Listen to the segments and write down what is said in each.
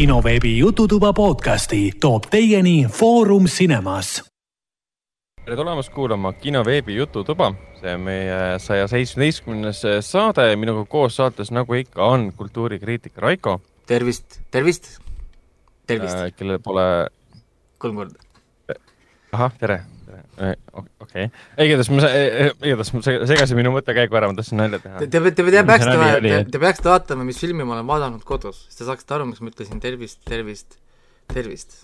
kinoveebi Jututuba podcasti toob teieni Foorum Cinemas. tere tulemast kuulama kinoveebi Jututuba, see on meie saja seitsmeteistkümnes saade, minuga koos saates, nagu ikka, on kultuurikriitik Raiko. tervist, tervist, tervist äh,. kellel pole. kolm korda. ahah, tere, tere, okei okay.. igatahes ma, igatahes ma segasin minu mõttekäigu ära, ma tahtsin nalja teha. Te, te, te, te peaksite, te, te peaksite vaatama, mis filmi ma olen vaadanud kodus, siis te saaksite aru, miks ma ütlesin tervist, tervist, tervist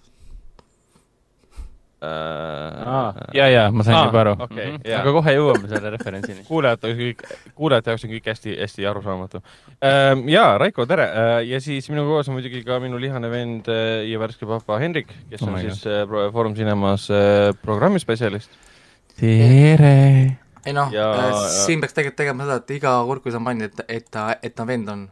Uh, ja, ja ma sain juba aru okay, mm. -hmm. aga kohe jõuame selle referentsini. kuulajate kõik, kuulajate jaoks on kõik hästi-hästi arusaamatu uh,. ja Raiko, tere uh, ja siis minuga koos on muidugi ka minu lihane vend uh, ja värske papa Hendrik, kes oh on siis uh, Foorum Cinemas programmispetsialist. tere! ei noh uh,, siin peaks tegelikult tegema seda, et iga kord, kui šampanj, et, et ta, et ta vend on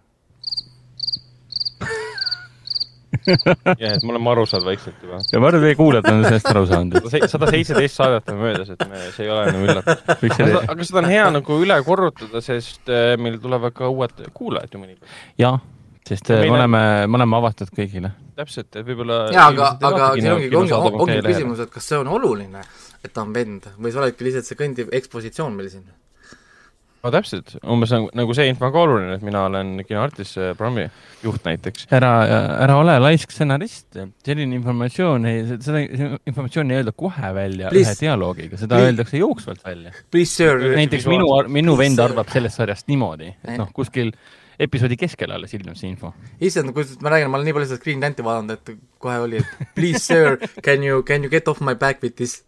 jah, et me oleme aru saanud vaikselt juba. ja ma arvan, et meie kuulajad on sellest aru saanud. sada seitseteist saadet on möödas, et me, see ei ole enam üllatus. aga, aga seda on hea nagu üle korrutada, sest äh, meil tulevad ka uued kuulajad ju mõnikord. jah, sest me oleme, me oleme avatud kõigile. täpselt, et võib-olla. jaa, aga, aga siin ongi, ongi, ongi küsimus, et kas see on oluline, et ta on vend või see olebki lihtsalt see kõndiv ekspositsioon meil siin no täpselt, umbes nagu, nagu see info on ka oluline, et mina olen kinoartist, programmi juht näiteks. ära, ära ole laisk stsenarist, selline informatsioon ei, seda informatsiooni ei öelda kohe välja Please. ühe dialoogiga, seda Please. öeldakse jooksvalt välja. näiteks minu, minu vend arvab sellest sarjast niimoodi, et noh, kuskil episoodi keskel alles ilmub see info. issand, kuidas ma räägin, ma olen nii palju seda Green Lanti vaadanud, et kohe oli, et please sir, can you, can you get off my back with this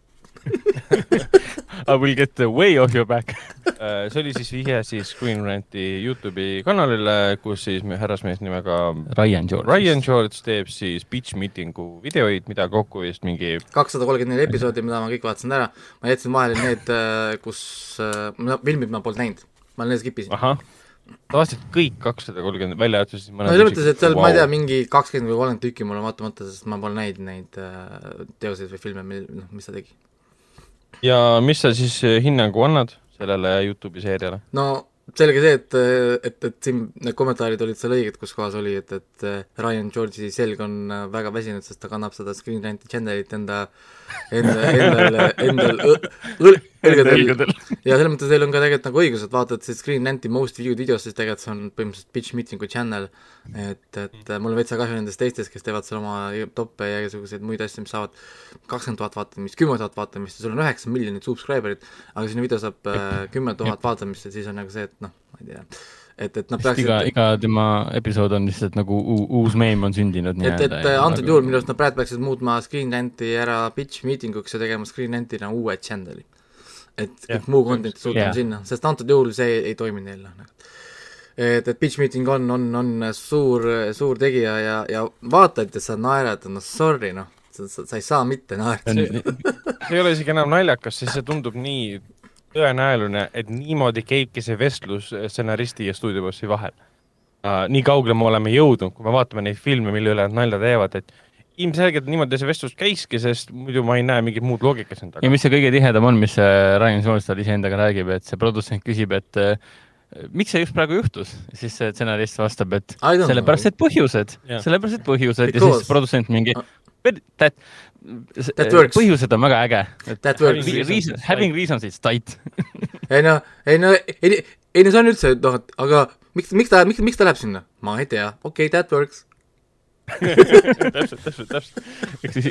I will get way off your back. Uh, see oli siis vihje siis Screen Ranti Youtube'i kanalile, kus siis härrasmees nimega Ryan George, Ryan George teeb siis pitch meeting'u videoid, mida kokku vist mingi kakssada kolmkümmend neli episoodi, mida ma kõik vaatasin ära, ma jätsin vahele need, äh, kus äh,, filmid ma polnud näinud, ma need skip isin. sa vaatasid kõik kakssada kolmkümmend, välja arvatud siis mõned no selles mõttes, et seal wow., ma ei tea, mingi kakskümmend või kolmkümmend tükki mul on vaatamata, sest ma pole näinud neid äh, teoseid või filme, mil, noh, mis ta tegi ja mis sa siis eh, hinnangu annad sellele Youtube'i seeriale? no selge see, et, et, et siin need kommentaarid olid seal õiged, kus kohas oli, et, et eh, Ryan George'i selg on eh, väga väsinud, sest ta kannab seda Screen Rant'i channelit enda, enda, endal, endal õl-, õlgadel. ja selles mõttes teil on ka tegelikult nagu õigus, et vaatad siis Screen Rant'i most viewed videost, siis tegelikult see on põhimõtteliselt pitch meeting'u channel, et, et mul on veitsa kahju nendest teistest, kes teevad seal oma toppe ja igasuguseid muid asju, mis saavad kakskümmend tuhat vaatamist, kümme tuhat vaatamist ja sul on üheksa miljonit subscriber'it, aga sinu video saab äh, kümme tuhat vaatamist ja siis on nagu see, et noh, ma ei tea et, et nad peaksid iga, iga tema episood on lihtsalt nagu uus meem on sündinud et, et ja, antud nagu... juhul minu arust nad praegu peaksid muutma Screen Rant'i ära pitch meeting uks ja tegema Screen Rant'ina uue channel'i et kõik muu content yeah. sinna, sest antud juhul see ei toimi neil, noh. et, et pitch meeting on, on, on suur, suur tegija ja, ja vaatad ja sa naerad, no sorry, noh, sa, sa, sa ei saa mitte naerda. see ei ole isegi enam naljakas, sest see tundub nii tõenäoline, et niimoodi käibki see vestlus stsenaristi ja stuudiobossi vahel uh,. nii kaugele me oleme jõudnud, kui me vaatame neid filme, mille üle nad nalja teevad, et ilmselgelt niimoodi see vestlus käiski, sest muidu ma ei näe mingit muud loogikat siin taga. ja mis see kõige tihedam on, mis Ryan Solstad iseendaga räägib, et see produtsent küsib, et äh, miks see just praegu juhtus, siis see stsenarist vastab, et sellepärast, et põhjused, sellepärast, et põhjused Because. ja siis produtsent mingi that, põhjused on väga äge. That works. Reason, having reasons is tight ei no, ei no, ei, ei no see on üldse, noh, et aga miks, miks ta, miks, miks ta läheb sinna? ma ei tea, okei okay,, that works täpselt, täpselt, täpselt. ehk siis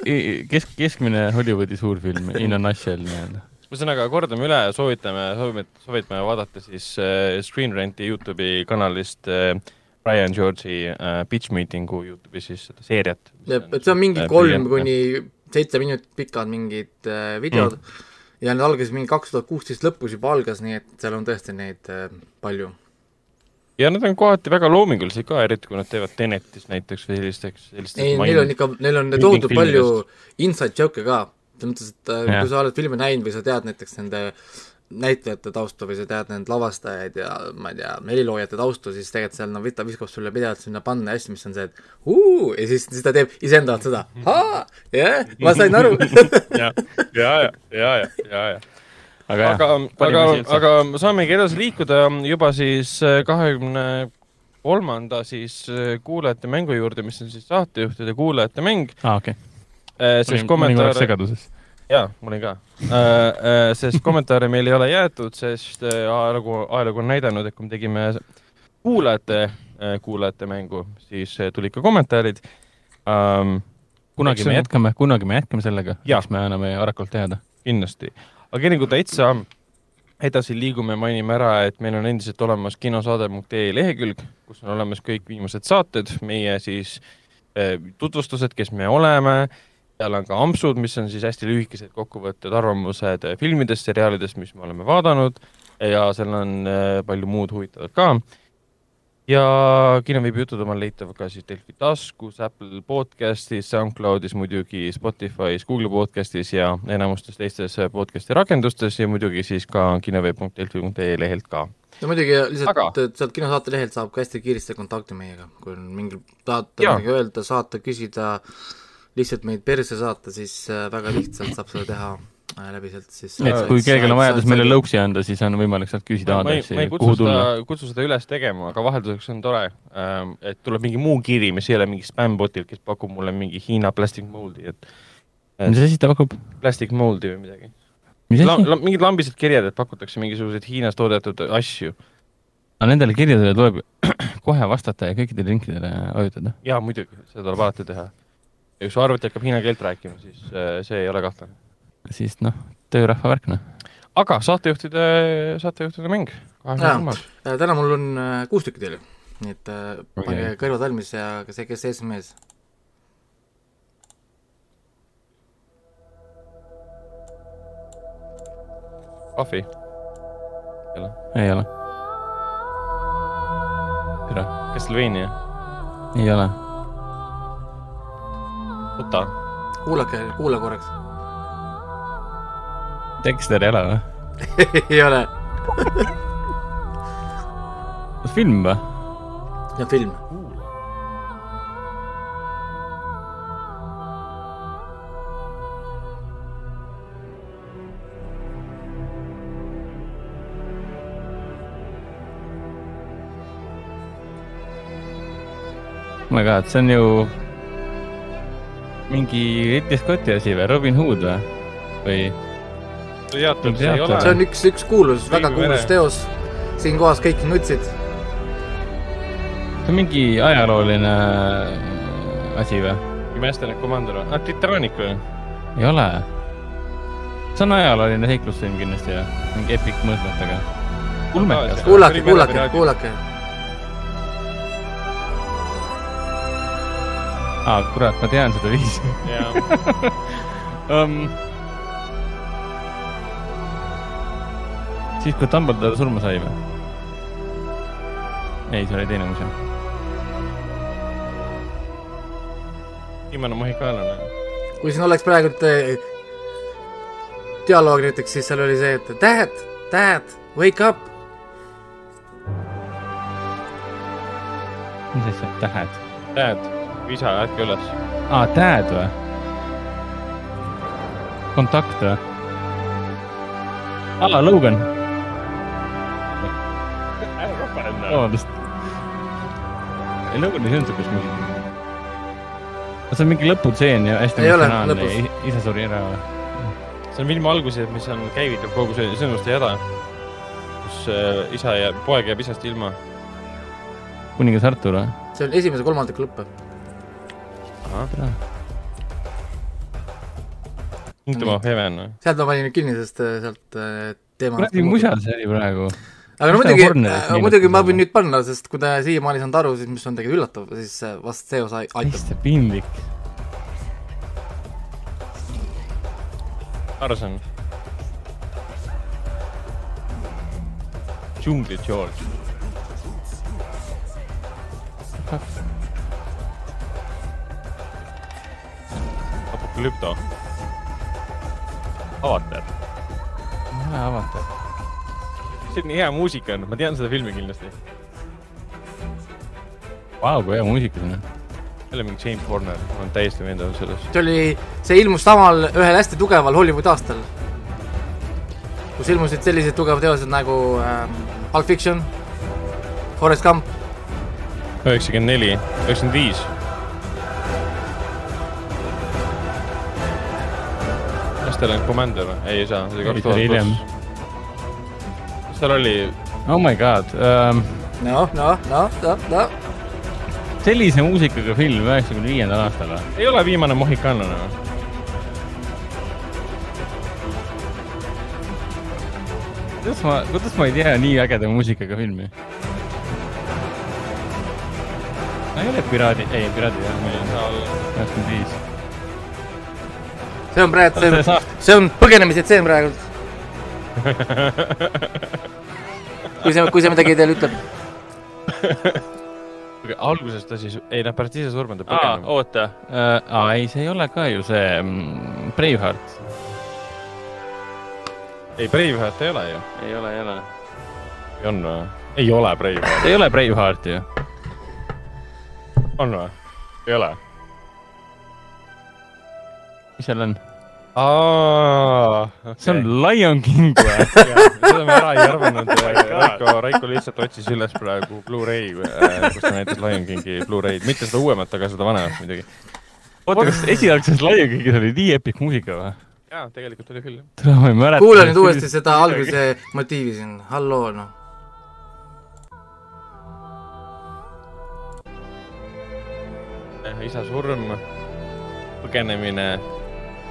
kesk, keskmine Hollywoodi suurfilm in a nutshell nii-öelda. ühesõnaga, kordame üle, soovitame, soovime, soovitame vaadata siis äh, Screen Renti Youtube'i kanalist äh, Brian George'i äh, pitch meeting'u Youtube'is siis seda seeriat. et see on mingi äh, kolm kuni seitse minutit pikad mingid äh, videod mm. ja need algasid mingi kaks tuhat kuusteist lõpus juba algas, nii et seal on tõesti neid äh, palju ja nad on kohati väga loomingulised ka, eriti kui nad teevad Tenetis näiteks või sellisteks, sellisteks ei, neil on ikka, neil on tohutult palju inside joke'e ka, selles mõttes, et äh, ja. kui sa oled filmi näinud või sa tead näiteks nende näitlejate tausta või sa tead neid lavastajaid ja ma ei tea, heliloojate taustu, siis tegelikult seal noh, ta viskab sulle pidevalt sinna panna hästi, mis on see, et uu, ja siis, siis ta teeb iseenda alt seda, jah, ma sain aru ja, ja, ja, ja, ja, ja, aga, aga, aga, aga saamegi edasi liikuda juba siis äh, kahekümne kolmanda siis äh, kuulajate mängu juurde, mis on siis saatejuhtide kuulajate mäng. okei okay.. sest kommentaare. segaduses. Jaa, ma olin ka. sest kommentaare meil ei ole jäetud, sest ajalugu, ajalugu on näidanud, et kui me tegime kuulajate, kuulajate mängu, siis tulid ka kommentaarid um, kunagi me jätkame, kunagi me jätkame sellega, eks me anname varakult teada. kindlasti. aga enne kui täitsa edasi liigume, mainime ära, et meil on endiselt olemas kinosaade.ee lehekülg, kus on olemas kõik viimased saated, meie siis tutvustused, kes me oleme, seal on ka ampsud, mis on siis hästi lühikesed kokkuvõtted, arvamused filmidest, seriaalidest, mis me oleme vaadanud. Ja seal on eh, palju muud huvitavat ka. Ja Kinoveebi jutud on leitav ka siis Delfi taskus, Apple podcastis, SoundCloudis muidugi, Spotify's, Google podcastis ja enamustes teistes podcasti rakendustes ja muidugi siis ka kinoveeb.delfi.ee lehelt ka. ja muidugi lihtsalt Aga... sealt kinosaate lehelt saab ka hästi kiiresti kontakti meiega, kui on mingi, tahate midagi öelda, saata, küsida, lihtsalt meid perse saata, siis äh, väga lihtsalt saab seda teha Äh, läbi sealt siis et kui kellelgi on vajadus meile lõuksi anda, siis on võimalik sealt küsida aadressi, kuhu tulla. kutsu seda üles tegema, aga vahelduseks on tore, ähm, et tuleb mingi muu kiri, mis ei ole mingi spämmbotilt, kes pakub mulle mingi Hiina plastic mold'i, et mis asi ta pakub? Plastic mold'i või midagi. La, la, mingid lambised kirjad, et pakutakse mingisuguseid Hiinas toodetud asju. aga nendele kirjadele tuleb kohe vastata ja kõikidele linkidele vajutada? jaa, muidugi, seda tuleb alati teha. Ja kui su arvuti hakkab hiina keelt rääkima, siis äh, see ei ole kahtlane siis noh, töörahva värk noh. aga saatejuhtide, saatejuhtide mäng. täna mul on äh, kuus tükki teile, nii et äh, pange okay. kõrvad valmis ja see, kes ees on mees. Puffy? ei ole? ei ole. tere. Castlevania? ei ole. Uta? kuulake, kuula korraks Dexter ei ole või ei ole film või? jah, film. oh my god, see on ju mingi Ridley Scotti asi või, Robin Hood või? või? teatud see ei ole. see on üks, üks kuulus, väga kuulus teos. siin kohas kõik nutsid. see on mingi ajalooline äh, asi või? Imestanud komandör või? ah, Titanic või? ei ole. see on ajalooline seiklusfilm kindlasti ja mingi epic mõõtmetega. kuulake, kuulake, kuulake. Aa ah,, kurat, ma tean seda viisi. um, siis, kui Dumbledore surma sai või? ei, see oli teine muuseum. viimane mohikaanlane. kui siin oleks praegu äh, dialoog näiteks, siis seal oli see, et dad, dad, wake up. mis asja, dad? Dad, isa, ärka üles. aa, dad või? kontakt või? aa, Logan vabandust. ei, Logan'is ei olnud siukest muusika. see on mingi lõputseen ja hästi emotsionaalne, isa suri ära või? see on filmi alguses, mis on, käivitab kogu see sündmuste jada, kus äh, isa ja poeg jääb isast ilma. kuningas Artur või? see on esimese kolmandiku lõpp. Kingdom of Heaven või? sealt ma panin nüüd kinni, sest äh, sealt äh, teema kuradi musal see oli praegu aga no muidugi, äh, muidugi ma võin nüüd panna, sest kui ta siiamaani ei saanud aru, siis mis on tegelikult üllatav, siis vast see osa aitab. hästi piinlik. Arson. džungli George. Apokalüpto. avatar. avatar selline hea muusika on, ma tean seda filmi kindlasti. Vau, kui hea muusika siin on. jälle mingi James Horner, ma olen täiesti veendunud selles. see oli, see ilmus samal, ühel hästi tugeval Hollywoodi aastal. kus ilmusid sellised tugevad teosed nagu ähm, Pulp Fiction, Forest Gump üheksakümmend neli, üheksakümmend viis. On Commander ei, ei saa, see oli kaks tuhat pluss. mis tal oli? Oh my god um.... noh, noh, noh, noh, noh. sellise muusikaga film üheksakümne viiendal aastal või? ei ole viimane Mohikanlane või? kuidas ma, kuidas ma ei tea nii ägeda muusikaga filmi? ei ole Piraadid, ei Piraadid jah, meil on üheksakümmend viis. see on praegu, see, see on põgenemisetseen praegu kui see, kui see midagi teile ütleb alguses ta siis, ei noh, pärast ise surma ta põgeneb. oota uh,, aa ei, see ei ole ka ju see mm, Braveheart. ei, Braveheart ei ole ju. ei ole, ei ole. on või? ei ole Braveheart. ei ole Braveheart ju on või? ei ole? mis seal on? Okay. see on Lion King või? seda me ära ei arvanud Raiko, Raiko lihtsalt otsis üles praegu Blu-ray, äh, kus ta näitas Lion Kingi Blu-ray'd, mitte seda uuemat, aga seda vanemat muidugi. oota, kas esialgses Lion Kingis oli nii epic muusika või? jaa, tegelikult oli küll. kuula nüüd uuesti seda alguse motiivi siin, halloo noh isa surm, põgenemine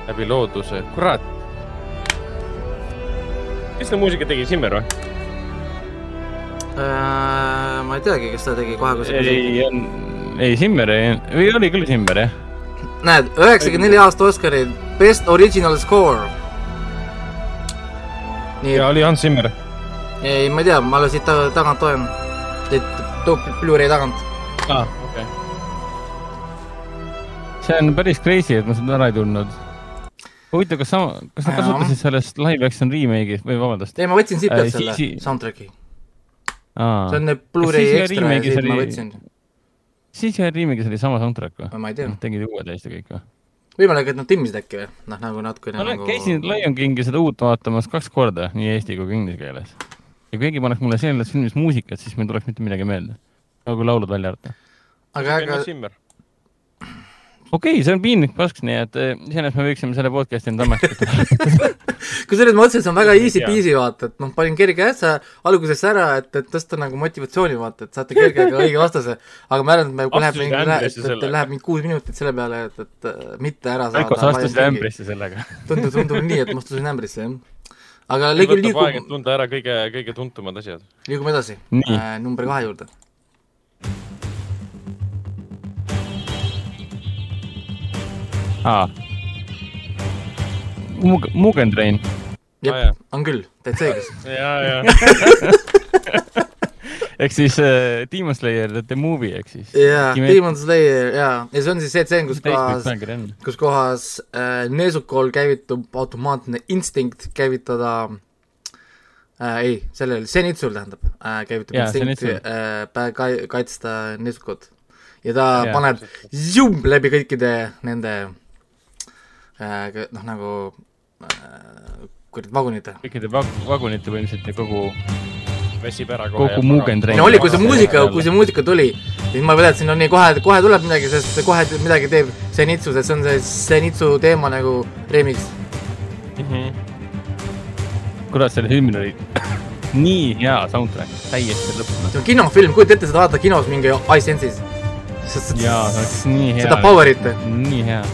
läbi looduse, kurat. kes selle muusika tegi, Simmer või äh,? ma ei teagi, kes ta tegi kohe, kui küsid. ei, on, ei Simmer ei, või oli küll Simmer, jah. näed, üheksakümne nelja aasta Oscari Best Original Score. ja oli Hans Zimmer. ei, ma ei tea, ma alles siit tagant loen, siit Blu-ray tagant. aa ah see on päris crazy, et ma seda ära ei tundnud. Huvitav, kas sama, kas nad kasutasid sellest live action remake'i või vabandust? ei, ma võtsin siit pealt äh, selle si soundtrack'i. see on need Blu-ray ekstra ja siit ma võtsin. siis ühe remake'is oli sama soundtrack või? ma ei tea. tegid uue täiesti kõik või? võimalik, et nad timmisid äkki või? noh, nagu natukene ma nagu... käisin Lion Kingi seda uut vaatamas kaks korda, nii eesti kui ka inglise keeles. ja kui keegi paneks mulle selles filmis muusikat, siis meil tuleks mitte midagi meelde. nagu laulud välja arvata. aga, aga okei okay,, see on piinlik pask, nii et eh, iseenesest me võiksime selle podcast'i enda ametlikult kusjuures ma mõtlesin, et see on väga easy peasy vaata, et noh, panin kerge asja algusest ära, et, et tõsta nagu motivatsiooni vaata, et saate kergega õige vastase. aga ma arvan, et me, läheb mingi, et, läheb mingi kuus minutit selle peale, et, et mitte ära saada. Raiko, sa astusid ämbrisse sellega tundub, tundub nii, et ma astusin ämbrisse, jah. aga liigu-, liigu-. tunda ära kõige, kõige tuntumad asjad. liigume edasi äh, number kahe juurde aa. Mug-, Mugen Train. jep ah,, on küll, täitsa õigus. ja, ja ehk siis äh, Demon Slayer The Movie, ehk siis. jaa, Demon Slayer, jaa. ja see on siis see tseen, kus kohas, kus kohas äh, Neesukol käivitub automaatne instinkt käivitada äh, ei, sellel, Zenitsul tähendab äh,, käivitub ja, instinkt äh, kaitsta Neesukut. ja ta ja, paneb zoom läbi kõikide nende Äh, noh, nagu äh, kuradi vagunite. kõikide vag-, vagunite põhimõtteliselt ja kogu väsib ära kohe. kogu Mugendrein. no oli, kui see muusika, kui see muusika tuli, siis ma mõtlesin, no nii, kohe, kohe tuleb midagi, sest kohe midagi teeb Zenitsu, sest see on see Zenitsu teema nagu remix mm. -hmm. kurat, selle filmil oli nii hea soundtrack, täiesti lõpus. see on kinofilm, kujuta ette, seda vaadata kinos mingi iSense'is. jaa, see oleks nii hea. seda power'it. nii hea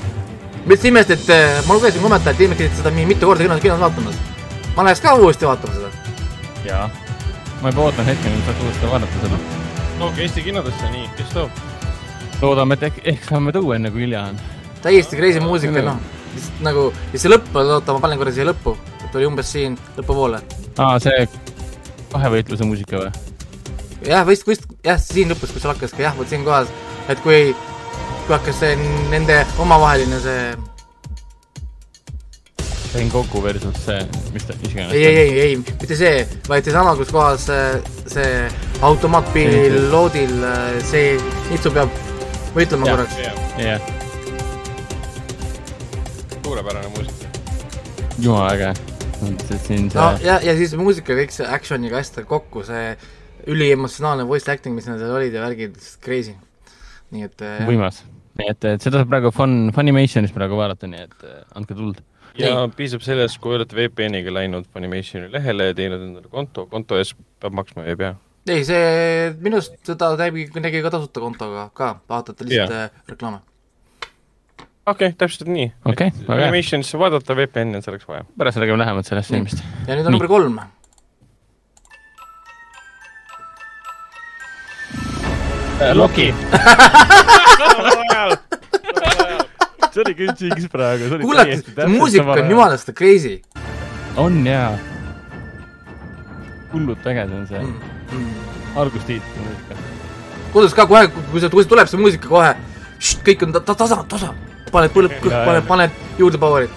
ma üldse imestasin, et äh, ma lugesin kommentaare, et inimesed käisid seda mingi mitu korda kinos, kinos vaatamas. ma läheks ka uuesti vaatama seda. jaa, ma juba ootan hetke, mil saaks uuesti vaadata seda. tooge Eesti kinodesse, nii, kes toob? loodame, et ehk, ehk saame tuua, enne kui hilja on. täiesti crazy muusika, noh, lihtsalt nagu, ja see lõpp, oota, ma panen korra siia lõppu, et oli umbes siin lõpupoole. aa, see kahevõitluse muusika või? jah, vist, vist, jah, siin lõpus, kus hakkaski, jah, vot siin kohas, et kui kui hakkas see nende omavaheline see Sengoku versus see, mis ta, iganes. ei, ei, ei, ei, mitte see, vaid seesama, kus kohas see, see automaatpiloodil see Itsu peab võitlema korraks. jah. suurepärane muusika. jumala äge. siin see. no ja, ja siis muusika kõik see action'iga hästi kokku, see üliemotsionaalne voice acting, mis seal olid ja värgid, crazy. nii et jah. võimas. Nii et, et seda saab praegu Fun, Funimationis praegu vaadata, nii et andke tuld. ja nii. piisab sellest, kui olete VPN-iga läinud Funimationi lehele ja teinud endale konto, konto eest peab maksma ei pea? ei, see, minu arust seda nägi, nägi ka tasuta kontoga ka, vaatate lihtsalt yeah. reklaame okei okay,, täpselt nii okay,. Animationisse vaadata, VPN-i on selleks vaja. pärast räägime lähemalt sellest filmist. ja nüüd on number kolm. Loki see oli küll Jinx praegu. kuulake, see muusika on jumalast crazy. on jaa. hullult äge see on see mm, mm. algustiitli muusika. kodus ka kohe, kui see tuleb see muusika kohe, kõik on ta-, ta-, tasa, tasa paned põleb, paned, paned juurde power'it.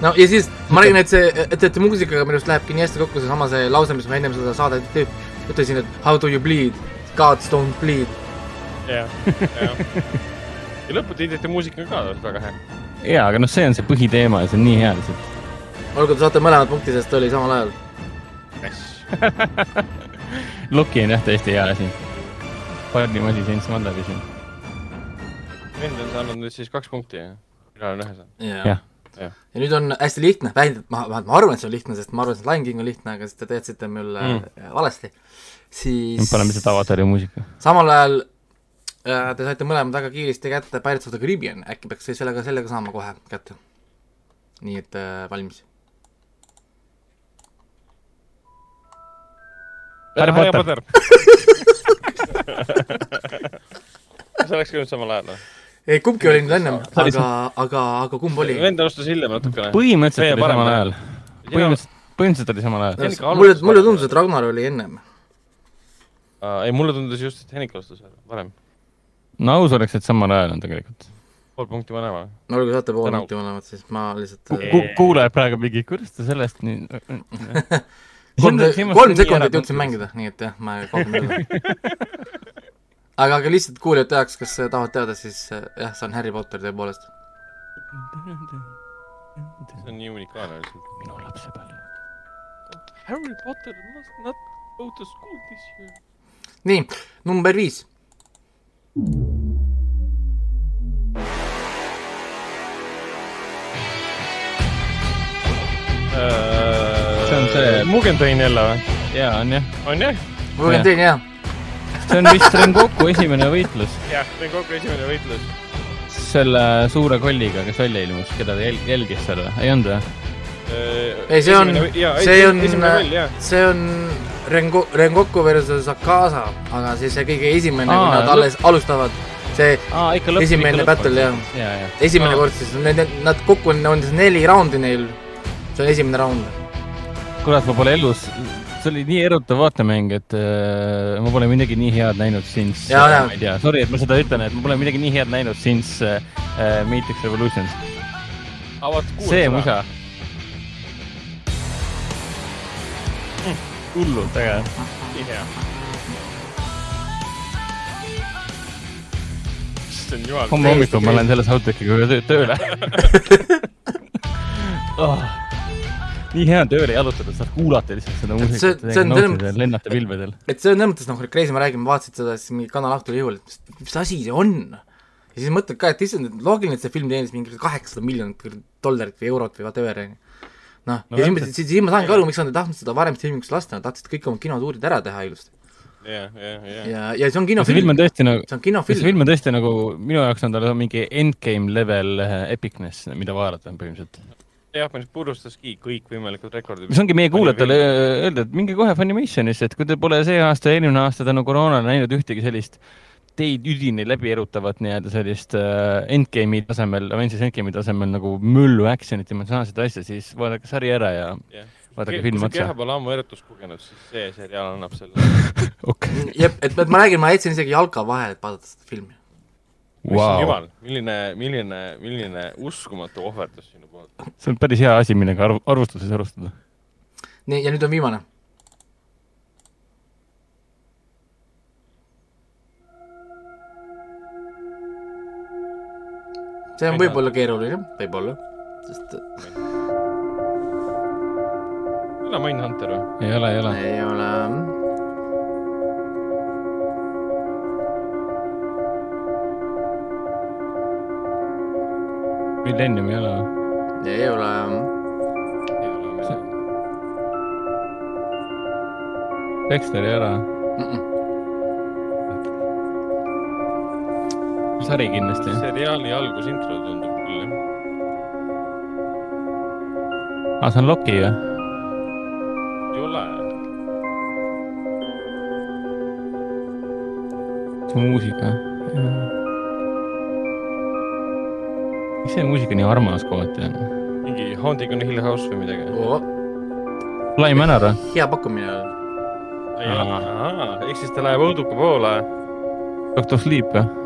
no ja siis ma räägin, et see, et, et muusikaga minu arust lähebki nii hästi kokku seesama see lause, mis ma ennem seda saadet ütlesin, et how do you bleed, gods don't bleed. Jah, jah. ja lõputiitrite muusika on ka väga hea. jaa, aga noh, see on see põhiteema ja see on nii hea lihtsalt. olgu, te saate mõlemad punkti, sest oli samal ajal. Loki on jah tõesti hea asi. parim asi Saints Wandavision vend on saanud nüüd siis kaks punkti ja mina olen ühe saanud. jah ja. ja nüüd on hästi lihtne, vähemalt ma, ma, ma arvan, et see on lihtne, sest ma arvan, et Lion King on lihtne, aga siis te teadsite mulle mm. valesti. siis paneme lihtsalt avatari muusika. samal ajal te saite mõlemad väga kiiresti kätte Pirates of the Caribbean, äkki peaks sellega, sellega saama kohe kätte. nii et äh, valmis. Harry Potter see oleks nüüd samal ajal või? ei, kumbki oli nüüd ennem, aga, aga, aga kumb oli? vend alustas hiljem natukene. põhimõtteliselt oli samal ajal. põhimõtteliselt, põhimõtteliselt oli samal ajal. mulle, mulle tundus, et Ragnar oli ennem uh,. ei, mulle tundus just, et Henrik alustas varem. No aus oleks, et samal ajal on tegelikult. pool punkti vanem või? no kui saate pool punkti vanemad, siis ma lihtsalt Ku, kuulajad praegu mingi, kuidas ta sellest nii kolm, kolm sekundit jõudsin mängida, nii et jah, ma üle aga, aga lihtsalt kuulajate jaoks, kes tahavad teada, siis jah, see on Harry Potter tõepoolest. see on nii unikaalne lihtsalt. minu lapsepõlv. Harry Potter must not go to school this year. nii, number viis. See on see Mugendain jälle või? jaa, on jah. on jah? Mugendain, jah see on vist Rengoku esimene võitlus. jah, Rengoku esimene võitlus. selle suure kolliga, kes välja ilmus, keda ta jäl-, jälgis seal või, ei olnud või? Ei, see on, see on, see on Rengo-, Rengoku versus Akaza, aga siis see kõige esimene, kui nad alles alustavad, see Aa, lõpp, esimene battle jah ja, ja. esimene Aa. kord siis, need, nad kokku on, on siis neli raundi neil, see on esimene raund. kurat, ma pole elus see oli nii erutav vaatemäng, et äh, ma pole midagi nii head näinud since, äh, ma ei tea, sorry, et ma seda ütlen, et ma pole midagi nii head näinud since äh, äh Matrix Revolutions. see musa hullult äge. nii hea. issand jumal. homme hommikul ma lähen selle soundtrackiga tööle oh nii hea on tööle jalutada, saad kuulata lihtsalt seda muusikat, lennata pilvedel. et see on selles mõttes noh, crazy, ma räägin, ma vaatasin seda, siis mingi kanal õhtul jõul, et mis, mis asi see on? ja siis mõtled ka, et issand, loogiline, et see film teenis mingi kaheksasada miljonit dollarit või eurot või whatever, on noh, ja siis, siis, siis ma saangi aru, miks nad ei tahtnud seda varem filmiks lasta, nad tahtsid kõik oma kinotuurid ära teha ilusti ja, ja, ja. ja, ja see on kinofilm. see film on tõesti nagu, see on kinofilm. see film on tõesti nagu, minu jaoks on tal mingi endgame level eh, epicness, mida vaadata põhimõtteliselt Jaapanis purustaski kõikvõimalikud rekordid. see ongi meie kuulajatele öelda, et minge kohe Funimationisse, et kui te pole see aasta ja eelmine aasta tänu koroonale näinud ühtegi sellist teid üdini läbi erutavat nii-öelda sellist uh, endgame'i tasemel, Avengers endgame'i tasemel nagu möllu action'it, emotsionaalset asja, siis vaadake sari ära ja yeah. vaadake filmi otsa. kui sa keha pole ammu erutust kogenud, siis see seriaal annab selle okay.. jep, et, et ma räägin, ma jätsin isegi jalka vahele, et vaadata seda filmi wow.. jumal, milline, milline, milline uskumatu ohverdus sinu poolt. see on päris hea asi, millega arv-, arvustuses arvestada. nii, ja nüüd on viimane. see on võib-olla keeruline, võib-olla, sest äh, ei ole Mindhunter või? ei ole, ei ole. ei ole. Mm. Millennium ei ole või? ei ole. Mm. ei ole Millennium. Dexter ei ole mm? -mm. Sari kindlasti. seriaali algusintro tundub küll jah. aa, ah, see on Loki või? ei ole. see on muusika. miks see muusika nii armas kohati on? mingi Haunting on Hill House või midagi oh.? Fly Manor või? hea pakkumine ehk siis ta läheb õuduka poole. Doctor Sleep või?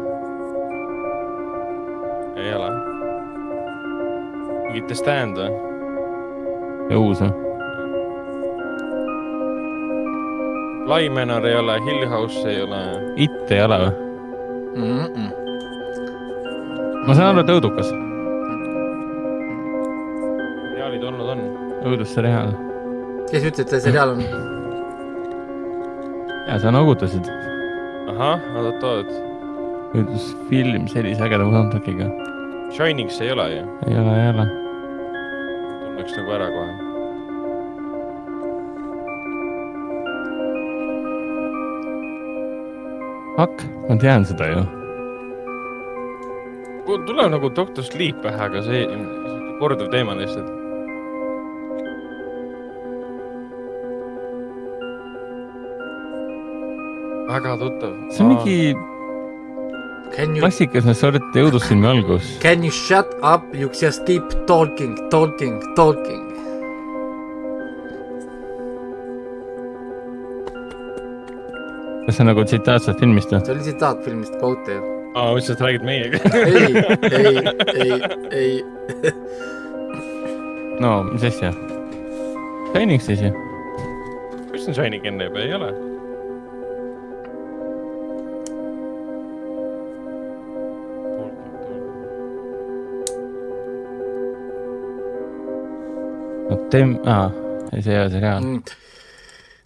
Mingi The Stand või? uus või? Manor ei ole, Hill House ei ole. It ei ole või mm? -mm. ma saan aru, et õudukas õudusseriaal. kes ütles, et see seriaal on? ja sa noogutasid. ahah, oot-oot. õudusfilm sellise ägeda soundtrack'iga. Shining's ei ole ju? ei ole, ei ole. Tunneks nagu ära kohe. Fuck, ma tean seda ju. tuleb nagu Doctor Sleep pähe, aga see korduv teema lihtsalt väga tuttav. see on mingi you... klassikaline sorti õudusfilmi algus. Can you shut up, you just keep talking, talking, talking. kas see on nagu tsitaat sealt filmist või? see oli tsitaat filmist, quote ju. aa, ma mõtlesin, et räägid meiega ei, ei, ei, ei. no mis asja? Shining siis ju. mis on Shining enne juba, ei ole? Tem-, aa, see ei ole seriaal mm..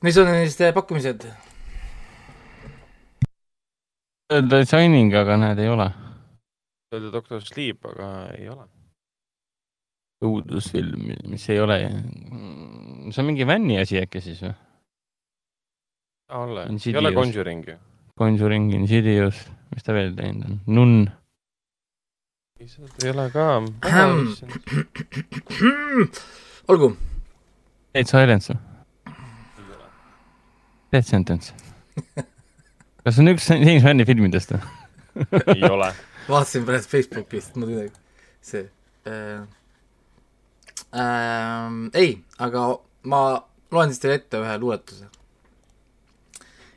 mis on siis pakkumised? öelda Shining, aga näed, ei ole. öelda Doctor Sleep, aga ei ole. õudusfilm, mis ei ole, see on mingi vänni asi äkki siis või? ole, ei ole Conjuring ju. Conjuring, Insidious, mis ta veel teinud on, Nun. ei ole ka olgu. Dead Silence või? Dead Sentence kas see on üks James Vanni filmidest või? ei ole. vaatasin praegu Facebookist, ma kuidagi, see äh,. Äh, ei, aga ma loen siis teile ette ühe luuletuse.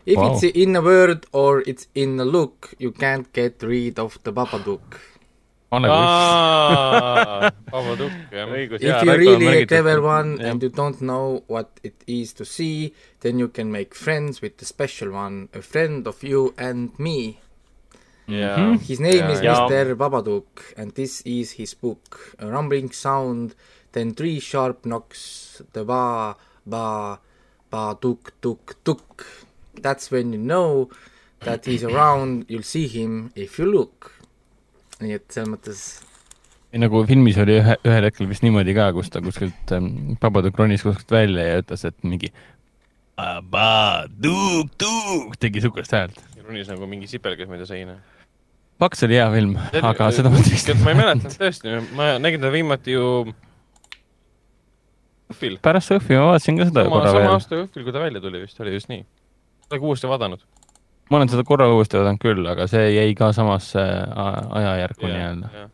If wow. it's in a word or it's in a look, you can't get rid of the Babadook Babadook, jah. õigus. If you really a clever one yeah. and you don't know what it is to see, then you can make friends with the special one, a friend of you and me. Yeah. His name yeah. is yeah. Mr. Babadook and this is his book. A rumbling sound, then three sharp knocks, the ba, ba, ba, tuk, tuk, tuk. That's when you know that he's around, you'll see him if you look nii et selles mõttes ei nagu filmis oli ühe, ühel hetkel vist niimoodi ka, kus ta kuskilt ähm,, Babadook ronis kuskilt välja ja ütles, et mingi Babadook-Dook tegi sihukest häält. ronis nagu mingi sipelgas mööda seina. Paks oli hea film, aga seda ma vist ma ei mäleta tõesti, ma nägin teda viimati ju õhvil. pärast õhvi ma vaatasin ka seda sama, korra sama veel. sama aasta õhvil, kui ta välja tuli vist, oli just nii. olen uuesti vaadanud ma olen seda korra uuesti vaadanud küll, aga see jäi ka samasse ajajärku nii-öelda.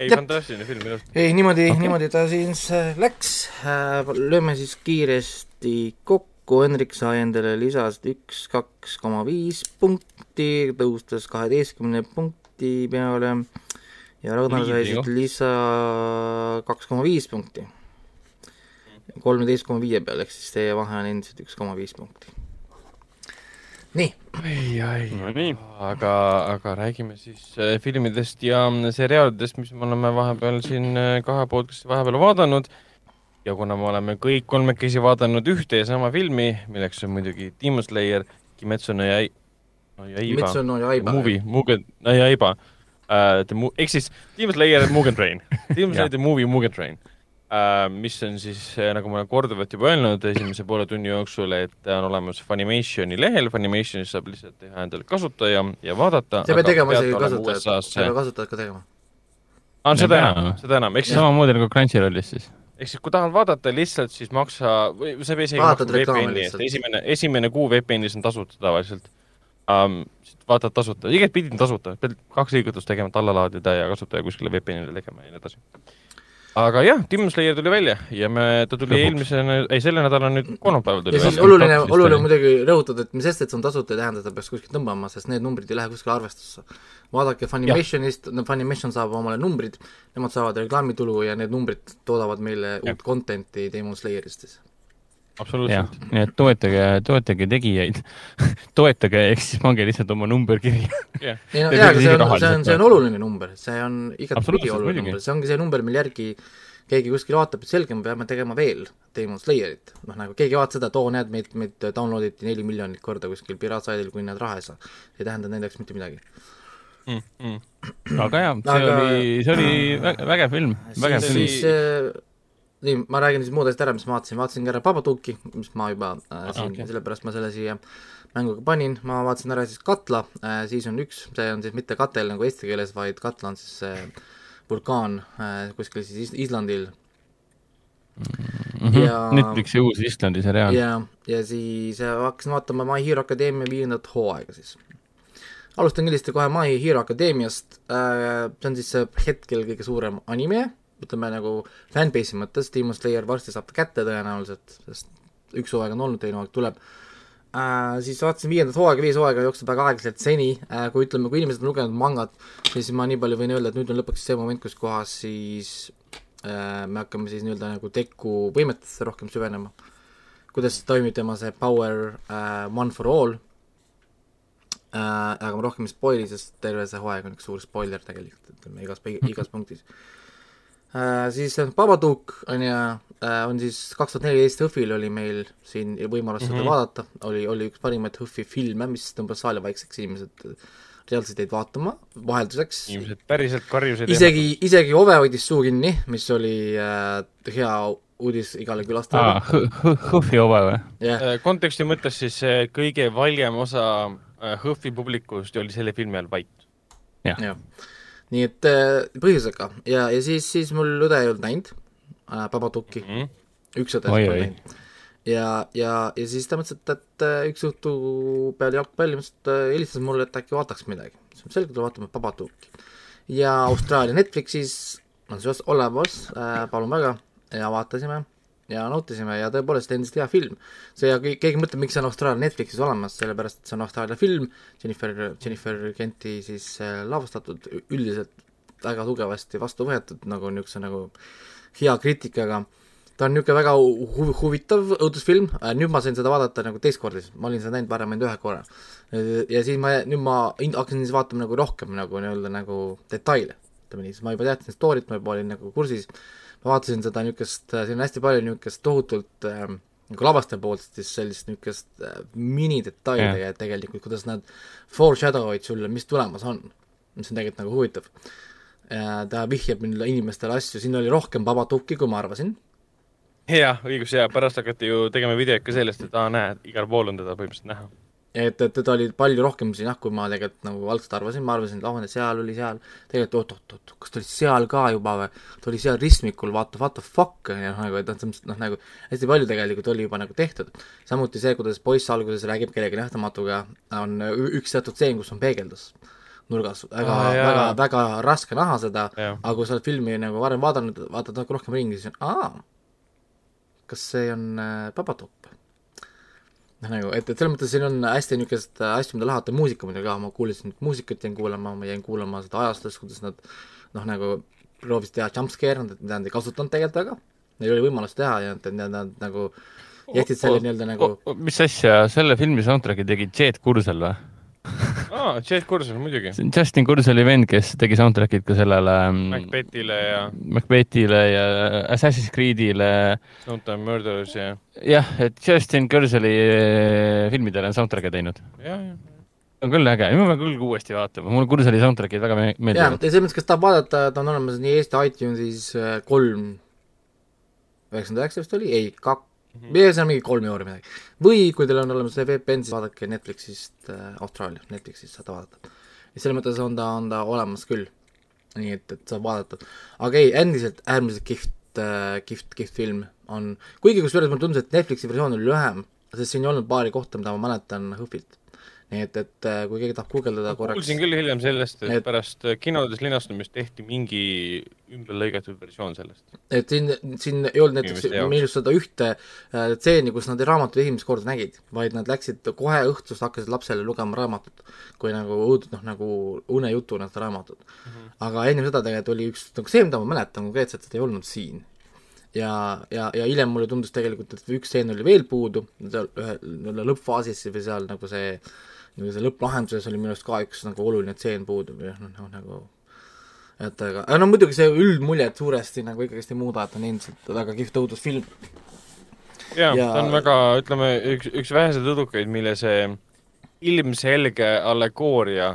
ei, fantastiline film minu arust. ei, niimoodi okay., niimoodi ta siis läks. Äh, lööme siis kiiresti kokku, Hendrik sai endale lisas üks, kaks koma viis punkti, tõustes kaheteistkümne punkti peale ja Ragnar sai siis lisa kaks koma viis punkti. kolmeteist koma viie peal, ehk siis teie vahe on endiselt üks koma viis punkti nii. Ai, ai no,, aga, aga räägime siis äh, filmidest ja seriaalidest, mis me oleme vahepeal siin äh, kahe podcast'i vahepeal vaadanud. ja kuna me oleme kõik kolmekesi vaadanud ühte ja sama filmi, milleks on muidugi Demon Slayer, Kimetsu no Yai-, no Yaiba, no Yaiba. Movie, Muge no Yaiba uh,. ehk siis Demon Slayer Mugen Train Demon Slayer the movie Mugen Train mis on siis, nagu ma olen korduvalt juba öelnud esimese poole tunni jooksul, et ta on olemas Funimationi lehel, Funimationis saab lihtsalt teha endale kasutaja ja vaadata. sa pead tegema isegi kasutajat, sa pead kasutajat ka tegema. aa, seda enam, seda enam, siis samamoodi nagu Crunchyrollis siis. Ehk siis, kui tahad vaadata lihtsalt, siis maksa, või sa ei pea isegi maksma VPN-i eest, esimene, esimene kuu VPN-is on tasuta tavaliselt. Um,. vaatad tasuta, igatpidi on tasuta, pead kaks liigutust tegema, et alla laadida ja kasutaja kuskile VPN-ile tegema ja nii edasi. Aga jah, Demon Slayer tuli välja ja me, ta tuli Lõpuks. eelmise, ei selle nädala nüüd kolmapäeval tuli ja välja. oluline, oluline muidugi rõhutada, et mis sest, et see on tasuta, ei tähenda, et ta peaks kuskilt tõmbama, sest need numbrid ei lähe kuskile arvestusse vaadake Funimationist, no Funimation saab omale numbrid, nemad saavad reklaamitulu ja need numbrid toodavad meile ja. uut content'i Demon Slayerist siis. Absoluutselt. nii et toetage, toetage tegijaid toetage, ehk siis pange lihtsalt oma number kirja yeah.. ei no jaa, aga see on, see on, see on oluline number, see on igatpidi oluline number, see ongi see number, mille järgi keegi kuskil vaatab, et selge, me peame tegema veel Demon Slayerit. noh, nagu keegi vaatab seda, et oo, näed, meid, meid download iti neli miljonit korda kuskil piraatsaidil, kui nad raha ei saa. ei tähenda nende jaoks mitte midagi mm. -mm. aga jaa, see aga... oli, see oli vägev film, vägev film. siis äh, nii, ma räägin siis muud asjad ära, mis ma vaatasin, vaatasin ka ära Babatuki, mis ma juba äh, siin okay., sellepärast ma selle siia mänguga panin, ma vaatasin ära siis Katla äh,, siis on üks, see on siis mitte katel nagu eesti keeles, vaid Katla on siis äh, vulkaan äh, kuskil siis Islandil mm. -hmm. ja Netflixi uus Islandi seriaal. ja, ja siis äh, hakkasin vaatama My Hero Academia viiendat hooaega siis alustan kindlasti kohe My Hero Academiast, äh, see on siis hetkel kõige suurem anime, ütleme nagu fanbase'i mõttes, Demon Slayer varsti saab ta kätte tõenäoliselt, sest üks hooaeg on olnud, teine hooaeg tuleb Uh, siis vaatasin viiendat hooaega, viis hooaega jookseb väga aeglaselt seni uh,, kui ütleme, kui inimesed on lugenud mangat, siis ma nii palju võin öelda, et nüüd on lõpuks see moment, kus kohas siis uh, me hakkame siis nii-öelda nagu teku võimetesse rohkem süvenema. kuidas toimib tema see power uh, one for all äh,, aga ma rohkem ei spoil'i, sest terve see hooaeg on üks suur spoiler tegelikult, ütleme igas, igas punktis äh,. Siis Babadook on ju äh,, on siis kaks tuhat neliteist HÖFFil oli meil siin võimalus seda mm -hmm. vaadata, oli, oli üks parimaid HÖFFi filme, mis tõmbas saali vaikseks, inimesed reaalselt jäid vaatama, vahelduseks. inimesed päriselt karjusid isegi, isegi Ove hoidis suu kinni, mis oli äh, hea uudis igale külastajale. HÖFFi Ove või yeah.? Äh, konteksti mõttes siis kõige valjem osa HÖFFi äh, publikust oli selle filmi all vait. jah ja. Nii et äh, põhjusega ja, ja siis, siis mul õde ei olnud näinud äh, Babaduki mm, -hmm. üks õde ei olnud näinud. ja, ja, ja siis ta mõtles, et, et äh, üks õhtu peale jalgpalli mõtles, et helistas mulle, et äkki vaataks midagi. siis ma selge, tule vaatame Babaduki. ja Austraalia Netflixis on see olemas äh,, palun väga, ja vaatasime ja nautisime ja tõepoolest endiselt hea film. see ja keegi mõtleb, miks see on Austraalia Netflixis olemas, sellepärast et see on Austraalia film, Jennifer, Jennifer Kenti siis äh, lavastatud, üldiselt väga tugevasti vastu võetud, nagu niisuguse nagu hea kriitikaga. ta on niisugune väga huv-, huvitav õudusfilm, äh, nüüd ma sain seda vaadata nagu teist korda, sest ma olin seda näinud varem ainult ühe korra. ja siis ma, nüüd ma hakkasin siis vaatama nagu rohkem nagu nii-öelda nagu detaile, ütleme nii, sest ma juba teadsin story't, ma juba olin nagu kursis ma vaatasin seda niisugust, siin on hästi palju niisugust tohutult äh, nagu lavastaja poolt siis sellist niisugust äh, minidetaili yeah. tegelikult, kuidas nad foreshadow id sulle, mis tulemas on. mis on tegelikult nagu huvitav äh,. ta vihjab inimestele asju, siin oli rohkem Babaduki, kui ma arvasin. jah, õigus, ja pärast hakati ju tegema videot ka sellest, et aa, näed, igal pool on teda põhimõtteliselt näha et, et teda oli palju rohkem siin jah, kui ma tegelikult nagu algselt arvasin, ma arvasin, et oh, seal oli seal, tegelikult oot-oot-oot, kas ta oli seal ka juba või, ta oli seal ristmikul, vaata, what the fuck, on ju, nagu, et noh, noh nagu hästi palju tegelikult oli juba nagu tehtud. samuti see, kuidas poiss alguses räägib kellegi nähtamatuga, on üks teatud stseen, kus on peegeldus nurgas, väga ah,, väga, väga raske näha seda, aga kui sa oled filmi nagu varem vaadanud, vaatad natuke rohkem ringi, siis on aa, kas see on äh, Babadook noh, nagu, et, et selles mõttes siin on hästi niisugust asju, mida lahata, muusika muidugi ka, ma kuulasin muusikat, jäin kuulama, ma jäin kuulama seda ajastust, kuidas nad noh, nagu proovisid teha jumpscare, mida nad ei kasutanud tegelikult väga, neil oli võimalus teha ja nad, nad, nad nagu jätsid selle nii-öelda nagu mis asja, selle filmi soundtrack'i tegi Jet Kursel või? aa, Jet Kursel muidugi. Justin Kurseli vend, kes tegi soundtrack'id ka sellele mm, Macbethile ja Macbethile ja Assassin's Creed'ile. Snowtime Murderers ja. jah, et Justin Kurseli eh, filmidele on soundtrack'e teinud. on küll äge, nüüd ma pean küll uuesti vaatama, mulle Kursali soundtrack'id väga meeldivad. jah, ja selles mõttes, kes tahab vaadata, ta on olemas nii Eesti iTunesis äh, kolm, üheksakümmend üheksa vist oli, ei, kak-, mm -hmm. ühesõnaga mingi kolm euri midagi. või kui teil on olemas see VPN, siis vaadake Netflixist äh,, Austraalia, Netflixist saate vaadata. ja selles mõttes on ta, on ta olemas küll. nii et, et saab vaadata. aga ei, endiselt äärmiselt kihvt äh,, kihvt, kihvt film on, kuigi kusjuures mulle tundus, et Netflixi versioon oli lühem, sest siin ei olnud paari kohta, mida ma mäletan HÖFFilt nii et, et äh, kui keegi tahab guugeldada korraks kuulsin küll hiljem sellest, et pärast kinodes linastumist tehti mingi ümberlõigatud versioon sellest. et siin, siin ei olnud näiteks arust seda ühte äh, stseeni, kus nad raamatut esimest korda nägid, vaid nad läksid kohe õhtust, hakkasid lapsele lugema raamatut, kui nagu õud-, noh, nagu unejutuna seda raamatut mm. -hmm. aga enne seda tegelikult oli üks, nagu see, mida ma mäletan konkreetselt, seda ei olnud siin ja, ja, ja hiljem mulle tundus tegelikult, et üks stseen oli veel puudu, seal ühe lõppfaasis või seal nagu see äh, nagu see lõpplahenduses oli minu arust ka üks nagu oluline tseen puudu või noh, noh nagu et aga, aga no muidugi see üldmuljet suuresti nagu ikkagist ei muuda, et on endiselt väga kihvt õudusfilm. jaa ja..., ta on väga, ütleme, üks, üks väheseid õudukaid, mille see ilmselge allegooria,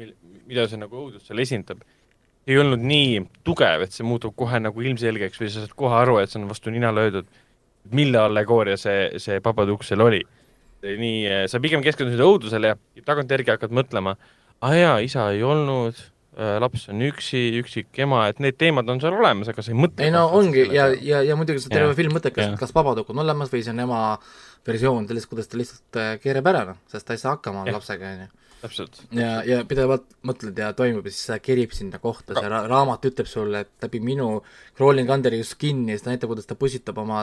mida see nagu õudus seal esindab, ei olnud nii tugev, et see muutub kohe nagu ilmselgeks või sa saad kohe aru, et see on vastu nina löödud, mille allegooria see, see Babadook seal oli nii, eh, sa pigem keskendusid õudusele ja tagantjärgi hakkad mõtlema, aa jaa, isa ei olnud, äh, laps on üksi, üksik ema, et need teemad on seal olemas, aga sa ei mõtle ei no ongi ja, ja, ja muidugi see terve film mõttekas, et kas Babadook on olemas või see on ema versioon sellest, kuidas ta lihtsalt äh, keerab ära, noh, sest ta ei saa hakkama lapsega, on ju täpselt. ja, ja pidevalt mõtled ja toimub ja siis see kerib sinna kohta, see ra raamat ütleb sulle, et läbi minu crawling under your skin'i ja siis ta näitab, kuidas ta pussitab oma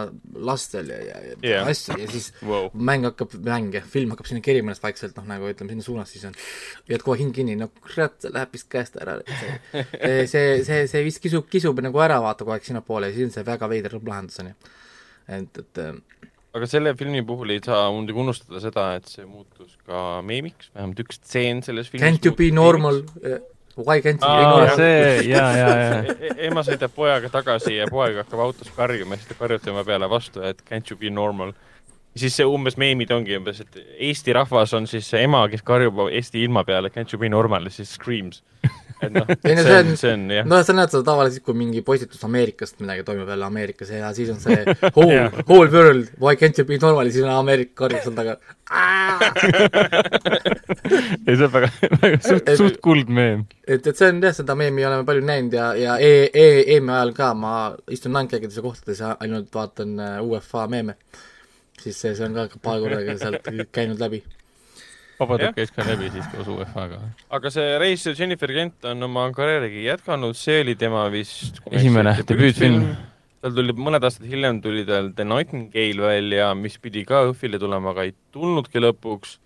lastel ja, ja, ja yeah. asju ja siis wow. mäng hakkab, mäng jah, film hakkab sinna kerima ennast vaikselt, noh nagu ütleme, sinna suunas, siis on, jääd kohe hing kinni, no kurat, see läheb vist käest ära. see, see, see, see vist kisub, kisub nagu ära, vaata kogu aeg sinnapoole ja siis on see väga veider lõpplahendus, on ju. et, et aga selle filmi puhul ei saa muidugi unustada seda, et see muutus ka meemiks, vähemalt üks stseen selles filmis Can't you be normal? Why can't you be normal? see, jaa, jaa, jaa. E-, e-, ema sõidab pojaga tagasi ja poeg hakkab autos karjuma ja siis ta karjub tema peale vastu, et can't you be normal. siis see umbes meemid ongi umbes, et Eesti rahvas on siis see ema, kes karjub Eesti ilma peale, can't you be normal siis screams et noh, see on, see on jah. noh, sa näed seda tavaliselt, kui mingi postitus Ameerikast midagi toimub jälle Ameerikas ja siis on see whole whole world, why can't you be normal siis on Ameerika karjub seal taga. ei, see on väga, väga suht, suht kuld meem. et, et see on jah, seda meemi oleme palju näinud ja, ja e, e, EM-i ajal ka ma istun Nankäigides ja kohtades ja ainult vaatan uh, UEFA meeme. siis see, see on ka paar korda sealt käinud läbi Vabaduk käis ka läbi siis koos UEFA-ga. aga see reisijal Jennifer Kent on oma karjäärigi jätkanud, see oli tema vist esimene debüütfilm. tal tuli, mõned aastad hiljem tuli tal The Nightingale välja, mis pidi ka õhvile tulema, aga ei tulnudki lõpuks.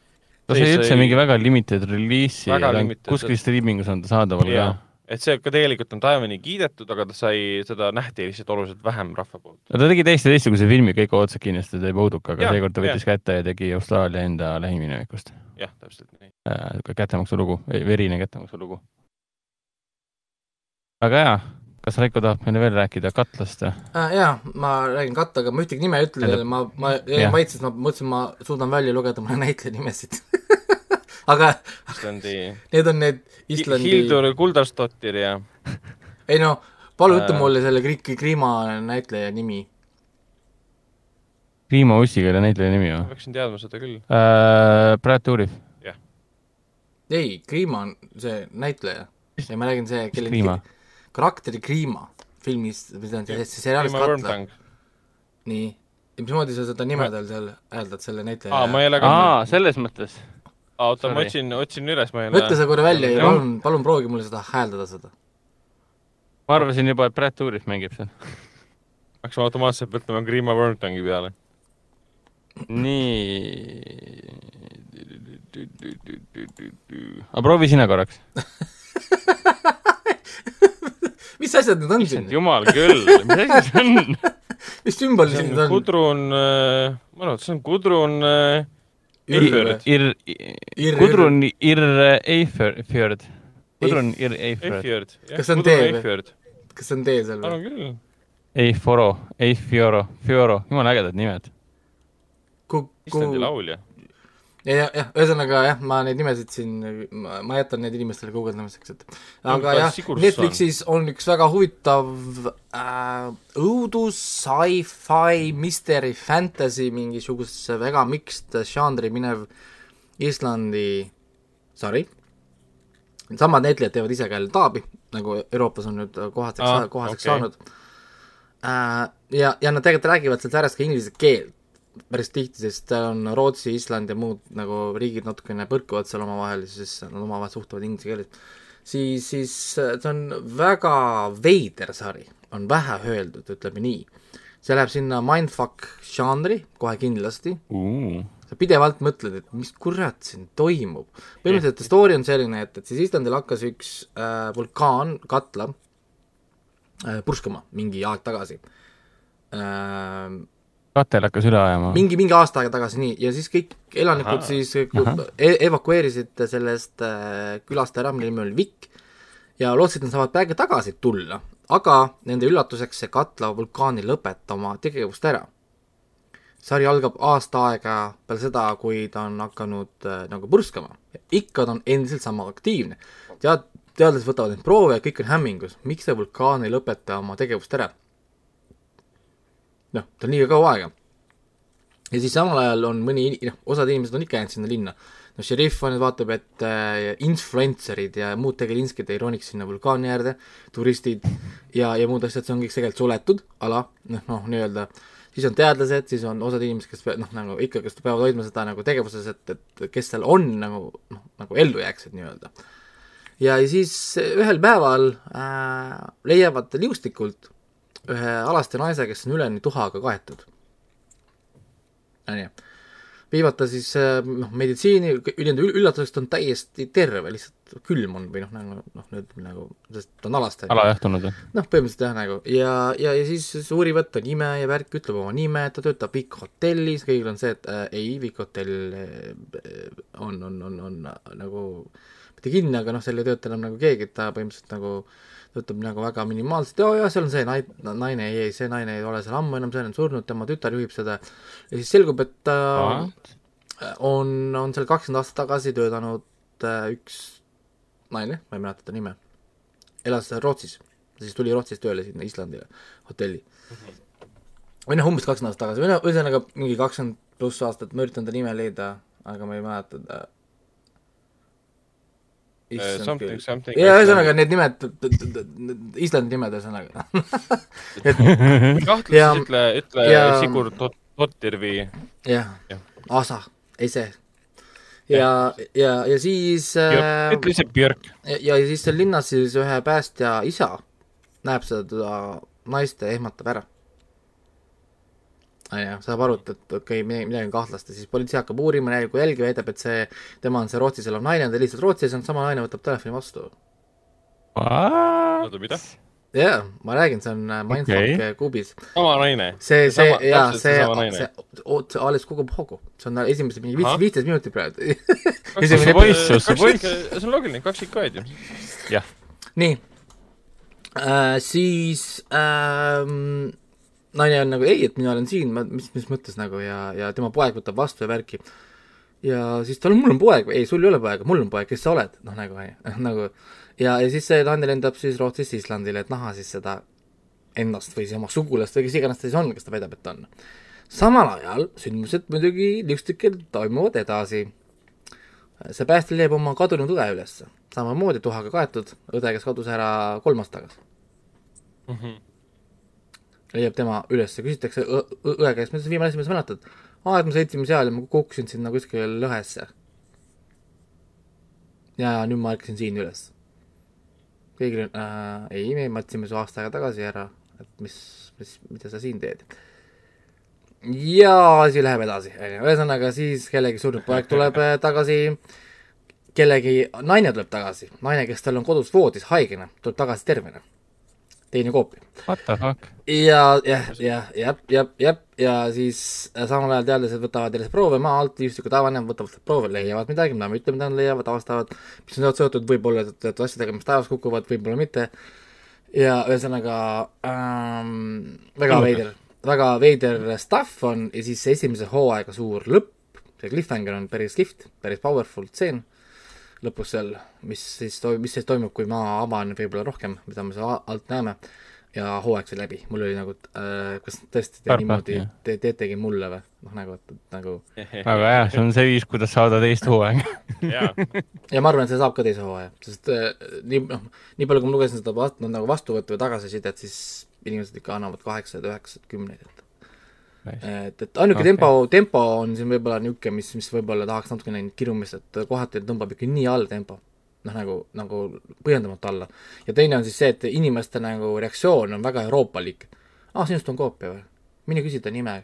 ta sai üldse mingi väga limited release'i ja kuskil striimingus on ta saadaval ka et see ka tegelikult on taevani kiidetud, aga ta sai, seda nähti lihtsalt oluliselt vähem rahva poolt. no ta tegi täiesti teistsuguse filmi, kõik ootasid kindlasti, ta teeb Ouduka, aga seekord ta võttis ja. kätte ja tegi Austraalia enda lähiminevikust. jah, täpselt nii äh,. kättemaksu lugu, verine kättemaksu lugu. väga hea, kas Raiko tahab meile veel rääkida katlast äh,? jaa, ma räägin kattaga, ma ühtegi nime ei ütle ma, ma jäin vait, sest ma mõtlesin, ma suudan välja lugeda mõne näitleja nimesid aga Islandi need on need Islandi Hildur Kuldastottir ja ei no, palun ütle äh... mulle selle Kri-, Kriima näitleja nimi. Kriima Ussikeele näitleja nimi või? ma peaksin teadma seda küll äh,. Brad Dourif. jah. ei, Kriima on see näitleja. ja ma räägin see, kelle karakteri Kriima filmis, mis ta on, see seriaalis Katla. nii, ja mismoodi sa seda nime tal seal hääldad, selle näitleja? aa, ma ei ole ka aa, selles mõttes oota, ma otsin, otsin üles, ma ei võta see korra välja ja palun, palun proovi mulle seda hääldada, seda. ma arvasin juba, et Brad Dourif mängib seal. hakkasin automaatselt mõtlema Grima Wormtangi peale. nii. aga proovi sina korraks mis asjad need on siin? jumal küll, mis asi see on? mis sümbol siin on? Gudrun äh,, ma arvan, et see on Gudrun äh, Ir-, Ir-, Ir-, Gudrun Ir-Eifjord. Gudrun Ir-Eifjord. kas see on tee või? kas see on tee seal või? arvan küll. Eiforo, Eifioro, Fioro, jumala ägedad nimed. Islandi laulja. Jah, jah, ühesõnaga jah, ma neid nimesid siin, ma jätan need inimestele guugeldamiseks, et aga jah, Netflixis on üks väga huvitav äh, õudus, sci-fi, mystery, fantasy, mingisugusesse väga mixed žanri minev Islandi sari. samad näitlejad teevad ise ka jälle taabi, nagu Euroopas on nüüd kohaseks ah,, kohaseks okay. saanud äh,. ja, ja nad tegelikult räägivad seal säärast ka inglise keelt päris tihti, sest on Rootsi, Island ja muud nagu riigid natukene põrkuvad seal omavahel, siis nad omavahel suhtlevad inglise keeles. siis, siis see on väga veider sari, on vähe öeldud, ütleme nii. see läheb sinna mindfuck žanri kohe kindlasti uh.. sa pidevalt mõtled, et mis kurat siin toimub. põhimõtteliselt story on selline, et, et siis Islandil hakkas üks äh, vulkaan, katla äh, purskama mingi aeg tagasi äh, katel hakkas üle ajama? mingi, mingi aasta aega tagasi, nii, ja siis kõik elanikud aha, siis e evakueerisid sellest äh, külast ära, mille nimi oli Vikk, ja lootsid, et nad saavad peagi tagasi tulla, aga nende üllatuseks see Katla vulkaan ei lõpeta oma tegevust ära. sari algab aasta aega peale seda, kui ta on hakanud äh, nagu purskama. ikka ta on endiselt sama aktiivne. tead, teadlased võtavad neid proove ja kõik on hämmingus, miks see vulkaan ei lõpeta oma tegevust ära noh, ta on liiga kaua aega. ja siis samal ajal on mõni, noh, osad inimesed on ikka jäänud sinna linna. no šerif on, vaatab, et äh, influencer'id ja muud tegelinskid ei roniks sinna vulkaani äärde, turistid ja, ja muud asjad, see on kõik tegelikult suletud ala, noh, noh, nii-öelda siis on teadlased, siis on osad inimesed, kes noh, nagu ikka, kes peavad hoidma seda nagu tegevuses, et, et kes seal on nagu noh, nagu ellu jääksid nii-öelda. ja siis ühel päeval äh, leiavad liustikult ühe alasti naise, kes on üleni tuhaga kaetud. onju. viivad ta siis äh, noh, meditsiini, üllatuseks ta on täiesti terve, lihtsalt külm on või noh, nagu noh, nüüd nagu, sest ta on alast. alajahtunud või? noh, põhimõtteliselt jah, nagu ja, ja, ja siis uurivad ta nime ja värk, ütleb oma nime, ta töötab Vic hotellis, kõigil on see, et äh, ei, Vic hotell äh, on, on, on, on nagu mitte kinni, aga noh, seal ei tööta enam nagu keegi, et ta põhimõtteliselt nagu äh, töötab nagu väga minimaalselt, joo, jah, seal on see nai-, naine, ei, ei, see naine ei ole seal ammu enam, see on surnud, tema tütar juhib seda, ja siis selgub, et äh, on, on seal kakskümmend aastat tagasi töötanud äh, üks naine, ma ei mäleta ta nime, elas Rootsis, siis tuli Rootsist tööle sinna Islandile hotelli. Või noh, umbes kakskümmend aastat tagasi, või noh, ühesõnaga mingi kakskümmend pluss aastat, ma üritan ta nime leida, aga ma ei mäleta ta Uh, something, something. ja ühesõnaga need nimed, Islandi nimed ühesõnaga. Kahtluses ütle, ütle ja, Sigurd Ottir või jah. Ja., Asa, ei see. ja, ja, ja siis äh, ütle ise Björk. ja, ja siis seal linnas siis ühe päästja isa näeb seda naist ja ehmatab ära on ju, saab aru, et, et okei okay,, midagi on kahtlast ja siis politsei hakkab uurima, näib, kui jälgi väidab, et see, tema on see Rootsis elav naine, ta lihtsalt Rootsis on, sama naine võtab telefoni vastu. oota, mida? jaa, ma räägin, see on äh, Mindfuck okay. Äh, kuubis. sama naine? see, see, jaa, see, see, oot, see alles kogub hoogu. see on esimesed mingi viis, viisteist minutit praegu see poiss, see poiss. see on loogiline, kaksikõed ju. jah. nii äh,, siis ähm, naine on nagu ei, et mina olen siin, ma, mis, mis mõttes nagu ja, ja tema poeg võtab vastu ja värki. ja siis tal on, mul on poeg, ei, sul ei ole poega, mul on poeg, kes sa oled, noh nagu, nagu ja, ja siis see naine lendab siis Rootsist Islandile, et näha siis seda ennast või siis oma sugulast või kes iganes ta siis on, kes ta väidab, et on. samal ajal sündmused muidugi liustikel toimuvad edasi. see päästja leiab oma kadunud õe ülesse, samamoodi tuhaga kaetud õde, kes kadus ära kolm aastat tagasi mm. -hmm leiab tema üles, küsitakse õe käest, mis viimane asi, mis mäletad? aa, et me sõitsime seal ja ma kukkusin sinna kuskile lõhesse. ja nüüd ma ärkasin siin üles. kõigil on äh,, ei, me matsime su aasta aega tagasi ära, et mis, mis, mida sa siin teed. ja asi läheb edasi, onju, ühesõnaga siis kellegi surnud poeg tuleb äh, tagasi, kellegi, naine tuleb tagasi, naine, kes tal on kodus voodis haigena, tuleb tagasi tervena teine koopia. What the fuck? ja, jah, jah, jah, jah, jah, ja siis äh, samal ajal teadlased võtavad järjest proove maa alt, liivistikud avanevad, võtavad proove, leiavad midagi, mida me ütleme, mida nad leiavad, avastavad, mis on seotud võib-olla teatud asjadega, mis taevas kukuvad, võib-olla mitte. ja ühesõnaga ähm, väga veider, väga veider stuff on ja siis esimese hooaega suur lõpp, see cliffhanger on päris kihvt, päris powerful stseen lõpus seal, mis siis to-, mis siis toimub, kui ma avan võib-olla rohkem, mida me seal alt näeme, ja hooaeg sai läbi, mul oli nagu äh,, kas tõesti te niimoodi te teetegi mulle või? noh, nagu, et nagu aga jah, see on see viis, kuidas saada teist hooaega. Ja ma arvan, et see saab ka teise hooaja, sest äh, nii, noh, nii palju, kui ma lugesin seda vast-, noh, nagu vastuvõttu või tagasisidet, siis inimesed ikka annavad kaheksaid, üheksaid, kümneid, et et, et ainuke okay. tempo, tempo on siin võib-olla niisugune, mis, mis võib-olla tahaks natukene kirumist, et kohati tõmbab ikka nii all tempo. noh, nagu, nagu põhjendamatu alla. ja teine on siis see, et inimeste nagu reaktsioon on väga euroopalik. aa, sinust on koopia või? mine küsi ta nime.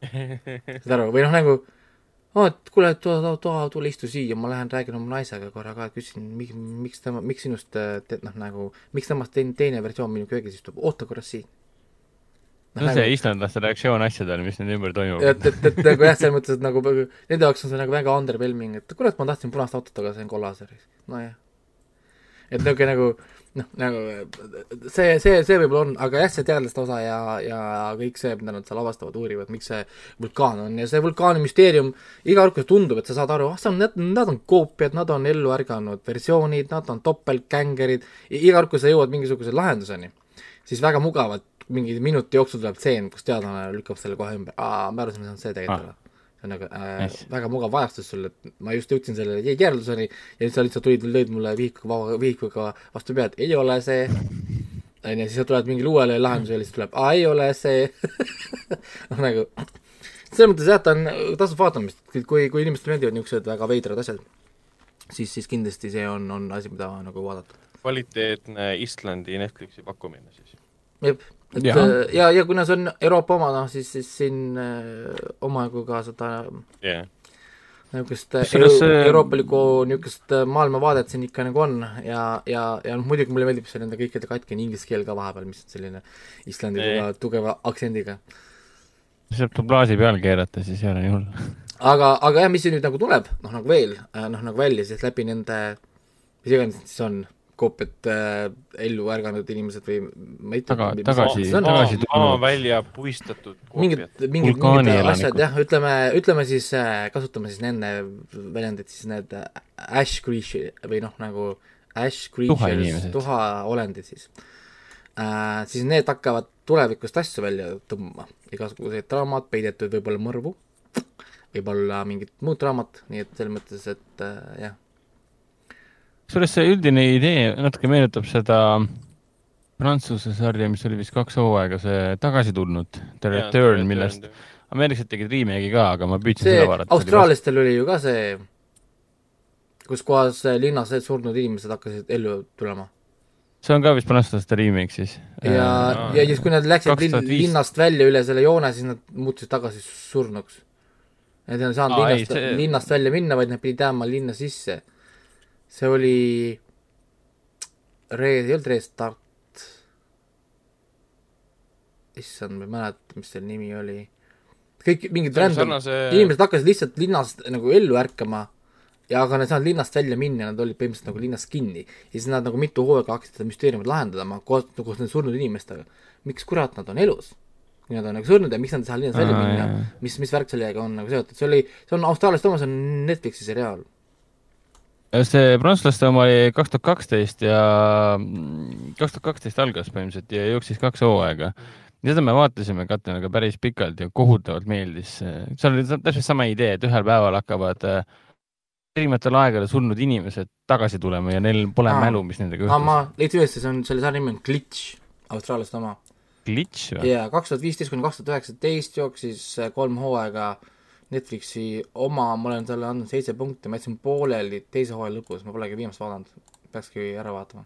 saad aru, või noh, nagu aa, et kuule, tule, tule, tule istu siia, ma lähen räägin oma naisega korra ka, küsin, miks, miks tema, miks sinust, noh, nagu, miks temast teine, teine versioon minu köögis istub, oota korra siin no see nagu... islandlaste reaktsioon asjadele, mis nende ümber toimub. et, et, et nagu jah, selles mõttes, et nagu nende jaoks on see nagu väga underwhelming, et kurat, ma tahtsin punast autot, aga sain kollase. nojah. et niisugune nagu noh, nagu see, see, see võib-olla on, aga jah, see teadlaste osa ja, ja kõik see, mida nad seal avastavad, uurivad, miks see vulkaan on ja see vulkaani müsteerium, iga kord, kui tundub, et sa saad aru, ah, see on, nad, nad on koopiad, nad on ellu ärganud versioonid, nad on topeltgängerid, iga kord, kui sa jõuad mingisuguse lahenduseni, siis väga mugavalt mingi minuti jooksul tuleb tseen, kus teadlane lükkab selle kohe ümber, aa, me arvasime, see on see tegelikult ah. see on nagu äh, nice. väga mugav ajastus sul, et ma just jõudsin selle järelduseni ja nüüd sa lihtsalt tulid, lõid mulle vihikuga, vihikuga vastu pead, ei ole see, onju, siis sa tuled mingile uuele lahendusele siis tuleb, aa, ei ole see noh, nagu selles mõttes jah, ta on, tasub vaatamist, kui, kui inimestele meeldivad niisugused väga veidrad asjad, siis, siis kindlasti see on, on asi, mida nagu vaadata. kvaliteetne Islandi Netflixi pakkumine siis. jep et ja, äh, ja, ja kuna see on Euroopa oma, noh siis, siis siin äh, omajagu ka seda yeah. niisugust äh, euro, see... euroopalikku niisugust maailmavaadet siin ikka nagu on ja, ja, ja noh, muidugi mulle meeldib see nende kõikide katkine inglise keel ka vahepeal, mis on selline Islandi yeah. tugeva aktsendiga. saab dublaaži peale keerata, siis ei ole nii hull. aga, aga jah, mis siin nüüd nagu tuleb, noh nagu veel, noh nagu välja siis läbi nende, mis iganes siis on koopiat äh, ellu ärganud inimesed või ma ei tea Taga, tagasi, tagasi tulnud. välja puistatud mingid, mingid, mingid asjad jah, ütleme, ütleme siis äh,, kasutame siis nende väljendit, siis need ash creature või noh, nagu ash creatures, tuhaolendid siis. Äh,, siis need hakkavad tulevikust asju välja tõmbama, igasuguseid draamad, peidetud võib-olla mõrvu, võib-olla mingit muud draamat, nii et selles mõttes, et äh, jah kusjuures see üldine idee natuke meenutab seda Prantsuse sarja, mis oli vist kaks hooaega, see Tagasi tulnud, The Return, millest ameeriklased tegid remake'i ka, aga ma püüdsin see, seda vaadata. austraallastel oli ju ka see, kus kohas linnas surnud inimesed hakkasid ellu tulema. see on ka vist prantslaste remake siis? ja äh,, ja siis, kui nad läksid lin, linnast välja üle selle joone, siis nad muutusid tagasi surnuks. Nad ei saanud Aa, linnast, see... linnast välja minna, vaid nad pidid jääma linna sisse see oli Re-, ei olnud Restart. issand, ma ei mäleta, mis selle nimi oli. kõik mingid random sarnase... inimesed hakkasid lihtsalt linnast nagu ellu ärkama ja aga nad ei saanud linnast välja minna, nad olid põhimõtteliselt nagu linnas kinni. ja siis nad nagu mitu hooaega hakkasid seda müsteeriumit lahendama koos, koos nende surnud inimestega. miks kurat nad on elus? kui nad on nagu surnud ja miks nad ei saa linnast välja minna, mis, mis värk sellega on nagu seotud, see oli, see on Austraalias toimumas, on Netflixi seriaal see prantslaste oma oli kaks tuhat kaksteist ja kaks tuhat kaksteist algas põhimõtteliselt ja jooksis kaks hooaega. seda me vaatasime Katjanaga päris pikalt ja kohutavalt meeldis. seal oli täpselt sama idee, et ühel päeval hakkavad äh, erinevatel aegadel surnud inimesed tagasi tulema ja neil pole Aa. mälu, mis nendega juhtus. ma leidsin üles, see on, selle sarja nimi on Glitch, austraallaste oma. Glitch või? jaa, kaks tuhat viisteist kuni kaks tuhat üheksateist jooksis äh, kolm hooaega Netflixi oma, ma olen talle andnud seitse punkti, ma jätsin pooleli teise hooaja lõpus, ma polegi viimast vaadanud, peakski ära vaatama.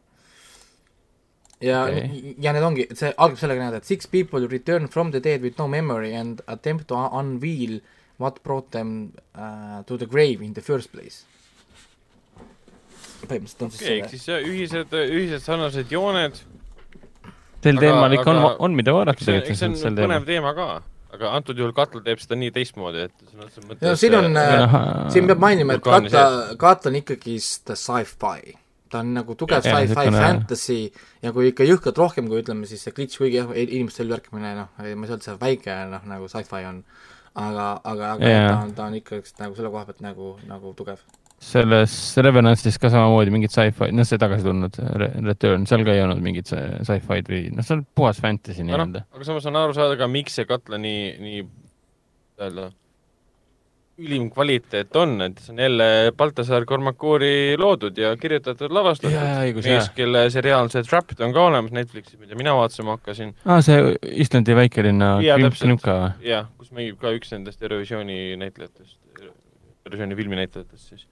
ja okay., ja need ongi, see algab sellega näed, et six people return from the dead with no memory and attempt to unveil what brought them uh, to the grave in the first place. põhimõtteliselt on siis okay, see. siis ühised, ühised sarnased jooned. sel teemal ikka on, on mida vaadata tegelikult. see on põnev teema ka aga antud juhul Katla teeb seda nii teistmoodi, et sõna otseses mõttes no siin on äh,, siin peab mainima, et Katla, Katla on ikkagist sci-fi. ta on nagu tugev sci-fi fantasy ja kui ikka jõhkralt rohkem, kui ütleme siis see glitch, kuigi jah, inimeste ellu ärkamine, noh, ma ei saa öelda, see väike, noh, nagu sci-fi on, aga, aga, aga yeah. ta on, ta on ikka nagu selle koha pealt nagu, nagu tugev selles Revenantsis ka samamoodi mingit sci-fi, noh, see tagasi tulnud Return, seal ka ei olnud mingit sci-fi'd või noh, see on puhas fantasy nii-öelda no,. aga samas on aru saada ka, miks see katla nii, nii öelda ülim kvaliteet on, et see on jälle Baltasar Kormakuri loodud ja kirjutatud, lavastatud. mees, kelle seriaal see Trapped on ka olemas Netflixis, mida mina vaatama hakkasin. aa, see Islandi väikelinna Krimka või? jah, kus mängib ka üks nendest Eurovisiooni näitlejatest, Eurovisiooni filminäitlejatest siis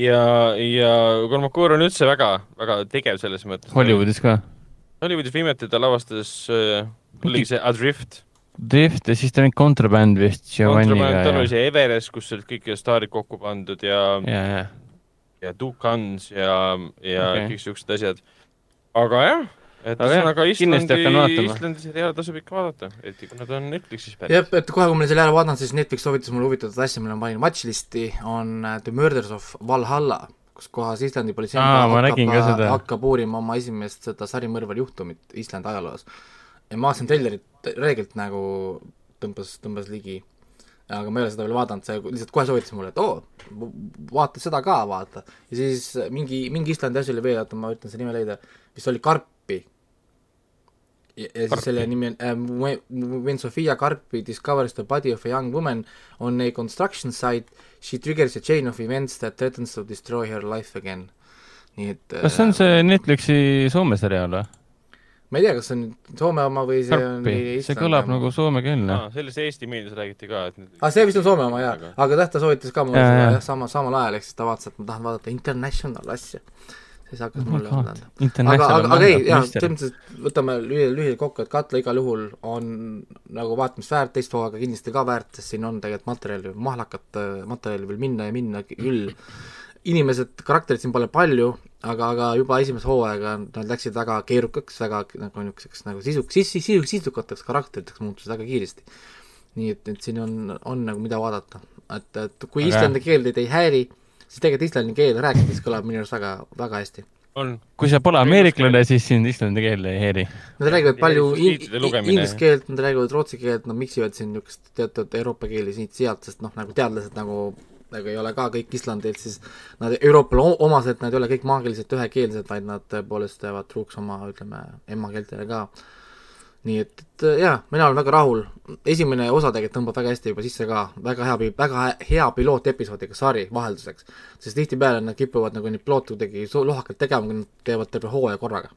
ja, ja Kormakur on üldse väga, väga tegev selles mõttes. Hollywoodis ka? Hollywoodis viimati ta lavastas äh,, oligi see Adrift. Drift ja siis ta oli Contraband vist Giovanniga. tal oli see Everest, kus olid kõik staarid kokku pandud ja ja, ja, ja Duke Guns ja, ja okay. kõik siuksed asjad. aga jah et ühesõnaga Islandi, Islandi seriaale tasub ikka vaadata, eriti kui nad on Netflixis pärit. jah, et kohe, kui ma selle ära vaatan, siis Netflix soovitas mulle huvitavat asja, mille ma panin watchlisti, on äh, The Murders of Valhalla, kus kohas Islandi politsei hakkab, hakkab uurima oma esimest seda sarimõrvari juhtumit Islandi ajaloos. ja ma vaatasin treilerit reeglilt nagu tõmbas, tõmbas ligi aga ma ei ole seda veel vaadanud, see lihtsalt kohe soovitas mulle, et oo vaata seda ka, vaata. ja siis mingi, mingi Islandi asi oli veel, oota, ma ütlen selle nime leida, vist oli Karp ja, siis selle nimi on uh, When Sofia Karpi discovers the body of a young woman on a construction site, she triggers a chain of events that threatens to destroy her life again. nii et kas see on see Netflixi Soome seriaal või? ma ei tea, kas see on Soome oma või see Karpi. on see kõlab oma. nagu soomekeelne ah,. sellest Eesti meedias räägiti ka, et aa ah,, see vist on Soome oma jaa, aga jah, ta soovitas ka mulle seda jah, sama, samal ajal, ehk siis ta vaatas, et ma tahan vaadata international asja siis hakkas mulle oh aga, aga, aga ei, jaa, selles mõttes, et võtame lühidalt, lühidalt kokku, et Katla igal juhul on nagu vaatamist väärt, teist hooaega kindlasti ka väärt, sest siin on tegelikult materjali, mahlakat materjali veel minna ja minna küll. inimesed, karakterid siin pole palju, aga, aga juba esimese hooaega nad läksid väga keerukaks, väga nagu niisuguseks nagu sisuks, sis-, sisu, sisukateks karakteriteks muutusid väga kiiresti. nii et, et siin on, on nagu mida vaadata. et, et kui islandi keel teid ei häiri, siis tegelikult islandi keel rääkides kõlab minu arust väga, väga hästi. on. kui sa pole ameeriklane, siis sind islandi keel ei häiri. Nad räägivad palju inglise keelt, nad räägivad rootsi keelt, nad miksivad siin niisugust teatud Euroopa keeli siit-sealt, sest noh, nagu teadlased nagu nagu ei ole ka kõik Islandilt, siis nad Euroopale omased, nad ei ole kõik maagiliselt ühekeelsed, vaid nad tõepoolest jäävad truuks oma, ütleme, emakeeltele ka nii et, et jaa, mina olen väga rahul, esimene osa tegelikult tõmbab väga hästi juba sisse ka, väga hea, väga hea pilootepisoodiga sari vahelduseks. sest tihtipeale nad kipuvad nagu neid piloote kuidagi lohakalt tegema, kui nad teevad terve hooaja korraga.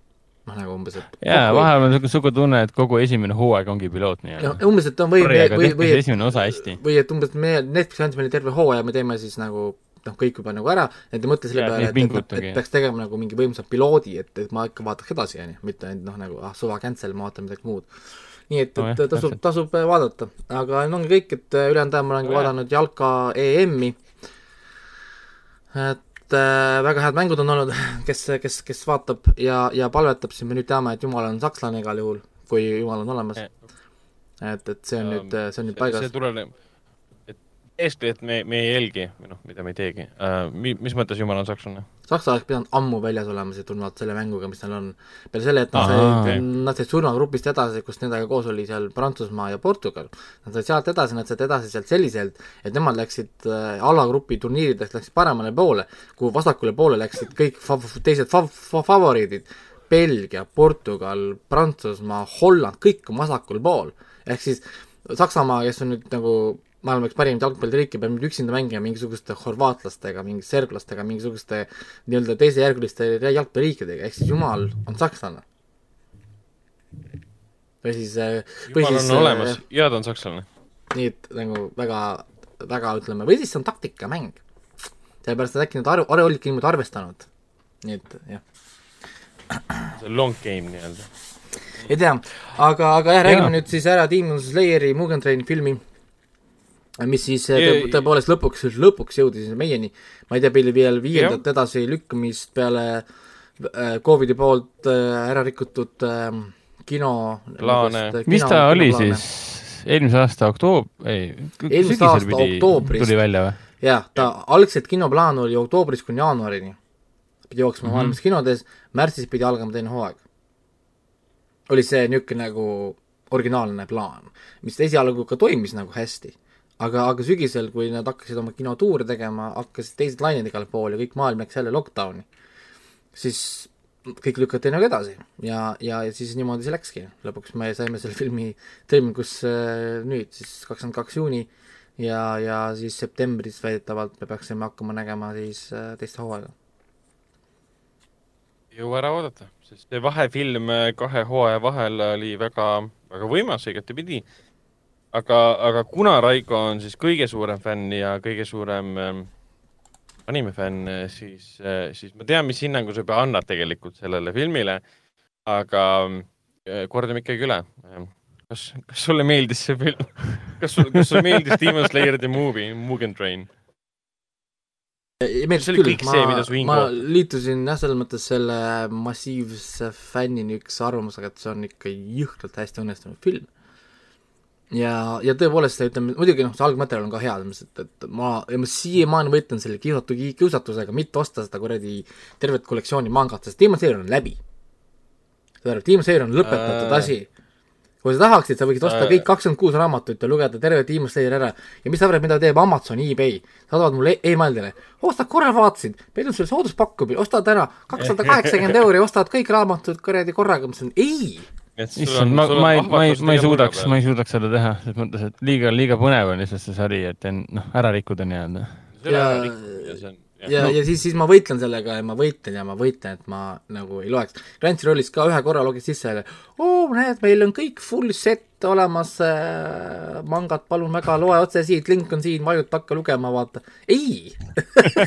noh, nagu umbes, et jaa, vahel on niisugune tunne, et kogu esimene hooaeg ongi piloot nii-öelda. umbes, et on või, või, või esimene osa hästi. või et umbes me, Netflix andis meile terve hooaja, me teeme siis nagu noh, kõik juba nagu ära, et ei mõtle selle peale, et, et, et peaks tegema nagu mingi võimsa piloodi, et, et ma ikka vaataks edasi, on ju, mitte ainult noh, nagu ah, suva cancel, ma vaatan midagi muud. nii et, et no, tasub, tasub äh, vaadata, aga no ongi kõik, et äh, ülejäänud ajal ma olen ka vaadanud jalka EM-i, et äh, väga head mängud on olnud, kes, kes, kes vaatab ja, ja palvetab, siis me nüüd teame, et Jumal on sakslane igal juhul, kui Jumal on olemas. et, et see on ja, nüüd, see on nüüd paigas. see tuleneb eeskätt me, me ei jälgi, või noh, mida me ei teegi uh,. Mi-, mis mõttes jumal on sakslane? Saksa oleks pidanud ammu väljas olema, see tulenevalt selle mänguga, mis neil on. peale selle, et nad said, nad said surmagrupist edasi, kus nendega koos oli seal Prantsusmaa ja Portugal. Nad said sealt edasi, nad said edasi sealt selliselt, et nemad läksid äh, alagrupi turniiridest läksid paremale poole, kuhu vasakule poole läksid kõik fa-, teised fa-, fa-, favoriidid. Belgia, Portugal, Prantsusmaa, Holland, kõik on vasakul pool. ehk siis Saksamaa, kes on nüüd nagu maailma üks parimaid jalgpalliriike, peab nüüd üksinda mängima mingisuguste horvaatlastega, mingi serblastega, mingisuguste nii-öelda teisejärguliste jalgpalliriikidega, ehk siis jumal on sakslane. või siis äh, jumal siis, on olemas äh, ja ta on sakslane. nii et nagu väga, väga ütleme, või siis see on taktikamäng. sellepärast, et äkki nad arv-, arv-, olidki niimoodi arvestanud. nii et jah. see on long game nii-öelda. ei tea, aga, aga jah, räägime ja. nüüd siis ära Demon Slayeri Mugen Train filmi mis siis äh, tõepoolest lõpuks, lõpuks jõudis meieni. ma ei tea, meil veel viiendat edasilükkamist peale äh, Covidi poolt äh, ära rikutud äh, kino plaane. mis ta oli plaane. siis, eelmise aasta oktoob-, ei, eelmise aasta oktoobris tuli välja või? jah, ta ja. algselt kinoplaan oli oktoobrist kuni jaanuarini. pidi jooksma mm -hmm. maailmas kinodes, märtsis pidi algama teine hooaeg. oli see niisugune nagu originaalne plaan, mis esialgu ka toimis nagu hästi aga, aga sügisel, kui nad hakkasid oma kinotuure tegema, hakkasid teised lained igale poole, kõik maailm läks jälle lockdowni, siis kõik lükati nagu edasi ja, ja, siis niimoodi see läkski. lõpuks me saime selle filmi tõlmingusse nüüd siis kakskümmend kaks juuni ja, ja siis septembris väidetavalt me peaksime hakkama nägema siis äh, teist hooaega. jõua ära oodata, sest see vahefilm kahe hooaja vahel oli väga, väga võimas igatepidi aga, aga kuna Raiko on siis kõige suurem fänn ja kõige suurem ähm, animefänn, siis äh,, siis ma tean, mis hinnangu sa juba annad tegelikult sellele filmile. aga äh, kordame ikkagi üle. kas, kas sulle meeldis see film? kas sul, kas sulle meeldis Demon Slayer the movie, Mugen Train? meeldis küll, ma, ma liitusin jah, selles mõttes selle massiivse fännini üks arvamusega, et see on ikka jõhkralt hästi õnnestunud film ja, ja tõepoolest, ütleme, muidugi noh, see algmaterjal on ka hea, selles mõttes, et ma, ja ma siiamaani võitlen selle kiusatu-, kiusatusega mitte osta seda kuradi tervet kollektsiooni mangat, sest Demon Slayer on läbi. saad aru, Demon Slayer on lõpetatud äh... asi. kui sa tahaksid, sa võiksid osta äh... kõik kakskümmend kuus raamatut ja lugeda terve Demon Slayer ära. Ja mis sa arvad, mida teeb Amazon, eBay, saadavad mulle e emailidele, ostad korra vaatasid, meil on sul sooduspakkumine, ostad ära kakssada kaheksakümmend euri, ostad kõik raamatud kuradi korraga, ma ütlesin ei issand, ma, ma ei, ma ei, ma ei suudaks, ma ei suudaks seda teha, selles mõttes, et liiga, liiga põnev on lihtsalt see sari, et noh, ära rikkuda nii-öelda. ja, ja, ja, ja siis, siis ma võitlen sellega ja ma võitlen ja ma võitlen, et ma nagu ei loeks. Cruncyrollis ka ühe korra logid sisse, oo, näed, meil on kõik full set olemas äh,, mangad, palun väga, loe otse siit, link on siin, vajuta, hakka lugema, vaata. ei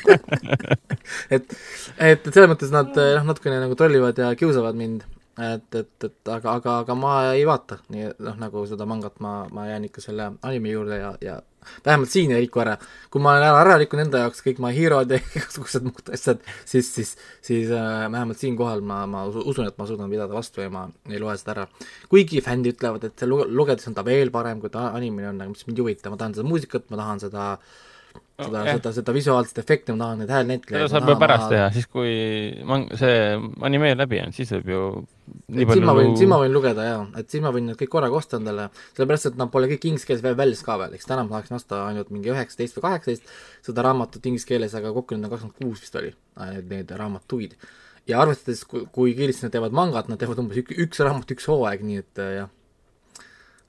et, et selles mõttes nad noh, natukene nagu trollivad ja kiusavad mind et, et, et aga, aga, aga ma ei vaata nii noh, nagu seda mangat, ma, ma jään ikka selle anime juurde ja, ja vähemalt siin ei riku ära. kui ma olen ära, ära rikkunud enda jaoks kõik My Hero'd ja igasugused muud asjad, siis, siis, siis äh, vähemalt siinkohal ma, ma usun, et ma suudan pidada vastu ja ma ei loe seda ära. kuigi fännid ütlevad, et lugedes on ta veel parem, kui ta animene on, aga mis mind ei huvita, ma tahan seda muusikat, ma tahan seda äh, seda okay., seda, seda visuaalset efekti ma tahan, neid häälnäitlejaid. seda saab ju pärast teha, siis kui mang-, see animeer läbi on, siis võib ju nii palju siis ma võin, siis ma võin lugeda jaa, et siis ma võin need kõik korraga osta endale, sellepärast et nad pole kõik inglise keeles veel väljas ka veel, eks täna ma tahaksin osta ainult mingi üheksateist või kaheksateist seda raamatut inglise keeles, aga kokku neid on kakskümmend kuus vist oli, need, need raamatuid. ja arvestades, kui, kui kiiresti nad teevad mangat, nad teevad umbes üks, üks raamat, üks hooaeg, nii et jah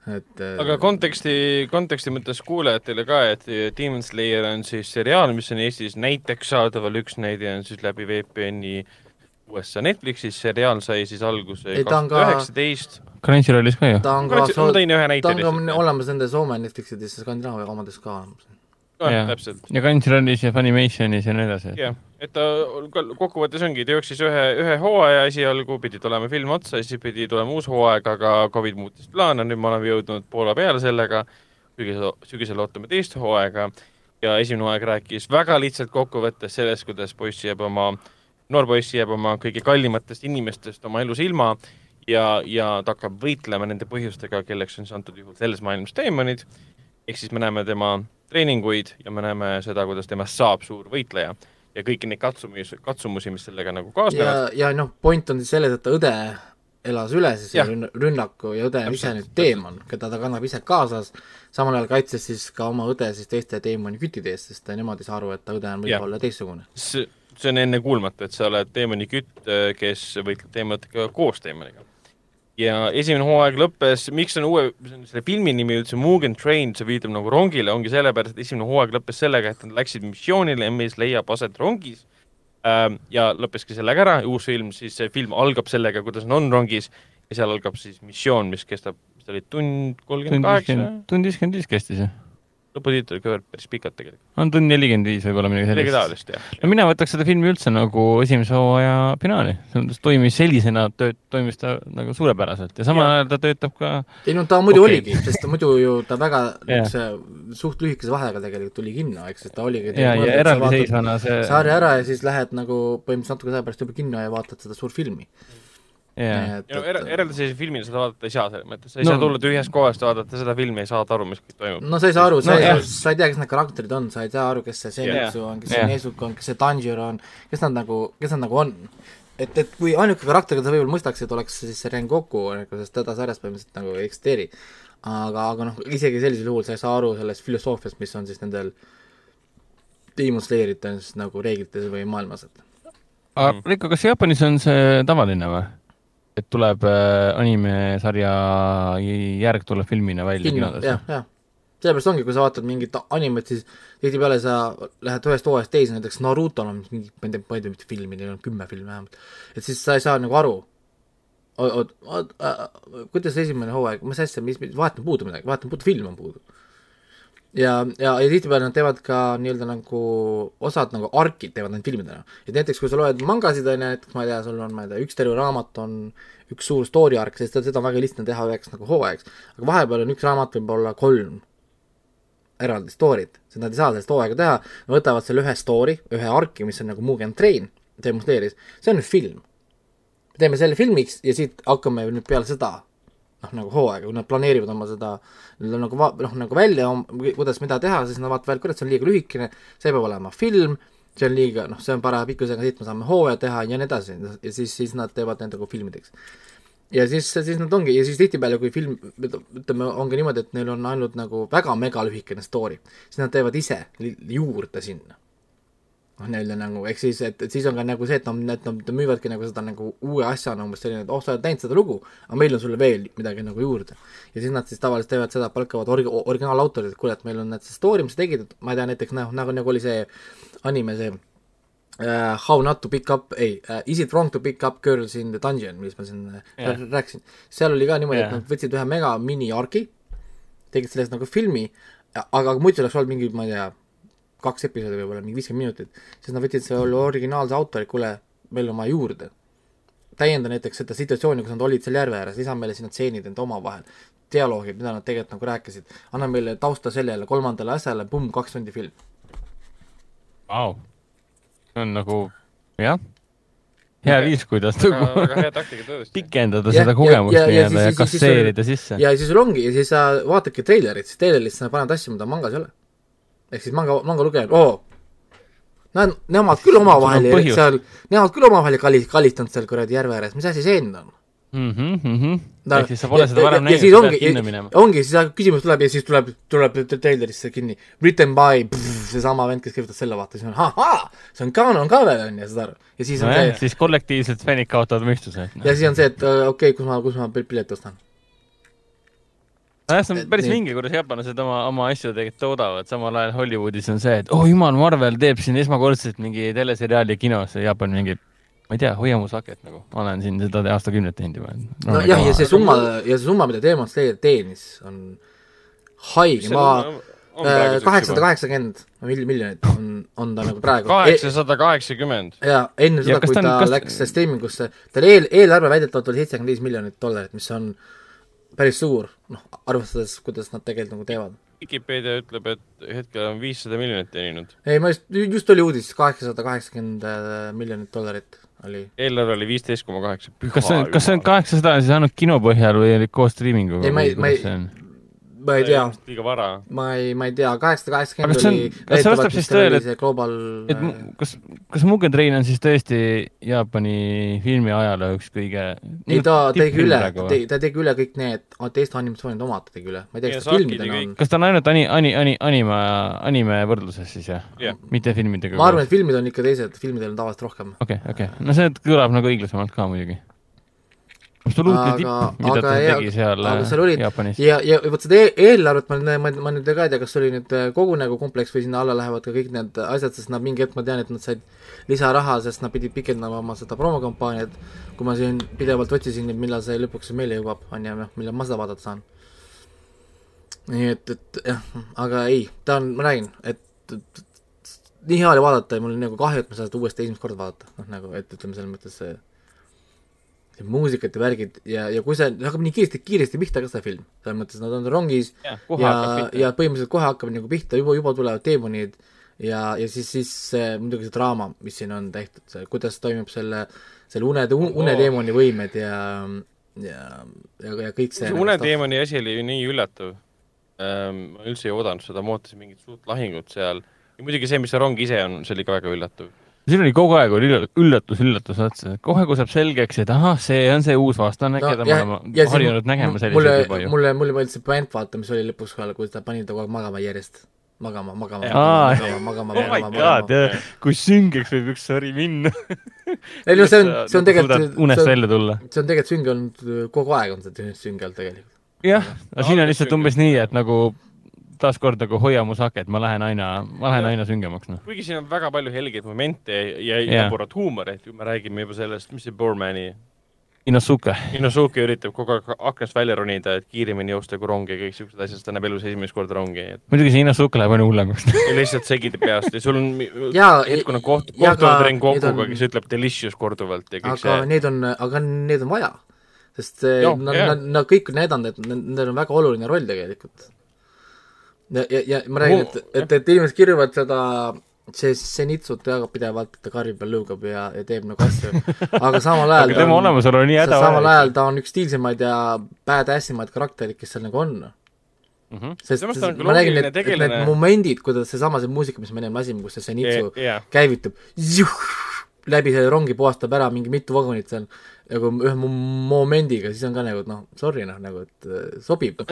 et äh, aga konteksti, konteksti mõttes kuulajatele ka, et Demon Slayer on siis seriaal, mis on Eestis näiteks saadaval, üks näide on siis läbi VPN-i USA Netflixis, seriaal sai siis alguse kaks tuhat üheksateist. Crunchyrollis ka ju? ta on ka, ma tõin ühe näite ta on ka olemas nende Soome Netflixides ja Skandinaavia omades ka ja, täpselt. ja Crunchyrollis ja Funimationis ja nii edasi. jah, et ta kokkuvõttes ongi, ta jooksis ühe, ühe hooaja esialgu, pidi tulema film otsa, siis pidi tulema uus hooaeg, aga Covid muutis plaane, nüüd me oleme jõudnud poole peale sellega, sügisel, sügisel ootame teist hooaega ja esimene hooaeg rääkis väga lihtsalt kokkuvõttes sellest, kuidas poiss jääb oma, noor poiss jääb oma kõige kallimatest inimestest oma elus ilma ja, ja ta hakkab võitlema nende põhjustega, kelleks on siis antud juhul selles maailmas teemonid, ehk siis me näeme tema treeninguid ja me näeme seda, kuidas temast saab suur võitleja ja kõiki neid katsumusi, katsumusi, mis sellega nagu kaasnevad. ja, ja noh, point on siis selles, et õde elas üle siis ja. rünnaku ja õde on ise nüüd teemon, keda ta kannab ise kaasas, samal ajal kaitses siis ka oma õde siis teiste teemoni küttide eest, sest nemad ei saa aru, et ta õde on võib-olla teistsugune. see on ennekuulmatu, et sa oled teemoni kütt, kes võitleb teemonitega koos teemoniga ja esimene hooaeg lõppes, miks on uue, selle filmi nimi üldse Mugen Train, see viitab nagu rongile, ongi sellepärast, et esimene hooaeg lõppes sellega, et nad läksid missioonile, mis leiab aset rongis ähm, ja lõppeski sellega ära, uus film, siis see film algab sellega, kuidas nad on rongis ja seal algab siis missioon, mis kestab, mis ta oli, tund kolmkümmend kaheksa? tund viiskümmend viis kestis, jah lõputiitel ikka päris pikad tegelikult. on tund nelikümmend viis võib-olla midagi sellist. midagi taolist, jah. no mina võtaks seda filmi üldse nagu esimese hooaja finaali, selles mõttes toimis sellisena, toimis ta nagu suurepäraselt ja samal ajal ta töötab ka ei no ta muidu okay. oligi, sest ta muidu ju ta väga niisuguse suht lühikese vahega tegelikult tuli kinno, eks, et ta oligi ja, ja eraldiseisvana see sarja ära ja siis lähed nagu põhimõtteliselt natuke aja pärast juba kinno ja vaatad seda suurt filmi yeah.. No, er, eraldi sellise filmi seda vaadata ei saa selles mõttes, sa ei no. saa tulla tühjast kohast ja vaadata seda filmi, ei saada aru, mis toimub. no sa ei saa aru, sa no, ei, sa ei tea, kes need karakterid on, sa ei saa aru, kes see Senitsu yeah. on, kes yeah. see Nezuko on, kes see Tanjiro on, kes nad nagu, kes nad nagu on. et, et kui ainuke karakter, keda sa võib-olla mõistaksid, oleks siis see Rengoku, sest teda sarjas põhimõtteliselt nagu ei eksisteeri. aga, aga noh, isegi sellisel juhul sa ei saa aru sellest filosoofiast, mis on siis nendel Demon Slayerites nagu reeglites või maailmas, et aga mm. Rikko, kas Jaapanis on see tavaline või? Et tuleb äh, animesarja järg tuleb filmina välja kinodes? jah, jah. sellepärast ongi, kui sa vaatad mingit animet, siis tihtipeale sa lähed ühest hooajast teise, näiteks Naruto'l on mingi, ma ei tea, ma ei tea, mitu filmi, neil on kümme filmi vähemalt. et siis sa ei saa nagu aru, oot, oot, kuidas esimene hooaeg, mis asja, mis, mis, vahet on puudu midagi, vahet on puudu, film on puudu ja, ja, ja tihtipeale nad teevad ka nii-öelda nagu osad nagu arkid teevad neid filmidena. et näiteks kui sa loed mangasid, on ju, et ma ei tea, sul on, ma ei tea, üks terve raamat on üks suur story arc, sest seda on väga lihtne teha üheks nagu hooajaks. aga vahepeal on üks raamat võib olla kolm eraldi story't, sest nad ei saa sellest hooaega teha, võtavad selle ühe story, ühe arki, mis on nagu Mugen Train, demonstreeris, see on film. me teeme selle filmiks ja siit hakkame nüüd peale seda noh, nagu hooaega, kui nad planeerivad oma seda nagu va-, noh, nagu välja, kuidas mida teha, siis nad vaatavad, kurat, see on liiga lühikene, see peab olema film, see on liiga, noh, see on paraja pikkusega, siit me saame hooaja teha ja nii edasi, ja siis, siis nad teevad need nagu filmideks. ja siis, siis nad ongi, ja siis tihtipeale, kui film, ütleme, ongi niimoodi, et neil on ainult nagu väga megalühikene story, siis nad teevad ise juurde sinna noh, nii-öelda nagu, ehk siis, et, et siis on ka nagu see, et nad, et nad müüvadki nagu seda nagu uue asjana umbes selline, et oh, sa oled näinud seda lugu, aga meil on sulle veel midagi nagu juurde. ja siis nad siis tavaliselt teevad seda, palkavad orgi-, originaalautorid, et kuule, et meil on need see story, mis sa tegid, et ma ei tea, näiteks noh, nagu, nagu oli see anime, see uh, How not to pick up, ei uh,, Is it wrong to pick up girls in the dungeon, millest ma siin yeah. Äh, rääkisin. seal oli ka niimoodi yeah., et nad võtsid ühe mega mini-argi, tegid sellest nagu filmi, aga muidu oleks olnud mingi, ma ei tea, kaks episoodi võib-olla, mingi viiskümmend minutit, siis nad võtsid selle originaalse autori, kuule, meil on vaja juurde. täienda näiteks seda situatsiooni, kus nad olid seal järve ääres, lisa meile sinna tseenid enda omavahel, dialoogid, mida nad tegelikult nagu rääkisid, anna meile tausta sellele kolmandale asjale, pumm, kaks tundi film. Vau, see on nagu jah, hea viis, kuidas nagu pikendada seda kogemust nii-öelda ja kasseerida sisse. ja siis sul ongi, ja siis sa vaatadki treilerit, siis treileris sa paned asju, mida mangas ei ole ehk siis manga, manga lugejad, oo, nad, nemad küll omavahel seal, nemad küll omavahel kali-, kalistanud seal kuradi järve ääres, mis asi see enne on? Mm -hmm. ehk siis sa pole seda varem näinud, sa pead kinni minema. ongi, siis küsimus tuleb ja siis tuleb, tuleb treilerisse kinni, written by seesama vend, kes kirjutas selle, vaata, siis on ahaa, see on kaanon ka veel, on ju, saad aru. ja siis on no see siis kollektiivselt fännid kaotavad mõistuse ja siis on see, et okei okay,, kus ma, kus ma pileti ostan nojah, see on päris vinge, kuidas jaapanlased oma, oma asju tegelikult toodavad, samal ajal Hollywoodis on see, et oh jumal, Marvel teeb siin esmakordselt mingi teleseriaali kinos ja Jaapan mingi ma ei tea, hoia mu saket nagu, ma olen siin seda aastakümneid teinud juba. nojah, ja see summa ja see summa, mida Demon Slayer teenis, on haige, ma äh, kaheksasada kaheksakümmend miljonit on, on ta nagu praegu. kaheksasada kaheksakümmend. jaa, enne seda, kui ta, ta kas... läks streamingusse, tal eel, eelarve väidetavalt oli seitsekümmend viis miljonit dollarit, mis on äh, päris suur, noh, arvestades, kuidas nad tegelikult nagu teevad. Vikipeedia ütleb, et hetkel on viissada miljonit teeninud. ei, ma just, just oli uudis, kaheksasada kaheksakümmend äh, miljonit dollarit oli. eelarve oli viisteist koma kaheksa. kas see on, kas see on kaheksasada siis ainult kino põhjal või koos striiminguga? ei, ma ei, ma ei, ma ei tea. liiga vara. ma ei, ma ei tea, kaheksasada kaheksakümmend oli kas see vastab siis tõele, et global et kas, kas Mugen Train on siis tõesti Jaapani filmi ajaloo üks kõige ei, ta tegi üle, ta tegi üle kõik need teiste animatsioonid omad, ta tegi üle, ma ei tea, kas ta filmidena on kas ta on ainult ani-, ani-, ani-, anima, anime võrdluses siis jah yeah.? mitte filmidega? ma arvan, et filmid on ikka teised, filmidel on tavaliselt rohkem. okei okay,, okei okay., no see kõlab nagu õiglasemalt ka muidugi absoluutne tipp, mida ta ja, tegi seal, olid, Jaapanis. ja, ja vot seda e eelarvet ma, ma, ma nüüd ka ei tea, kas oli nüüd äh, kogu nagu kompleks või sinna alla lähevad ka kõik need asjad, sest nad mingi hetk ma tean, et nad said lisaraha, sest nad pidid pikendama oma seda promokampaaniat, kui ma siin pidevalt otsisin, et millal see lõpuks meile jõuab, on ju, noh, millal ma seda vaadata saan. nii et, et jah, aga ei, ta on, ma räägin, et, et nii hea oli vaadata ja mul on nagu kahju, et ma seda uuesti esimest korda vaadata, noh nagu, et ütleme, selles mõttes see muusikat ja värgid ja, ja kui see hakkab nii kiiresti, kiiresti pihta ka see film, selles mõttes nad on rongis ja, ja, ja põhimõtteliselt kohe hakkab nagu pihta, juba, juba tulevad teemonid ja, ja siis, siis see, muidugi see draama, mis siin on tehtud, see, kuidas toimub selle, selle une, uneteemoni võimed ja, ja, ja, ja kõik see. see uneteemoni asi oli ju nii üllatav ähm,. ma üldse ei oodanud seda, ma ootasin mingit suurt lahingut seal. ja muidugi see, mis see rong ise on, see oli ka väga üllatav siin oli kogu aeg oli üllatus, üllatus otsa, kohe kui saab selgeks, et ahah, see on see uus vastane no,, keda me oleme harjunud nägema selliseid juba ju. mulle, mulle meeldis see point, vaata, mis oli lõpus kohal, kui ta pani ta kogu aeg magama järjest. magama, magama, magama, magama, magama, oh magama. kui süngeks võib üks sari minna ei no see on, see on tegelikult unest välja tulla. see on tegelikult sünge olnud, kogu aeg on see sünge olnud tegelikult. jah, aga siin on lihtsalt umbes nii, et nagu taaskord nagu hoia mu saket, ma lähen aina, ma lähen aina süngemaks, noh. kuigi siin on väga palju helgeid momente ja jaburat huumorit, me räägime juba sellest, mis see Bormani Inosuke. Inosuke üritab kogu aeg aknast välja ronida, et kiiremini joosta kui rong ja kõik siuksed asjad, ta näeb elus esimest korda rongi et.... muidugi see Inosuke läheb aina hullemaks lihtsalt segitab peast ja sul on hetkune koht, kohtuvad Rengokuga, kes ütleb delicious korduvalt ja kõik aga see. aga need on, aga need on vaja. sest nad, nad, nad kõik on näidanud, et nendel on väga oluline roll tegelikult ja, ja, ja ma räägin, et, et, et inimesed kirjavad seda see Zenitsut jagab pidevalt, et ta karjub ja lõugab ja, ja teeb nagu asju, aga samal ajal tema olemasolu on nii hädavajalik. samal ajal ta on üks stiilsemaid ja badass imaid karakterid, kes seal nagu on mm. -hmm. sest ma räägin, et, et need momendid, kuidas seesama, see muusika, mis me enne lasime, kus see Zenitsu yeah, yeah. käivitub, läbi selle rongi puhastab ära mingi mitu vagunit seal, nagu ühe momendiga, siis on ka nagu noh, sorry noh, nagu et äh, sobib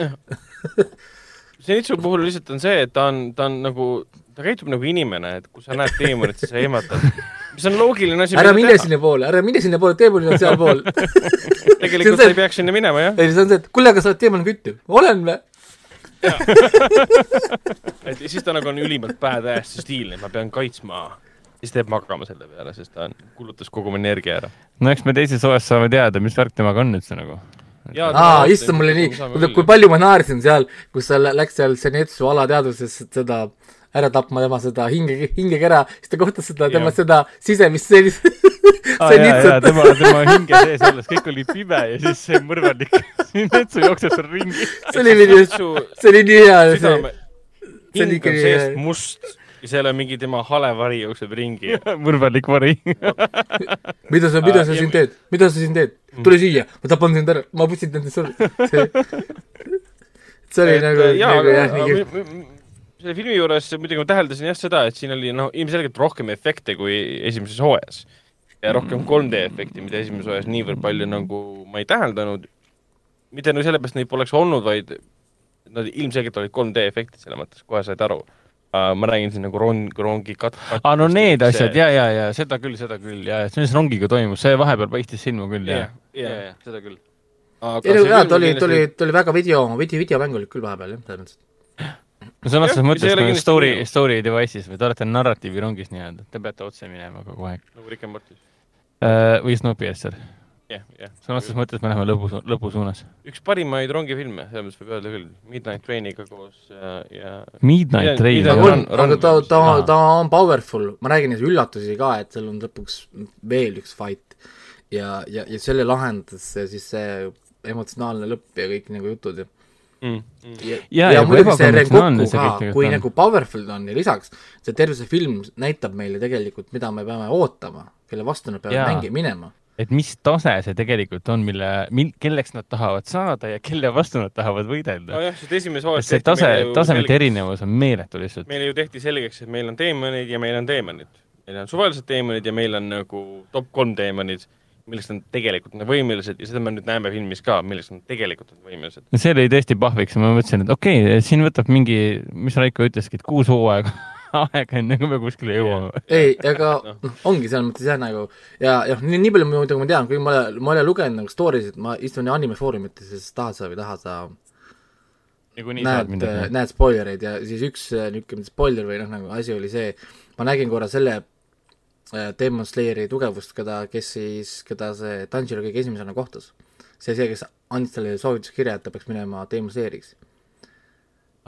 Zenitsu puhul lihtsalt on see, et ta on, ta on nagu, ta käitub nagu inimene, et kui sa näed teemonit, siis sa ehmatad. mis on loogiline asi. ära mine sinnapoole, ära mine sinnapoole, teemonid on sealpool tegelikult sa ei peaks sinna minema, jah. ei, see on see, et kuule, aga sa oled teemani küttiv. olen või? et siis ta nagu on ülimalt ja stiilne, ma pean kaitsma siis ta jääb magama selle peale, sest ta on, kulutas kogu oma energia ära. no eks me teises osas saame teada, mis värk temaga on üldse nagu aa, issand, mulle nii, kui palju ma naersin seal, kus sa läks seal Senetsu alateadvuses seda ära tapma tema seda hinge, hingekera, siis ta kohtas seda, tema seda sisemist sellist ah, jaa, tema, tema hinge sees olles, kõik oli pime ja siis see mõrvanik Senetsu jookseb seal ringi. see oli nii, see oli nii hea see. hing on seest must ja seal on mingi tema hale vari jookseb ringi mõrvarlik vari mida sa, mida sa siin teed, mida sa siin teed? Tule siia, ma tapan sind ära, ma pussitan sind surma. see, see oli et, nagu, nagu jah, nii kihvt selle filmi juures muidugi ma täheldasin jah seda, et siin oli noh, ilmselgelt rohkem efekte kui esimeses hooajas. ja rohkem 3D efekti, mida esimeses hooajas niivõrd palju nagu ma ei täheldanud. mitte nagu sellepärast neid poleks olnud, vaid nad ilmselgelt olid 3D efektid selles mõttes, kohe said aru Uh, ma räägin siin nagu rong, rongi kat-, aa, no need asjad ja, ja, ja seda küll, seda küll ja, et mis rongiga toimus, see vahepeal paistis silma küll ja. ja, ja, seda küll. ei no jaa, ta oli, ta oli, ta oli väga video, video, videomäng oli küll vahepeal jah, selles mõttes. no sõna otseses mõttes nagu story, story device'is või te olete narratiivi rongis nii-öelda, te peate otse minema kogu aeg. nagu Rick and Morty uh,. või Snowpiercer jah, jah. sõna otseses mõttes me läheme lõbu, lõbu suunas. üks parimaid rongifilme, selles mõttes võib öelda küll, Midnight Trainiga koos ja, ja Midnight Train on, aga ta, ta, ta on powerful, ma räägin neid üllatusi ka, et seal on lõpuks veel üks fight ja, ja, ja selle lahendas siis see emotsionaalne lõpp ja kõik nagu jutud ja Mm, ja, ja, ja, ja muidugi see Rengoku ka, kui on. nagu powerful ta on ja lisaks see terve see film näitab meile tegelikult, mida me peame ootama, kelle vastu nad peavad mängi minema et mis tase see tegelikult on, mille, mil-, kelleks nad tahavad saada ja kelle vastu nad tahavad võidelda. nojah, sest esimeses hooajas see tase, tasemete erinevus on meeletu lihtsalt. meile ju tehti selgeks, et meil on teemonid ja meil on teemonid. meil on suvalised teemonid ja meil on nagu top kolm teemonid, millest nad tegelikult on võimelised ja seda me nüüd näeme filmis ka, millest nad tegelikult on võimelised. see oli tõesti pahviks ja ma mõtlesin, et okei okay,, siin võtab mingi, mis Raiko ütleski, et kuus hooaega aega, enne kui me kuskile jõuame. ei, ega noh, ongi selles mõttes jah, nagu ja, jah, nii, nii palju muidugi ma tean, kuigi ma ma olen lugenud nagu story sid, ma istun animefoorumites ja siis tahad sa või tahad sa näed, näed spoilereid ja siis üks äh, niisugune spoiler või noh, nagu asi oli see, ma nägin korra selle Demon Slayeri tugevust, keda, kes siis, keda see Tanjiro kõige esimesena kohtas. see, see, kes andis talle soovituskirja, et ta peaks minema Demon Slayeriks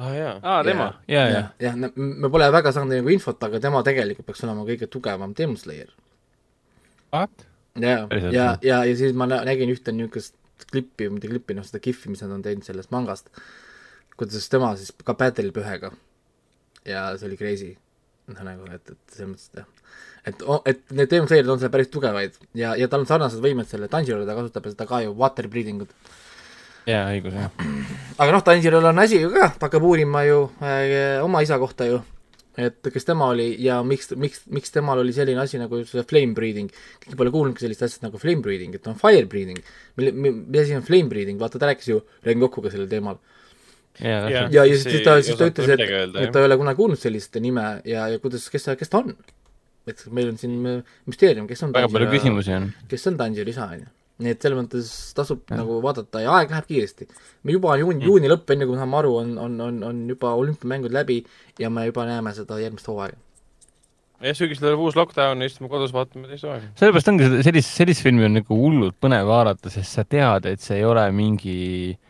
aa ah, jaa, aa tema, ja, ja, jah, me pole väga saanud nagu infot, aga tema tegelikult peaks olema kõige tugevam Demon Slayer. What? ja, ja, ja, ja, ja siis ma nägin ühte niisugust klippi, mitte klippi, noh seda kihvi, mis nad on teinud sellest mangast, kuidas tema siis ka battle'ib ühega. ja see oli crazy. noh, nagu, et, et selles mõttes, et jah et, et need Demon Slayerid on seal päris tugevaid ja, ja tal on sarnased võimed selle Tanjiro'le, ta kasutab seda ka ju water breathing ut. jaa, õigus, jah. aga noh, Tanjiro'l on asi ju ka, ta hakkab uurima ju äh, oma isa kohta ju, et kes tema oli ja miks, miks, miks temal oli selline asi nagu see flame breathing. keegi pole kuulnudki sellist asja nagu flame breathing, et on fire breathing. mille, mis asi on flame breathing, vaata ta rääkis ju Rengokuga sellel teemal ja, ja, ja siis ta, siis ta ütles, et, et ta ei ole kunagi kuulnud sellist nime ja, ja kuidas, kes ta, kes ta on et meil on siin müsteerium, kes on väga palju küsimusi on. kes on Tanjiro isa, on ju. nii et selles mõttes tasub ja. nagu vaadata ja aeg läheb kiiresti. me juba on juuni mm., juuni lõpp, enne kui me saame aru, on, on, on, on juba olümpiamängud läbi ja me juba näeme seda järgmist hooaega jah, sügisel tuleb uus lockdown ja istume kodus, vaatame teist hooaega. sellepärast ongi sellist, sellist filmi on nagu hullult põnev vaadata, sest sa tead, et see ei ole mingi äh, Äh,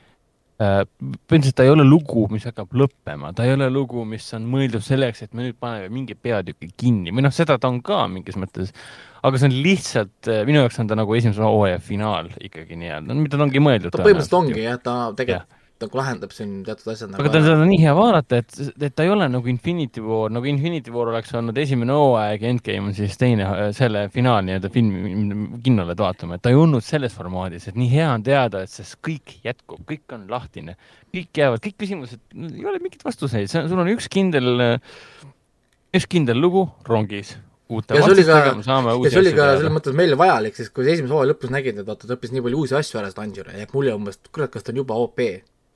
põhimõtteliselt ta ei ole lugu, mis hakkab lõppema, ta ei ole lugu, mis on mõeldud selleks, et me nüüd paneme mingi peatüki kinni. Või noh, seda ta on ka mingis mõttes, aga see on lihtsalt, äh, minu jaoks on ta nagu esimese hooaja finaal ikkagi nii-öelda, mida ta ongi mõeldud. ta põhimõtteliselt ongi jah, ta tegelikult nagu lahendab siin teatud asjad nagu aga ta, seda on nii hea vaadata, et, et ta ei ole nagu Infinity War, nagu Infinity War oleks olnud esimene hooaeg ja Endgame on siis teine, selle finaal nii-öelda filmi kinno oled vaatama, et ta ei olnud selles formaadis, et nii hea on teada, et see kõik jätkub, kõik on lahtine, kõik jäävad, kõik küsimused, ei ole mingeid vastuseid, sul on üks kindel, üks kindel lugu rongis uute ja see oli ka, ja see oli ka selles mõttes meile vajalik, sest kui sa esimese hooaja lõpus nägid, et vaata, ta õppis nii palju uusi asju ära seda Anžure, jääb mulje umbes, kurat, kas ta on juba OP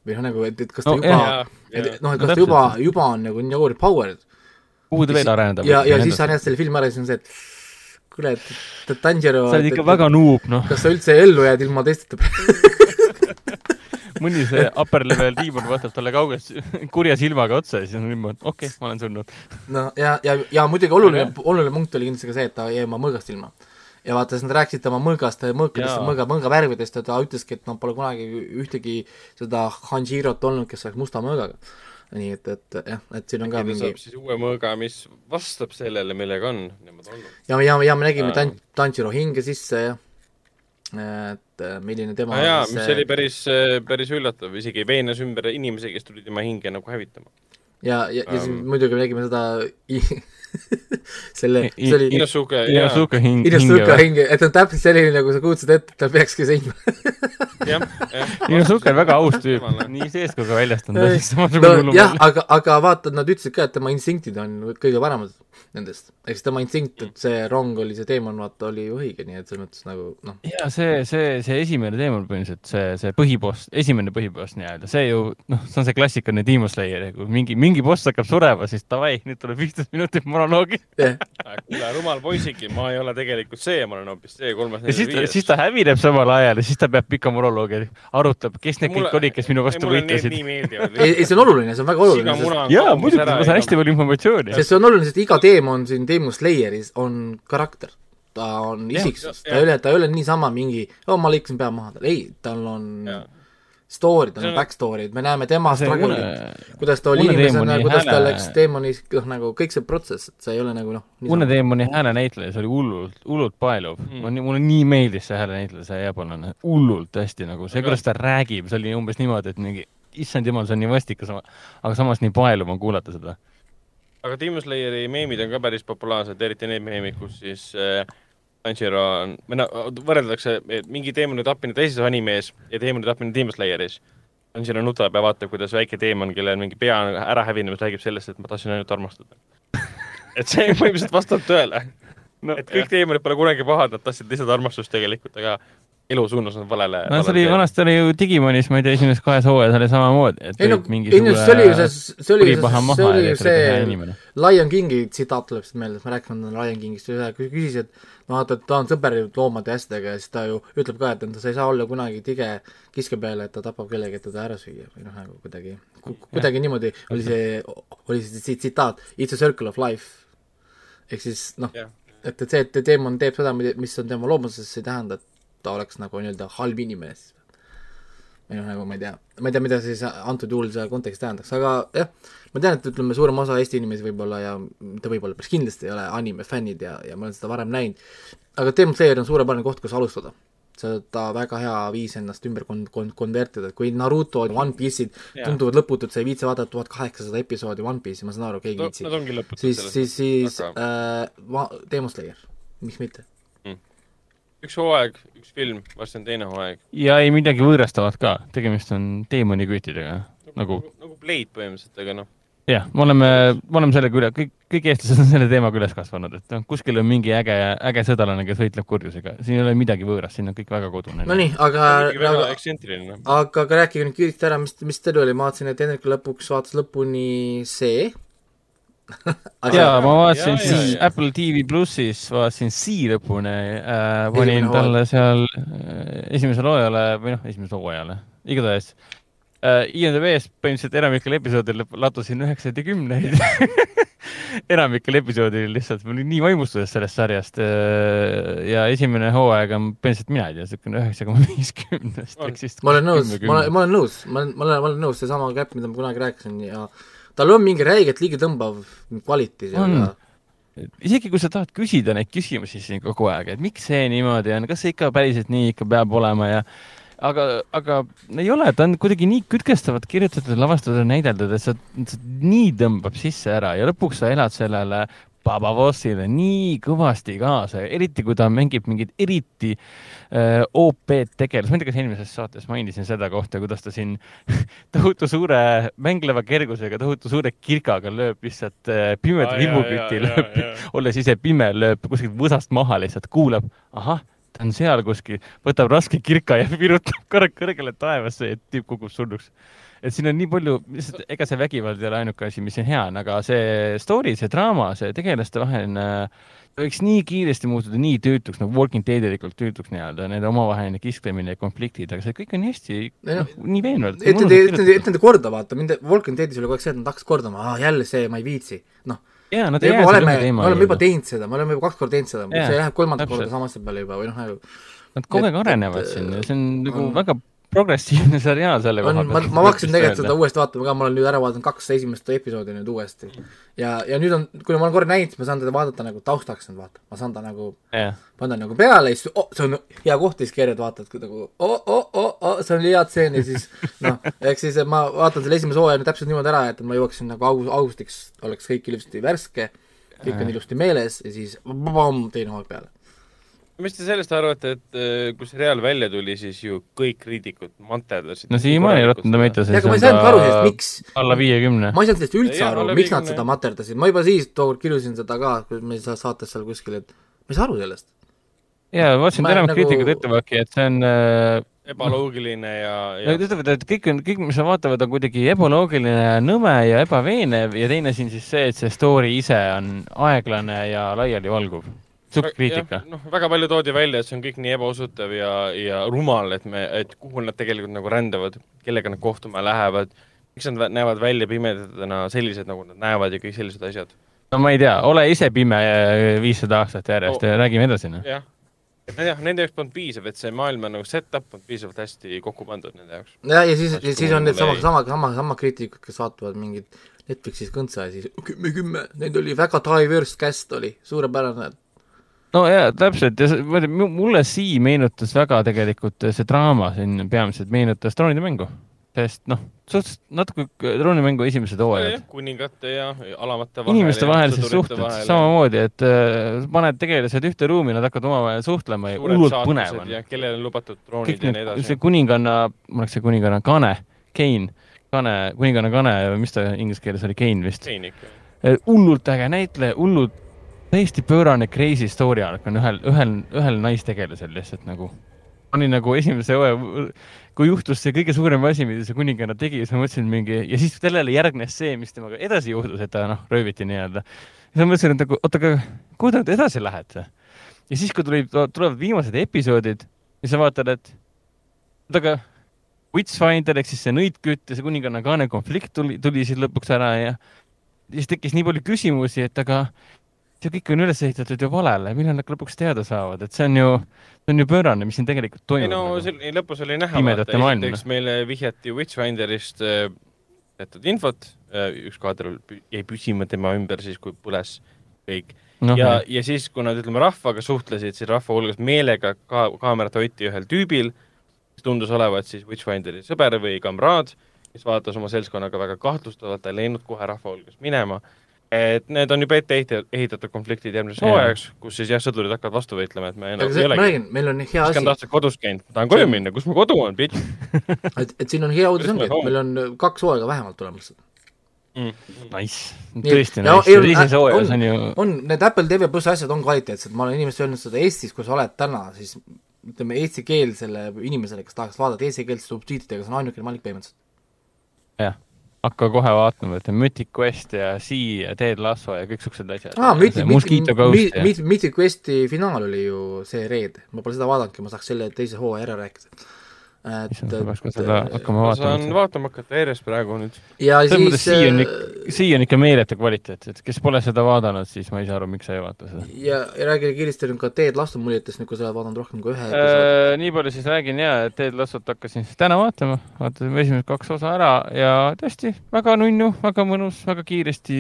või noh, nagu, et, et kas ta no, juba, et noh, et kas ta juba, juba on nagu nii overpowered. kuhu ta veel areneda ja, ja siis sa näed selle filmi ära ja siis on see, et kuule, et, et Tanjiro sa oled ikka et, väga nuub, noh. kas sa üldse ellu jääd ilma testita mõni see upper level diimon vaatab talle kaugelt kurja silmaga otsa ja siis on niimoodi, okei okay,, ma olen surnud. no ja, ja, ja muidugi oluline, oluline punkt oli kindlasti ka see, et ta jäi oma mõõgast ilma ja vaata, siis nad rääkisid tema mõõgast, mõõkadest, mõõga, mõõgavärvidest ja ta ütleski, et noh, pole kunagi ühtegi seda Hanjirot olnud, kes oleks musta mõõgaga. nii et, et jah, et siin on ka mingi saab siis uue mõõga, mis vastab sellele, millega on nemad olnud. ja, ja, ja me nägime Tan-, Tanjiro hinge sisse ja et äh, milline tema no jaa, mis see... oli päris, äh, päris üllatav, isegi veenas ümber inimesi, kes tulid tema hinge nagu hävitama. Ja, ja, ja siis muidugi me nägime seda selle, see oli Inosuke, Inosuke hing, Inosuke hing, et on täpselt selline, nagu sa kujutasid ette, et ta peakski jah, jah. Inosuke on väga aus tüüp, nii sees kui ka väljast on ta siis samasugune no, jah, aga, aga vaata, nad ütlesid ka, et tema instinktid on kõige paremad nendest. ehk siis tema instinkt, et see rong oli see teemon, vaata, oli ju õige, nii et selles mõttes nagu noh. ja see, see, see esimene teemon põhimõtteliselt, see, see põhiboss, esimene põhiboss nii-öelda, see ju noh, see on see klassikaline Demon Slayer, kui mingi, mingi boss hakkab surema, siis davai, nüüd tuleb viisteist minutit monoloogi yeah.. kuule, rumal poisiki, ma ei ole tegelikult see, ma olen hoopis see kolmas. ja siis, siis ta hävineb samal ajal ja siis ta peab pika monoloogi, arutab, kes need kõik olid, kes minu vastu võitlesid. ei, ei see on oluline, see on väga oluline. jaa, muidugi, ma saan hästi palju informatsiooni. sest see on oluline, sest iga teema Demon siin Demon Slayeris on karakter. ta on isiksus, ta ei ole, ta ei ole niisama mingi, oo, ma lõikasin pea maha, ei, tal on ja. story, tal on back story'd, me näeme tema struggle'it, kuidas ta oli inimesena, kuidas ta läks teemonis, noh, nagu kõik see protsess, et see ei ole nagu noh. Une teemoni häälenäitleja, see oli hullult, hullult paeluv. Mm.. mulle nii meeldis see häälenäitleja, see jaapanlane, hullult hästi nagu, see, kuidas ta räägib, see oli umbes niimoodi, et mingi, issand jumal, see on nii vastikas, aga samas nii paeluv on kuulata seda aga Demon Slayeri meemid on ka päris populaarsed, eriti need meemid, kus siis äh, Tanjiro on, või noh, võrreldakse, et mingi teemoni tapmine teises animees ja teemoni tapmine Demon Slayeris. Tanjiro nutab ja vaatab, kuidas väike teemon, kellel mingi pea on ära hävinemas, räägib sellest, et ma tahtsin ainult armastada et see põhimõtteliselt vastab tõele no,. et kõik teemonid pole kunagi pahad, nad tahtsid lihtsalt armastust tegelikult, aga elu suunas on valele. no see oli, vanasti oli ju Digimonis, ma ei tea, esimeses kahes hooajas oli samamoodi, et ei no, ei no see oli ju see, see oli ju see, see oli ju see Lion Kingi tsitaat tuleb siit meelde, ma rääkisin Lion Kingist, küsis, et no vaata, et ta on sõber ju loomade ja asjadega ja siis ta ju ütleb ka, et sa ei saa olla kunagi tige kiske peale, et ta tapab kellegi, et teda ära süüa või noh, nagu kuidagi, kuidagi niimoodi oli see, oli see tsitaat, it's a circle of life. ehk siis noh, et, et see, et teemon teeb seda, mis on tema loomuses, see ei tähenda, et ta oleks nagu nii-öelda halb inimene siis. või noh, nagu ma ei tea, ma ei tea, mida siis antud juhul see kontekst tähendaks, aga jah, ma tean, et ütleme, suurem osa Eesti inimesi võib-olla ja ta võib-olla päris kindlasti ei ole anime fännid ja, ja ma olen seda varem näinud, aga Demon Slayer on suurepärane koht, kus alustada seda väga hea viis ennast ümber kon-, kon-, konvertida, et kui Naruto, One Piece'id tunduvad lõputud, sa ei viitsi vaadata tuhat kaheksasada episoodi One Piece'i, ma saan aru, keegi ei viitsi no,. Siis, siis, siis äh, Demon Slayer, miks mitte? Üks hooaeg, üks film, varsti on teine hooaeg. ja ei midagi võõrastavat ka, tegemist on teemonikütidega nagu, nagu, nagu Blade põhimõtteliselt, aga noh. Jah, me oleme, me oleme sellega üle, kõik, kõik eestlased on selle teemaga üles kasvanud, et noh, kuskil on mingi äge, äge sõdalane, kes võitleb kurjusega, siin ei ole midagi võõrast, siin on kõik väga kodune. Nonii, aga, aga, aga, aga rääkige nüüd kiiresti ära, mis, mis teil oli, ma vaatasin, et Hendrik lõpuks vaatas lõpuni see jaa, ma vaatasin siis Apple TV plussis, vaatasin Sea lõpuni äh,, panin talle seal äh, esimesele hooajale või noh, esimesele hooajale, igatahes äh, IMDB-s põhimõtteliselt enamikel episoodidel latusin üheksaid ja kümneid. Enamikel episoodil lihtsalt, ma olin nii vaimustuses sellest sarjast äh, ja esimene hooaeg on põhimõtteliselt, mina ei tea, niisugune üheksa koma viiskümnest ehk siis ma olen nõus, ma olen, ma olen nõus, ma olen, ma olen nõus, seesama käpp, mida ma kunagi rääkisin ja tal on mingi räigelt liigitõmbav kvaliteet ja isegi kui sa tahad küsida neid küsimusi siin kogu aeg, et miks see niimoodi on, kas see ikka päriselt nii ikka peab olema ja aga, aga ei ole, ta on kuidagi nii kütkestavalt kirjutatud, lavastatud ja näideldud, et sa, sa nii tõmbab sisse ära ja lõpuks sa elad sellele Babavossile nii kõvasti kaasa, eriti kui ta mängib mingit eriti äh, OP-d tegelast, ma ei tea, kas eelmises saates mainisin seda kohta, kuidas ta siin tohutu suure mängleva kergusega, tohutu suure kirkaga lööb lihtsalt äh, pimeda vibuküti, lööb, olles ise pime, lööb kuskilt võsast maha lihtsalt, kuulab, ahah ta on seal kuskil, võtab raske kirka ja virutab kõrgele taevasse ja tüüp kukub surnuks. Et siin on nii palju, lihtsalt ega see vägivald ei ole ainuke asi, mis on hea, aga see story, see draama, see tegelaste vaheline võiks nii kiiresti muutuda nii tüütuks nagu Walking Deadilikult tüütuks nii-öelda, nende omavaheline kisklemine ja konfliktid, aga see kõik on hästi, noh, nii veenvalt. et nende, et nende, et nende korda vaata, mind Walking Deadis oli kogu aeg see, et nad hakkasid kordama, jälle see, ma ei viitsi, noh. Jaa, nad ei jää selle ühe teema me oleme juba teinud seda, me oleme juba kaks korda teinud seda, see läheb kolmandat korda sama asja peale juba või noh, nagu Nad kogu aeg arenevad siin ja see on nagu väga progressiivne seriaal selle koha pealt. ma, ma hakkasin tegelikult seda uuesti vaatama ka, ma olen nüüd ära vaadanud kaks esimest episoodi nüüd uuesti. ja, ja nüüd on, kui ma olen korra näinud, siis ma saan teda vaadata nagu taustaks nüüd vaata, ma saan ta nagu yeah., panna nagu peale ja siis oh, see on hea koht ja siis keerad vaatad nagu oh, oh, oh, oh, see on hea tseen ja siis noh, ehk siis ma vaatan selle esimese hooaja nüüd täpselt niimoodi ära, et ma jõuaksin nagu august, augustiks oleks kõik ilusti värske, kõik on ilusti meeles ja siis pam, teine hooaeg peale mis te sellest arvate, et äh, kui seriaal välja tuli, siis ju kõik kriitikud manterdasid. no siiamaani Rotten Tomatoes aga ma ei saanud aru sellest, miks. alla viiekümne. ma ei saanud sellest üldse ja, aru, miks 50. nad seda materdasid, ma juba siis tookord kirjutasin seda ka, kui me saates seal kuskil, et ma ei saa aru sellest. jaa, vaatasin, et enamik nagu... kriitikud ütlevadki, et see on äh, ebaloogiline ja, ja... Nad ütlevad, et kõik on, kõik, mis nad vaatavad, on kuidagi ebaloogiline, nõme ja ebaveenev ja teine siin siis see, et see story ise on aeglane ja laialivalguv sihuke kriitika. noh, väga palju toodi välja, et see on kõik nii ebausutav ja, ja rumal, et me, et kuhu nad tegelikult nagu rändavad, kellega nad kohtuma lähevad, miks nad näevad välja pimedana sellised, nagu nad näevad ja kõik sellised asjad. no ma ei tea, ole ise pime viissada aastat järjest oh. ja räägime edasi, noh. jah, et jah, nende jaoks polnud piisav, et see maailm on nagu set-up on piisavalt hästi kokku pandud nende jaoks. ja, ja siis, ja siis on need sama, sama, sama, sama kriitikud, kes vaatavad mingit Netflixis kõntsa ja siis kümme, kümme, neid oli väga diverse cast oli, suurepärane no jaa, täpselt ja ma tea, mulle Sii meenutas väga tegelikult see draama siin peamiselt meenutas troonide mängu, sest noh, suhteliselt natuke troonide mängu esimesed hooajad. kuningate ja alamate vahel. inimeste vahelised suhted vahel, samamoodi, et äh, paned tegelased ühte ruumi, nad hakkavad omavahel suhtlema ja hullult põnev on. kellele on lubatud troonid Kõik ja nii edasi. see kuninganna, mul oleks see kuninganna Kane, Kein, Kane, kuninganna Kane, mis ta inglise keeles oli, Kein vist. Hullult äge näitleja, hullult täiesti pöörane crazy story arc on ühel, ühel, ühel naistegelasel lihtsalt nagu. oli nagu esimese hooaja, kui juhtus see kõige suurem asi, mida see kuninganna tegi, siis ma mõtlesin mingi ja siis sellele järgnes see, mis temaga edasi juhtus, et ta noh, rööviti nii-öelda. siis ma mõtlesin, et nagu oota, aga kuhu te nüüd edasi lähete? ja siis, kui tulid, tulevad viimased episoodid ja sa vaatad, et oota, aga Witchfinder ehk siis see nõitkütt ja see kuninganna kaane konflikt tuli, tuli siis lõpuks ära ja siis tekkis nii palju küsimusi, et aga see kõik on üles ehitatud ju valele, millal nad lõpuks teada saavad, et see on ju, see on ju pöörane, mis siin tegelikult toimub. ei no nagu. see lõpus oli näha, esiteks meile vihjati Witchfinderist äh, teatud infot äh,, üks kaader jäi püsima tema ümber siis, kui põles kõik no,. ja, ja siis, kui nad, ütleme, rahvaga suhtlesid, siis rahva hulgas meelega ka kaamerat hoiti ühel tüübil, kes tundus olevat siis Witchfinderi sõber või kamraad, kes vaatas oma seltskonnaga väga kahtlustavalt, ta ei läinud kohe rahva hulgast minema et need on juba ette ehitatud konfliktid järgmiseks hooajaks, kus siis jah, sõdurid hakkavad vastu võitlema, et me enam ei olegi. ma räägin, meil on hea asi. tahtsid kodus käinud, ma tahan koju minna, kus mu kodu on, bitch? Et, et siin on hea uudis ongi, et meil on kaks hooaega vähemalt tulemas. Mm.. Nice, tõesti nice, teises hooajas on ju on, need Apple TV pluss asjad on kvaliteetsed, ma olen inimestele öelnud seda Eestis, kui sa oled täna, siis ütleme, eestikeelsele inimesele, kes tahaks vaadata eesti keelt subtiitritega, see on ainukene valik põhimõtteliselt. jah hakka kohe vaatama, et Mythic Quest ja Sea ja Ted Lasso ja kõik siuksed asjad. aa, Mythic, Mythic, Mythic Questi finaal oli ju see reede, ma pole seda vaadanudki, ma saaks selle teise hooaja ära rääkida et peaks ka seda hakkama vaatama. saan vaatama hakata järjest praegu nüüd. ja siis siia on ikka, siia on ikka meeletu kvaliteet, et kes pole seda vaadanud, siis ma ei saa aru, miks sa ei vaata seda. ja, ja räägi kiiresti nüüd ka Ted Lasso muljetest, nüüd kui sa oled vaadanud rohkem kui ühe äh, nii palju siis räägin jaa, et Ted Lassot hakkasin siis täna vaatama, vaatasime esimesed kaks osa ära ja tõesti, väga nunnu, väga mõnus, väga kiiresti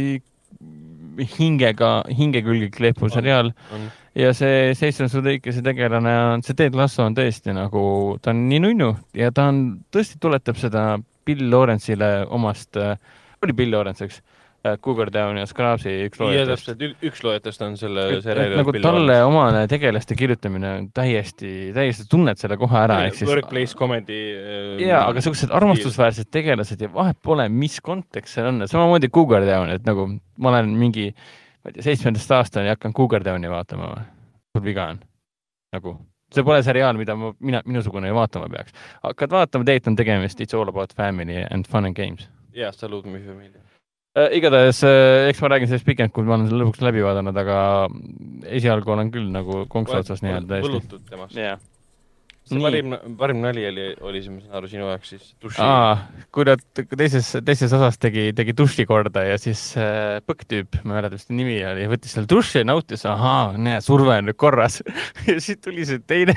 hingega, hinge külge kleepuv seriaal on ja see Jason Sudeikise tegelane on, see Ted Lasso on tõesti nagu, ta on nii nunnu ja ta on, tõesti tuletab seda Bill Lawrence'ile omast äh,, oli Bill Lawrence, eks äh,, Cougar Down ja Scrubsi üks loojatest. üks loojatest on selle seriaali nagu Bill talle Lawrence. omane tegelaste kirjutamine on täiesti, täiesti tunned selle kohe ära, ehk siis Workplace comedy äh, jaa, aga niisugused armastusväärsed tegelased ja vahet pole, mis kontekst seal on, samamoodi Cougar Down, et nagu ma olen mingi äh, ma ei tea, seitsmendast aastani hakkan Cougar Downi vaatama või? sul viga on? nagu, see pole seriaal, mida ma, mina, minusugune vaatama peaks. hakkad vaatama, tegelikult on tegemist It's all about family and fun and games. jah, Salute my family äh,. igatahes äh,, eks ma räägin sellest pikemalt, kui ma olen selle lõpuks läbi vaadanud, aga esialgu olen küll nagu konksu otsas nii-öelda. võlutud temast. jah see parim, parim nali oli, oli see, ma saan aru, sinu jaoks siis duši. kui nad teises, teises osas tegi, tegi duši korda ja siis äh, põkktüüp, ma ei mäleta, mis ta nimi oli, võttis selle duši ja nautis, ahaa, näe, surve on nüüd korras ja siis tuli see teine,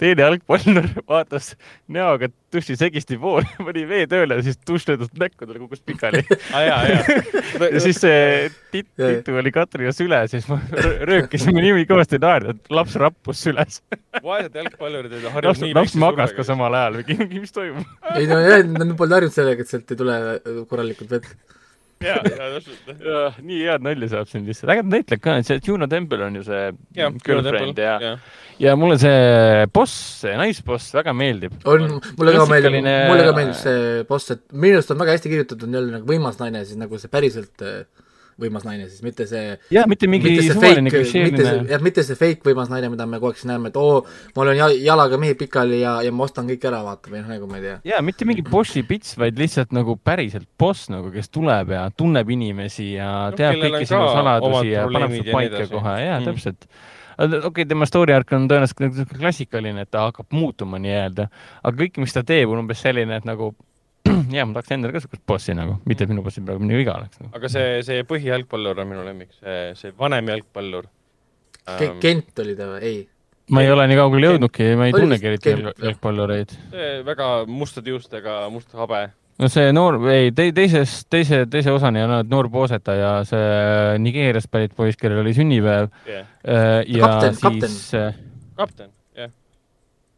teine jalgpallur, vaatas näoga duši segisti poole, pani vee tööle ja siis dušš löödus näkku, tal kukkus pikali ah,. ja, ja. ja siis see tit-, titu oli Katrina süle, siis ma röökisime nii kõvasti naerda, et laps rappus süles vaesed jalgpallurid olid harjunud laps, laps magas ka samal ajal või mis toimub? ei no jah, nad polnud harjunud sellega, et sealt ei tule korralikult vett. Ja, ja täpselt. nii head nalja saab siin lihtsalt, ägedad näitlejad ka, see Juno Temple on ju see ja, girlfriend ja, ja, ja mulle see boss, see naisboss väga meeldib. on, mulle ka meeldib, mulle ka meeldib see boss, et minu arust on väga hästi kirjutatud, on jälle nagu võimas naine, siis nagu see päriselt äh, võimas naine siis, mitte see jah, mitte mingi suvaline klišeeline. jah, mitte see fake võimas naine, mida me kogu aeg siin näeme, et oo, mul on jalaga mehi pikali ja, ja ma ostan kõik ära, vaata, või noh, nagu ma ei tea. jaa, mitte mingi bossi pits, vaid lihtsalt nagu päriselt boss nagu, kes tuleb ja tunneb inimesi ja no, teab kõiki sinu saladusi ja paneb su paika kohe, jaa mm., täpselt. Okei okay,, tema story arc on tõenäoliselt nagu klassikaline, et ta hakkab muutuma nii-öelda, aga kõik, mis ta teeb, on umbes selline, et nagu jaa, ma tahaks endale ka niisugust bossi nagu, mitte et minu bossil praegu minu viga oleks nagu.. aga see, see põhijalgpallur on minu lemmik, see, see vanem jalgpallur ähm.... Kent oli ta või? ei? ma ei ole nii kaugele jõudnudki, ma ei tunnegi eriti jalgpallureid. see väga mustade juustega, must habe. no see noor, ei te,, teises, teise, teise osani on noor pooseta ja see Nigeeriast pärit poiss, kellel oli sünnipäev yeah.. Äh, ja kapten, siis kapten.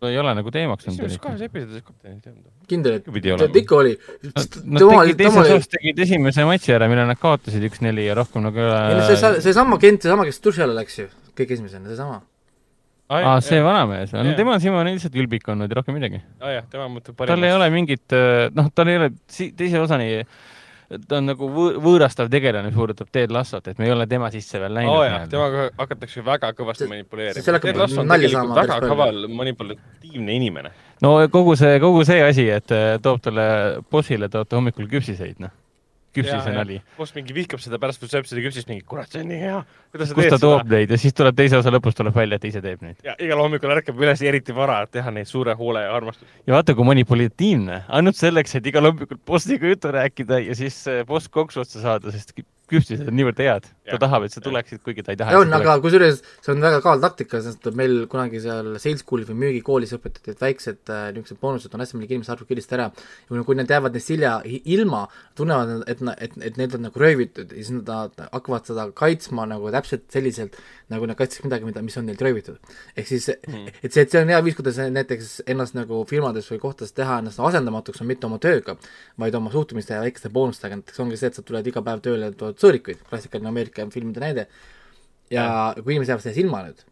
Ei ole nagu teemaks olnud. kusjuures kahes episoodis kaptenit ei olnud. kindel, et ikka oli. Nad tegid teises osas tegid esimese matši ära, mille nad kaotasid üks-neli ja rohkem nagu ei ole. ei no see, seesama Kent, seesama, kes alla läks ju, kõige esimesena, seesama. aa, see vanamees, no tema on siiamaani lihtsalt ülbik olnud ja rohkem midagi. aa jah, tema mõtleb parimaks. tal ei ole mingit, noh, tal ei ole teise osani ta on nagu võõr, võõrastav tegelane, mis puudutab Ted Lassot, et me ei ole tema sisse veel näinud oh,. temaga hakatakse väga kõvasti manipuleerima. Ted Lasso on tegelikult väga kaval manipulatiivne inimene. no kogu see, kogu see asi, et äh, toob talle bossile, toob ta hommikul küpsiseid, noh küpsise nali. boss mingi vihkab seda pärast, kui sööb seda küpsist, mingi kurat, see on nii hea. kuidas sa teed seda? toob neid ja siis tuleb teise osa lõpus tuleb välja, et ise teeb neid. ja igal hommikul ärkab üles eriti vara, et teha neid suure hoole ja armastust. ja vaata, kui manipulatiivne, ainult selleks, et igal hommikul bossiga juttu rääkida ja siis boss konksu otsa saada, sest skriptis on niivõrd head, ta tahab, et sa tuleksid, kuigi ta ei taha. on, aga kusjuures see on väga kaval taktika, sest meil kunagi seal sales school'is või müügikoolis õpetati, et väiksed äh, niisugused boonused on hästi mõnigi inimesed arvab kiiresti ära ja kui nad jäävad neist hilja ilma, tunnevad, et, et, et need on nagu röövitud ja siis nad hakkavad seda kaitsma nagu täpselt selliselt, nagu nad kaitseks midagi, mida, mis on neilt röövitud. ehk siis mm., et see, et see on hea viis, kuidas näiteks ennast nagu firmades või kohtades teha ennast asendamatuks, on mitte oma tööga, vaid oma suhtumiste ja väikeste boonustega, näiteks ongi see, et sa tuled iga päev tööle tood sõõrikuid, klassikaline Ameerika filmide näide, ja kui inimesed jäävad sellest ilma nüüd,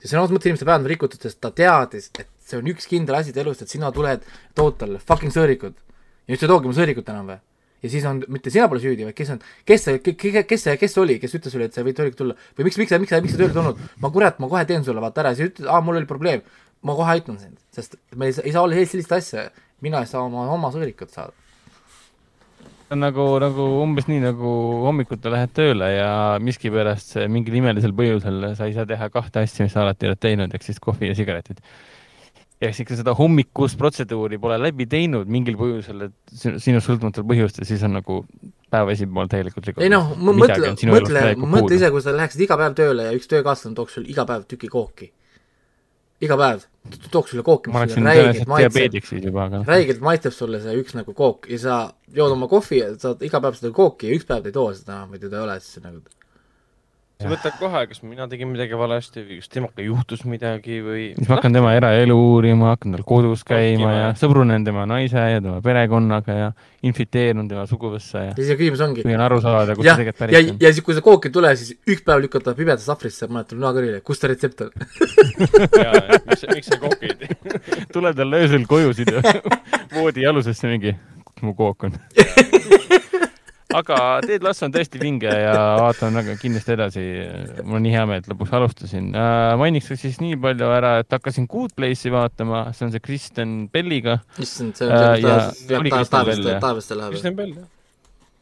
siis sõna otseses mõttes inimeste päev on rikutud, sest ta teadis, et see on üks kindel asi ta elus, et sina tuled, tood talle fucking sõõrikud. ja nüüd sa ei toogi mu sõõrikut enam või? ja siis on, mitte sina pole süüdi, vaid kes on, kes see, kes see, kes see oli, kes ütles sulle, et sa võid sõõrik tulla või miks, miks sa, miks sa, miks sa tööle tulnud? ma kurat, ma kohe teen sulle vaata ära siis ütled, aa, mul oli probleem. ma kohe aitan sind, sest me ei saa, ei saa olla sellist asja, mina ei saa oma, oma sõõrikut saada on nagu, nagu umbes nii, nagu hommikuti lähed tööle ja miskipärast mingil imelisel põhjusel sa ei saa teha kahte asja, mis sa alati oled teinud, ehk siis kohvi ja sigaretid. eks ikka seda hommikust protseduuri pole läbi teinud mingil põhjusel, et sinust sõltumatul põhjustel, siis on nagu päeva esimene pool täielikult rikutud. ei noh, mõtle, mõtle, mõtle ise, kui sa läheksid iga päev tööle ja üks töökaaslane tooks sulle iga päev tüki kooki iga päev tooks sulle kooki, mis sulle räigelt maitseb, räigelt maitseb sulle see üks nagu kook ja sa jood oma kohvi ja saad iga päev seda kooki ja üks päev ta ei too seda enam või teda ei ole, siis nagu sa võtad kohe, kas mina tegin midagi valesti või kas temaga juhtus midagi või siis ma hakkan tema eraelu uurima, hakkan tal kodus käima ja sõbrunen tema naise ja tema perekonnaga ja infiltreerun tema suguvõssa ja ja siis küsimus ongi püüan aru saada, kust see tegelikult pärit on. ja siis, kui see kook ei tule, siis üks päev lükata pimedasse sahvrisse, paned talle noakõrile, kus see retsept on miks, miks sa kooki ei tee? tuleb talle öösel koju sinna voodi alusesse mingi, kus mu kook on aga Ted Lasso on tõesti vinge ja vaatan väga kindlasti edasi. mul on nii hea meel, et lõpuks alustasin äh,. mainiks siis nii palju ära, et hakkasin Good Place'i vaatama, see on see Kristen Belliga. issand, see on see, mis taevast läheb. Kristen Bell, jah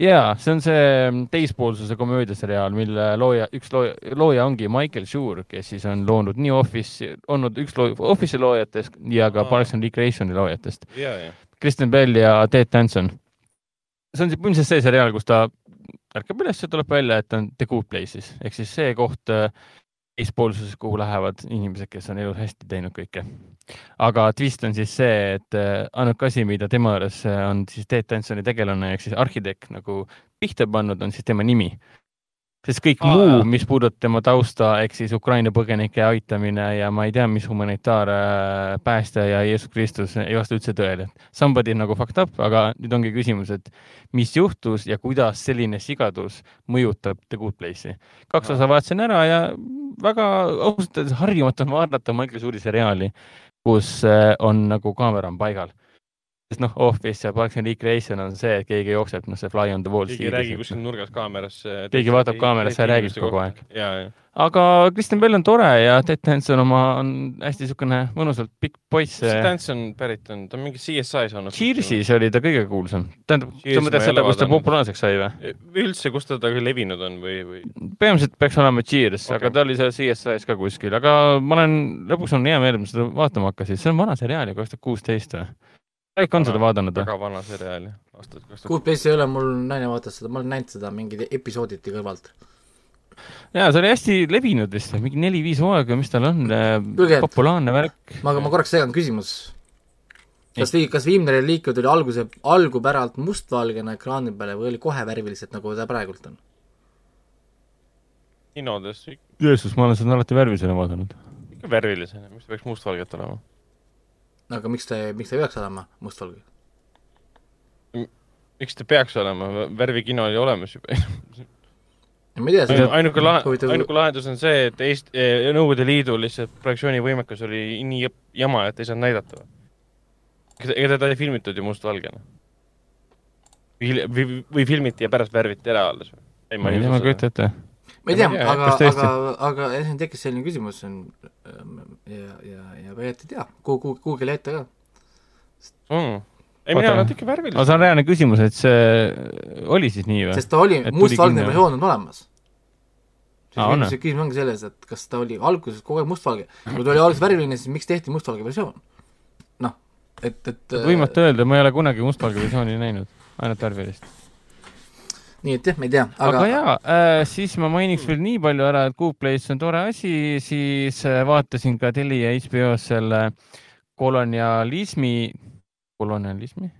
jaa, see on see teispoolsuse komöödiaseriaal, mille looja, üks looja, looja ongi Michael Schur, kes siis on loonud nii Office, olnud üks loo, Office'i loojatest ja ka Parks and Recreationi loojatest. Kristen Bell ja Ted Danson see on põhimõtteliselt see seriaal, kus ta ärkab üles ja tuleb välja, et on The Good Place'is ehk siis see koht eespoolsuses, kuhu lähevad inimesed, kes on elus hästi teinud kõike. aga twist on siis see, et äh, ainuke asi, mida tema juures on siis Ted Dansoni tegelane ehk siis arhitekt nagu pihta pannud, on siis tema nimi sest kõik ah, muu, mis puudutab tema tausta, ehk siis Ukraina põgenike aitamine ja ma ei tea, mis humanitaarpäästja ja Jeesus Kristus ei vasta üldse tõele. Somebody nagu fucked up, aga nüüd ongi küsimus, et mis juhtus ja kuidas selline sigadus mõjutab The Good Place'i. kaks osa vaatasin ära ja väga ausalt öeldes harjumatu on vaadata Michael Suuri seriaali, kus äh, on nagu kaamera on paigal sest noh, Office ja Parks and Recreation on see, et keegi jookseb, noh, see Fly on the Wall. keegi ei räägi kuskil nurgas kaamerasse. keegi vaatab kaamerasse ja räägib kogu aeg. aga Kristen Bell on tore ja Ted Danson oma on hästi niisugune mõnusalt pikk poiss. kust Danson pärit on, ta on mingi CSI-s olnud. Cheersis oli ta kõige kuulsam. tähendab, sa mõtled seda, kus ta populaarseks sai või? üldse, kus ta taga levinud on või, või? peamiselt peaks olema Cheers okay., aga ta oli seal CSI-s ka kuskil, aga ma olen, lõpuks on hea meel, et ma seda vaatama hakkasin, see on vana seriaal ju, kaks tuhat kuusteist või? Raik on seda vaadanud või? väga vana seriaal, jah. aastat kaks tuhat. Good Place ei ole, mul naine vaatas seda, ma olen näinud seda mingid episooditi kõrvalt. jaa, see oli hästi levinud vist, mingi neli-viis hooaega, mis tal on, äh, populaarne värk. ma, ma korraks segan, küsimus. kas vii-, kas viimne reliikvia tuli alguse, algupäralt mustvalgena ekraani peale või oli kohe värviliselt, nagu ta praegult on? kinodes. Jeesus, ma olen seda alati värvilisena vaadanud. ikka värvilisena, miks ta peaks mustvalget olema? Aga miks ta, miks ta ei peaks olema mustvalge? miks ta peaks olema, värvikino oli olemas juba ma ei tea, see ainuke lahe, ainuke lahendus on see, et Eesti, eh, Nõukogude Liidu lihtsalt projektsioonivõimekus oli nii jama, et ei saanud näidata. ega teda ei filmitud ju mustvalgena. või, või, filmiti ja pärast värviti ära alles ei, ma ei tea, ma ei kujuta ette ma ei tea, aga, aga, aga siin tekkis selline küsimus, on ähm, ja, ja, ja tegelikult ei tea, kuhu, Google'i ette ka mm.. ei, mina olen ikka värviline. aga see on reaalne küsimus, et see oli siis nii või? sest ta oli, mustvalge versioon on olemas. siis küsimus ongi selles, et kas ta oli alguses kogu aeg mustvalge. kui ta oli alguses värviline, siis miks tehti mustvalge versioon? noh, et, et võimatu öelda, ma ei ole kunagi mustvalge versiooni näinud, ainult värvilist nii et jah, me ei tea. aga, aga jaa äh,, siis ma mainiks veel nii palju ära, et Place on tore asi, siis äh, vaatasin ka Telia HBO-s selle kolonialismi, kolonialismi?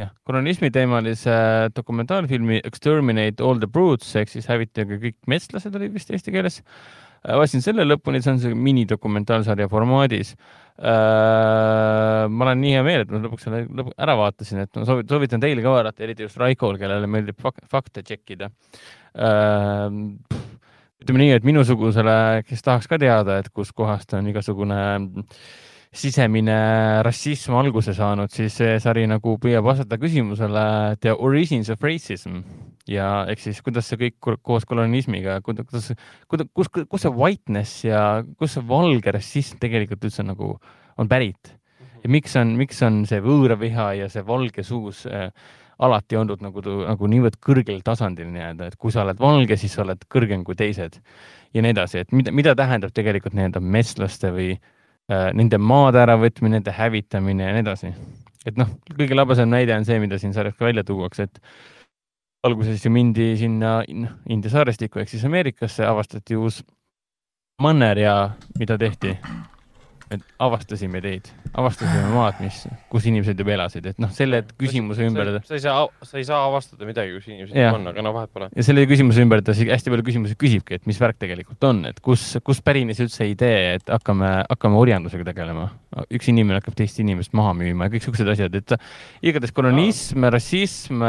jah, kolonialismi teemalise dokumentaalfilmi Exterminate all the brutes ehk siis hävitage kõik metslased oli vist eesti keeles äh,. vaatasin selle lõpuni, see on see minidokumentaalsarja formaadis Äh, ma olen nii hea meel, et ma lõpuks selle lõpuks ära vaatasin, et ma soovitan teile ka vaadata, eriti just Raikol, kellele meeldib fak fakte tšekkida. Äh, ütleme nii, et minusugusele, kes tahaks ka teada, et kuskohast on igasugune sisemine rassism alguse saanud, siis see sari nagu püüab vastata küsimusele The origins of racism. Ja ehk siis kuidas see kõik koos kolonismiga, kuidas, kuidas, kus, kus see whiteness ja kus see valge rassism tegelikult üldse nagu on pärit? Ja miks on, miks on see võõraviha ja see valge suus äh, alati olnud nagu, nagu niivõrd kõrgel tasandil nii-öelda, et kui sa oled valge, siis sa oled kõrgem kui teised ja nii edasi, et mida, mida tähendab tegelikult nii-öelda metslaste või äh, nende maade äravõtmine, nende hävitamine ja nii edasi. et noh, kõige labasem näide on see, mida siin sarjas ka välja tuuakse, et alguses ju mindi sinna India saarestikku ehk siis Ameerikasse, avastati uus manner ja mida tehti? Et avastasime teid, avastasime maad, mis, kus inimesed juba elasid, et noh, selle küsimuse ümber. sa ei saa, sa ei saa avastada midagi, kus inimesed ja. on, aga no vahet pole. ja selle küsimuse ümber ta hästi palju küsimusi küsibki, et mis värk tegelikult on, et kus, kus pärines üldse idee, et hakkame, hakkame orjandusega tegelema. üks inimene hakkab teist inimest maha müüma ja kõik siuksed asjad, et igatahes kolonism rassism,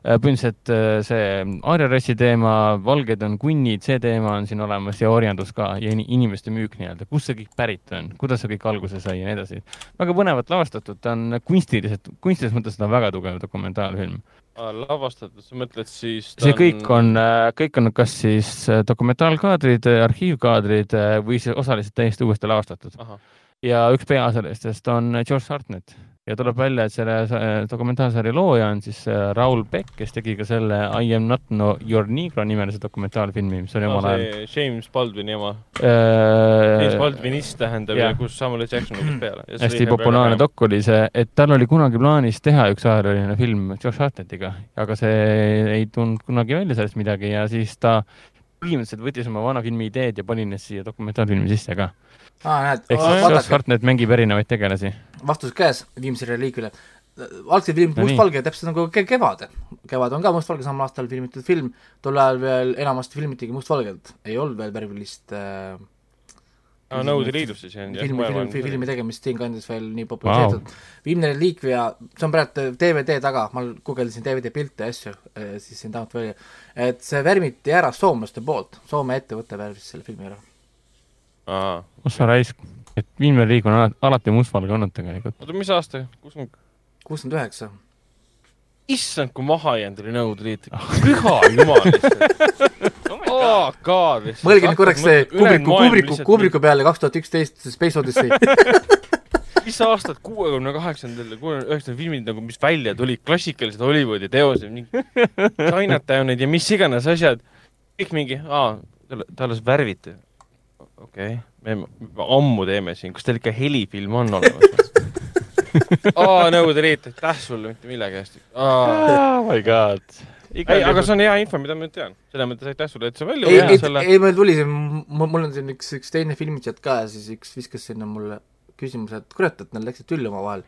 põhimõtteliselt äh, see aariarassi teema, valged on kunnid, see teema on siin olemas ja orjandus ka ja inimeste müük nii-öelda, kust see kõik pärit on, kuidas see kõik alguse sai ja nii edasi. väga põnevalt lavastatud, ta on kunstiliselt, kunstilises mõttes ta on väga tugev dokumentaalfilm. lavastatud, sa mõtled siis see kõik on, äh, kõik on kas siis äh, dokumentaalkaadrid, äh, arhiivkaadrid või siis osaliselt täiesti uuesti lavastatud. ja üks peaasjalistest on George Hartnett ja tuleb välja, et selle dokumentaalsarja looja on siis äh, Raul Beck, kes tegi ka selle I am not no your negro nimelise dokumentaalfilmi, mis oli omal ajal no,. James Baldwini oma äh,. James Baldwinist tähendab yeah. ja kus Samuel. Jackson lukkas peale. hästi populaarne dok oli see, et tal oli kunagi plaanis teha üks ajalooline film Josh Hartnettiga, aga see ei tulnud kunagi välja sellest midagi ja siis ta põhimõtteliselt võttis oma vana filmi ideed ja pani need siia dokumentaalfilmi sisse ka ehk siis Hartnett mängib erinevaid tegelasi. vastus käes viimse reliikvile. algselt film no mustvalge, täpselt nagu ke Kevad. Kevad on ka mustvalge, samal aastal filmitud film, tol ajal veel enamasti filmitigi mustvalgelt, ei olnud veel värvilist äh, aa, Nõukogude Liidus siis jah? filmi, filmi, filmi tegemist siinkandis veel nii populariseeritud wow.. viimne reliikvia, see on praegu DVD taga, ma guugeldasin DVD pilte ja asju, äh, siis siin tagant välja, et see värviti ära soomlaste poolt, Soome ettevõte värvis selle filmi ära kus sa raisk, et viimane liig on alati, alati mustvalge olnud tegelikult. oota, mis aasta, kuuskümmend? kuuskümmend üheksa. issand, kui maha jäänud oli Nõukogude Liit. püha jumal oh god lihtsalt. mõelge nüüd korraks see Kubriku, Kubriku, Kubriku peale kaks tuhat üksteist Space Odyssey mis aastad, kuuekümne kaheksandal, kuuekümne üheksandal filmid nagu, mis välja tulid, klassikalised Hollywoodi teosed, mingi Chinatownid ja mis iganes asjad, kõik mingi, aa, ta alles värviti okei okay., me ammu teeme siin, kas teil ikka helifilm on olemas aa, Nõukogude Liit, aitäh sulle mitte millegi eest. oh my god. ei, aga see on hea info, mida ma nüüd tean. selles mõttes aitäh sulle, et sa välja ei, ei, selle... ei, meil tuli siin, mul on siin üks, üks teine filmitšat ka ja siis üks viskas sinna mulle küsimuse, et kurat, et nad läksid tülli omavahel.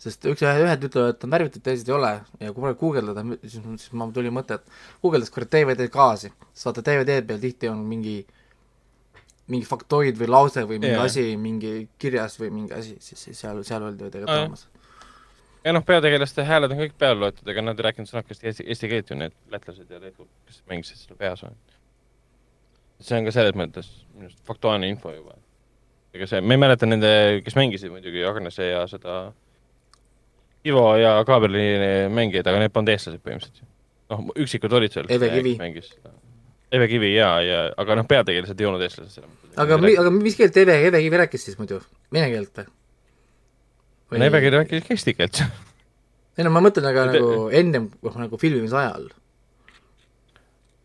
sest üks, ühed ütlevad, et on värvitud, teised ei ole ja kui praegu guugeldada, siis, siis mul tuli mõte, et guugeldas kurat DVD kaasi, sest vaata DVD peal tihti on mingi mingi faktoid või lause või mingi yeah. asi mingi kirjas või mingi asi, siis seal, seal öeldi ju tegelikult olemas. ja noh, peategelaste hääled on kõik peale loetud, ega nad ei rääkinud sõnakest eesti, eesti keelt ju, need lätlased ja leedud, kes mängisid seda peas. see on ka selles mõttes minu arust faktuaalne info juba. ega see, ma ei mäleta nende, kes mängisid muidugi Agnese ja seda Ivo ja Gabrieli mängijaid, aga need polnud eestlased põhimõtteliselt ju. noh, üksikud olid seal. Eve Kivi. mängis Eve Kivi ja, ja aga noh, peategelased ei olnud eestlased mõttes. aga aga mis keelt Eve, Eve Kivi rääkis siis muidu, vene keelt või? no Eve Kivi rääkis eesti keelt. ei no ma mõtlen aga Te... nagu ennem, noh nagu filmimise ajal.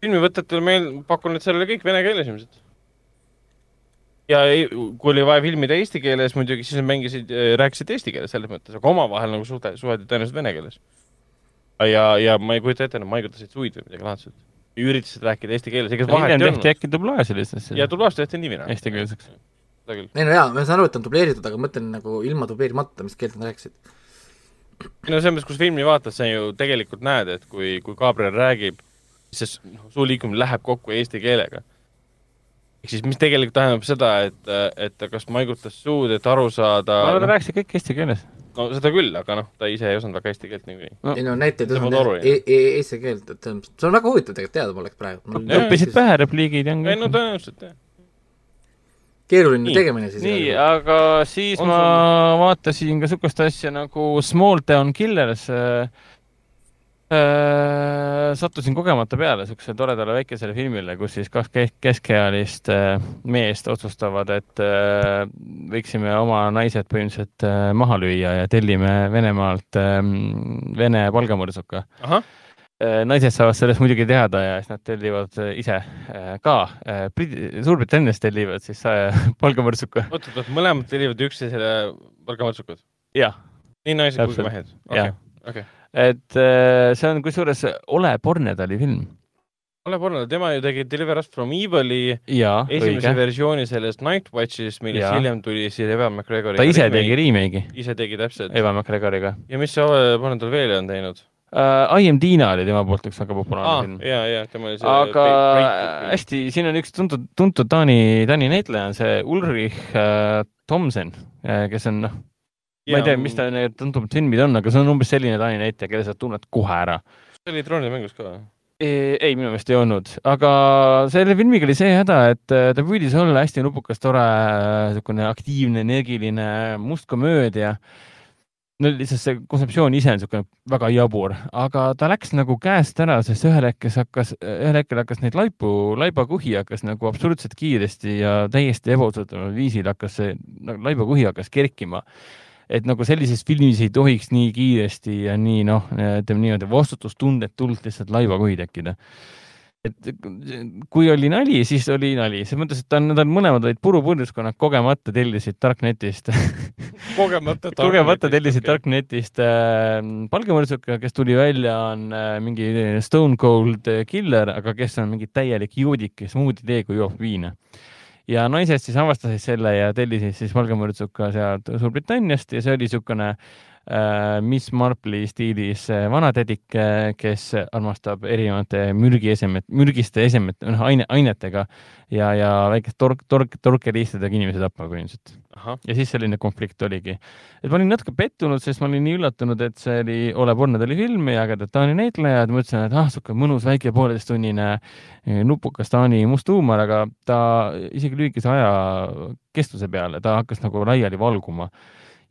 filmivõtetel meil, pakun, et seal oli kõik vene keeles ilmselt. ja ei, kui oli vaja filmida eesti keeles muidugi, siis mängisid, rääkisid eesti keeles selles mõttes, aga omavahel nagu suhte, suheldi tõenäoliselt vene keeles ja, ja ma ei kujuta ette, nad maigutasid suid või midagi laadset. Üritasid rääkida eesti keeles, ega vahet ei olnud. tehti äkki dublaaži lihtsalt. ja dublaaž tehti nii või naa. Eestikeelseks. ei no jaa, ma saan aru, et on dubleeritud, aga ma mõtlen nagu ilma dubleerimata, mis keelt nad rääkisid. no selles mõttes, kus filmi vaatad, sa ju tegelikult näed, et kui, kui Gabriel räägib, siis see noh, suu liikumine läheb kokku eesti keelega ehk siis, mis tegelikult tähendab seda, et, et ta kas maigutas suud, et aru saada. ma arvan, ta rääkis kõik eesti keeles. No seda küll, aga noh, ta ise ei osanud väga eesti keelt niikuinii. No.. ei no näiteid ei osanud e-, eesti keelt, et see on väga huvitav tegelikult teada poleks praegu. õppisid pähe repliigid ja ei no tõenäoliselt jah. Keeruline tegemine siis. nii, aga siis on ma sul... vaatasin ka niisugust asja nagu Small Town Killers sattusin kogemata peale niisugusele toredale väikesele filmile, kus siis kaks keskealist äh, meest otsustavad, et äh, võiksime oma naised põhimõtteliselt maha lüüa ja tellime Venemaalt ähm, Vene palgamõrsuka. naised saavad sellest muidugi teada ja siis nad tellivad ise ka. Suurbritannias tellivad siis palgamõrsuka. oot, oot, mõlemad tellivad üksteisele palgamõrsukat? jah. nii naised kui ka mehed? okei, okei et äh, see on kusjuures Ole Bornedali film. Ole Bornedal, tema ju tegi Deliver Us From Evil'i esimese õige. versiooni sellest Night Watch'ist, millest hiljem tuli siis Eva McGregori. ta ise remake. tegi remake'i. ise tegi täpselt. Eva McGregoriga. ja mis see Ole Bornedal veel on teinud? uh,. I am Dina oli tema poolt üks väga populaarne ah, film. ja, ja tema oli see. aga hästi, siin on üks tuntud, tuntud Taani, Taani näitleja on see Ulrich uh, Thomsen uh,, kes on noh ma ei tea, mis ta need tuntumad filmid on, aga see on umbes selline Taani näitleja, kelle sa tunned kohe ära. see oli troonide mängus ka või? ei, minu meelest ei olnud, aga selle filmiga oli see häda, et äh, ta püüdis olla hästi nupukas, tore, niisugune aktiivne, energiline mustkomöödia. no lihtsalt see kontseptsioon ise on niisugune väga jabur, aga ta läks nagu käest ära, sest ühel hetkel hakkas, ühel hetkel hakkas neid laipu, laibakuhi hakkas nagu absurdselt kiiresti ja täiesti ebausutaval viisil hakkas see nagu, laibakuhi hakkas kerkima et nagu sellises filmis ei tohiks nii kiiresti ja nii noh, ütleme niimoodi vastutustundetult lihtsalt laivakuhi tekkida. et kui oli nali, siis oli nali, selles mõttes, et ta on, nad on mõlemad olid purupurjuskonnad, kogemata tellisid Darknetist. Kogemata kogemata tellisid Darknetist äh, palgamõrtsuka, kes tuli välja, on äh, mingi Stone Cold Killer, aga kes on mingi täielik juudik, kes muud ei tee, kui joob viina ja naised siis avastasid selle ja tellisid siis valgemõrtsuka sealt Suurbritanniast ja see oli niisugune Miss Marple'i stiilis äh, vanatädik, kes armastab erinevate mürgiesemed, mürgiste esemete, noh, aine, ainetega ja, ja väikest tork, tork, torkeriistadega inimesi tapma põhimõtteliselt. ja siis selline konflikt oligi. et ma olin natuke pettunud, sest ma olin nii üllatunud, et see oli Ole Bornedali film ja ägedad Taani näitlejad, mõtlesin, et ah, sihuke mõnus väike pooleteisttunnine nupukas Taani must huumor, aga ta isegi lühikese aja kestuse peale, ta hakkas nagu laiali valguma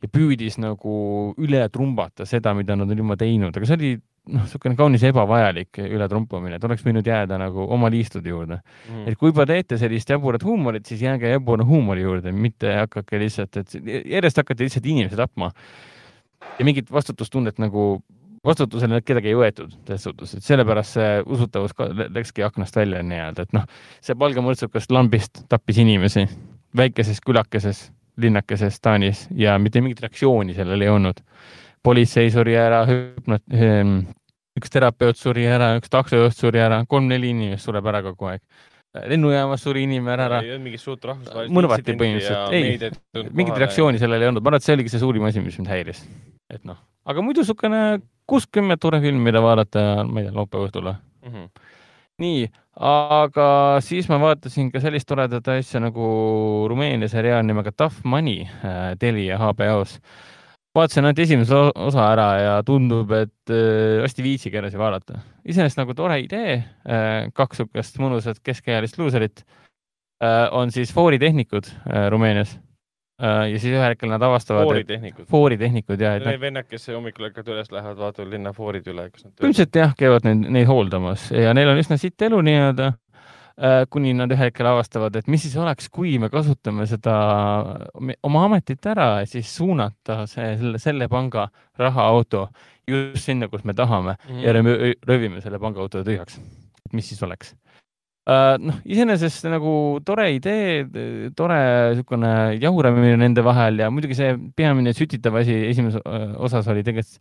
ja püüdis nagu üle trumbata seda, mida nad on juba teinud, aga see oli noh, niisugune kaunis ebavajalik ületrumpamine, et oleks võinud jääda nagu oma liistude juurde. Mm.. et kui juba teete sellist jaburat huumorit, siis jääge jabura huumori juurde, mitte hakake lihtsalt, et järjest hakati lihtsalt inimesi tapma. ja mingit vastutustundet nagu, vastutusele kedagi ei võetud selles suhtes, et sellepärast see usutavus ka läkski aknast välja nii-öelda, et noh, see palgamõrtsukas lambist tappis inimesi väikeses külakeses, linnakeses Taanis ja mitte mingit reaktsiooni sellel ei olnud politsei suri ära, ehm, üks terapeut suri ära, üks taksojuht suri ära, kolm-neli inimest sureb ära kogu aeg. lennujaamas suri inimene ära. ei olnud mingit suurt rahvusvahelist mõrvati põhimõtteliselt, ei, mingit reaktsiooni sellele ei olnud, ma arvan, et see oligi see suurim asi, mis mind häiris. et noh, aga muidu niisugune kuuskümmend tore film, mida vaadata, ma ei tea, laupäeva õhtul või mm? -hmm. nii, aga siis ma vaatasin ka sellist toredat asja nagu Rumeenia seriaal nimega Tough Money äh, Telia HBO-s vaatasin ainult esimese osa ära ja tundub, et äh, hästi viitsige edasi vaadata. iseenesest nagu tore idee äh,, kaks niisugust mõnusat keskealist luuserit on siis fooritehnikud Rumeenias. Ja siis ühel hetkel nad avastavad. fooritehnikud? fooritehnikud ja. Need vennad, kes hommikul hakkavad üles, lähevad, vaatavad linna foorid üle. põhimõtteliselt jah, käivad neid, neid hooldamas ja neil on üsna sitt elu nii-öelda Äh, kuni nad ühel hetkel avastavad, et mis siis oleks, kui me kasutame seda oma ametit ära ja siis suunata see, selle, selle panga rahaauto just sinna, kus me tahame mm -hmm. ja röövime selle pangaauto tühjaks. et mis siis oleks? Äh, noh, iseenesest nagu tore idee, tore niisugune jahuramine nende vahel ja muidugi see peamine sütitav asi esimeses osas oli tegelikult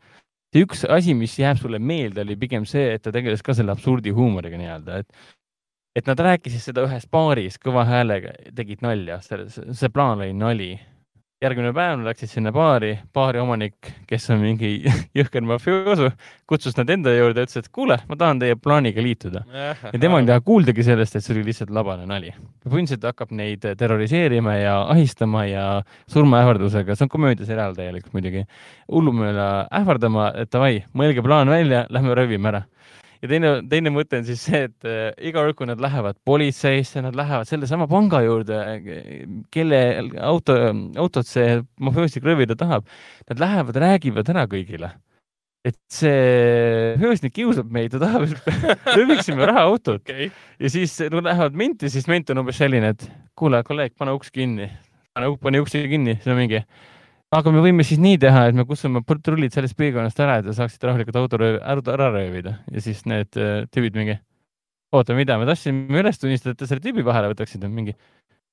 see üks asi, mis jääb sulle meelde, oli pigem see, et ta tegeles ka selle absurdi huumoriga nii-öelda, et et nad rääkisid seda ühes baaris kõva häälega, tegid nalja, see, see plaan oli nali järgmine päev nad läksid sinna baari, baari omanik, kes on mingi jõhker mafioosu, kutsus nad enda juurde, ütles, et kuule, ma tahan teie plaaniga liituda. ja tema ei taha kuuldagi sellest, et see oli lihtsalt labane nali. põhimõtteliselt hakkab neid terroriseerima ja ahistama ja surmaähvardusega, see on komöödiaseriaal täielikult muidugi, hullumeele ähvardama, et davai, mõelge plaan välja, lähme röövime ära ja teine, teine mõte on siis see, et äh, iga kord, kui nad lähevad politseisse, nad lähevad sellesama panga juurde, kelle auto, autot see mafioosik röövida tahab, nad lähevad, räägivad ära kõigile et see öösnik kiusab meid, ta tahab, et rööviksime rahaautot okay. ja siis nad lähevad menti, siis ment on umbes selline, et kuule, kolleeg, pane uks kinni. pane uks kinni, siis on mingi aga me võime siis nii teha, et me kutsume patrullid sellest piirkonnast ära, et te saaksite rahulikult auto auto ära röövida ja siis need uh, tüübid mingi, oota, mida, me tahtsime üles tunnistada, et te selle tüübi vahele võtaksite, mingi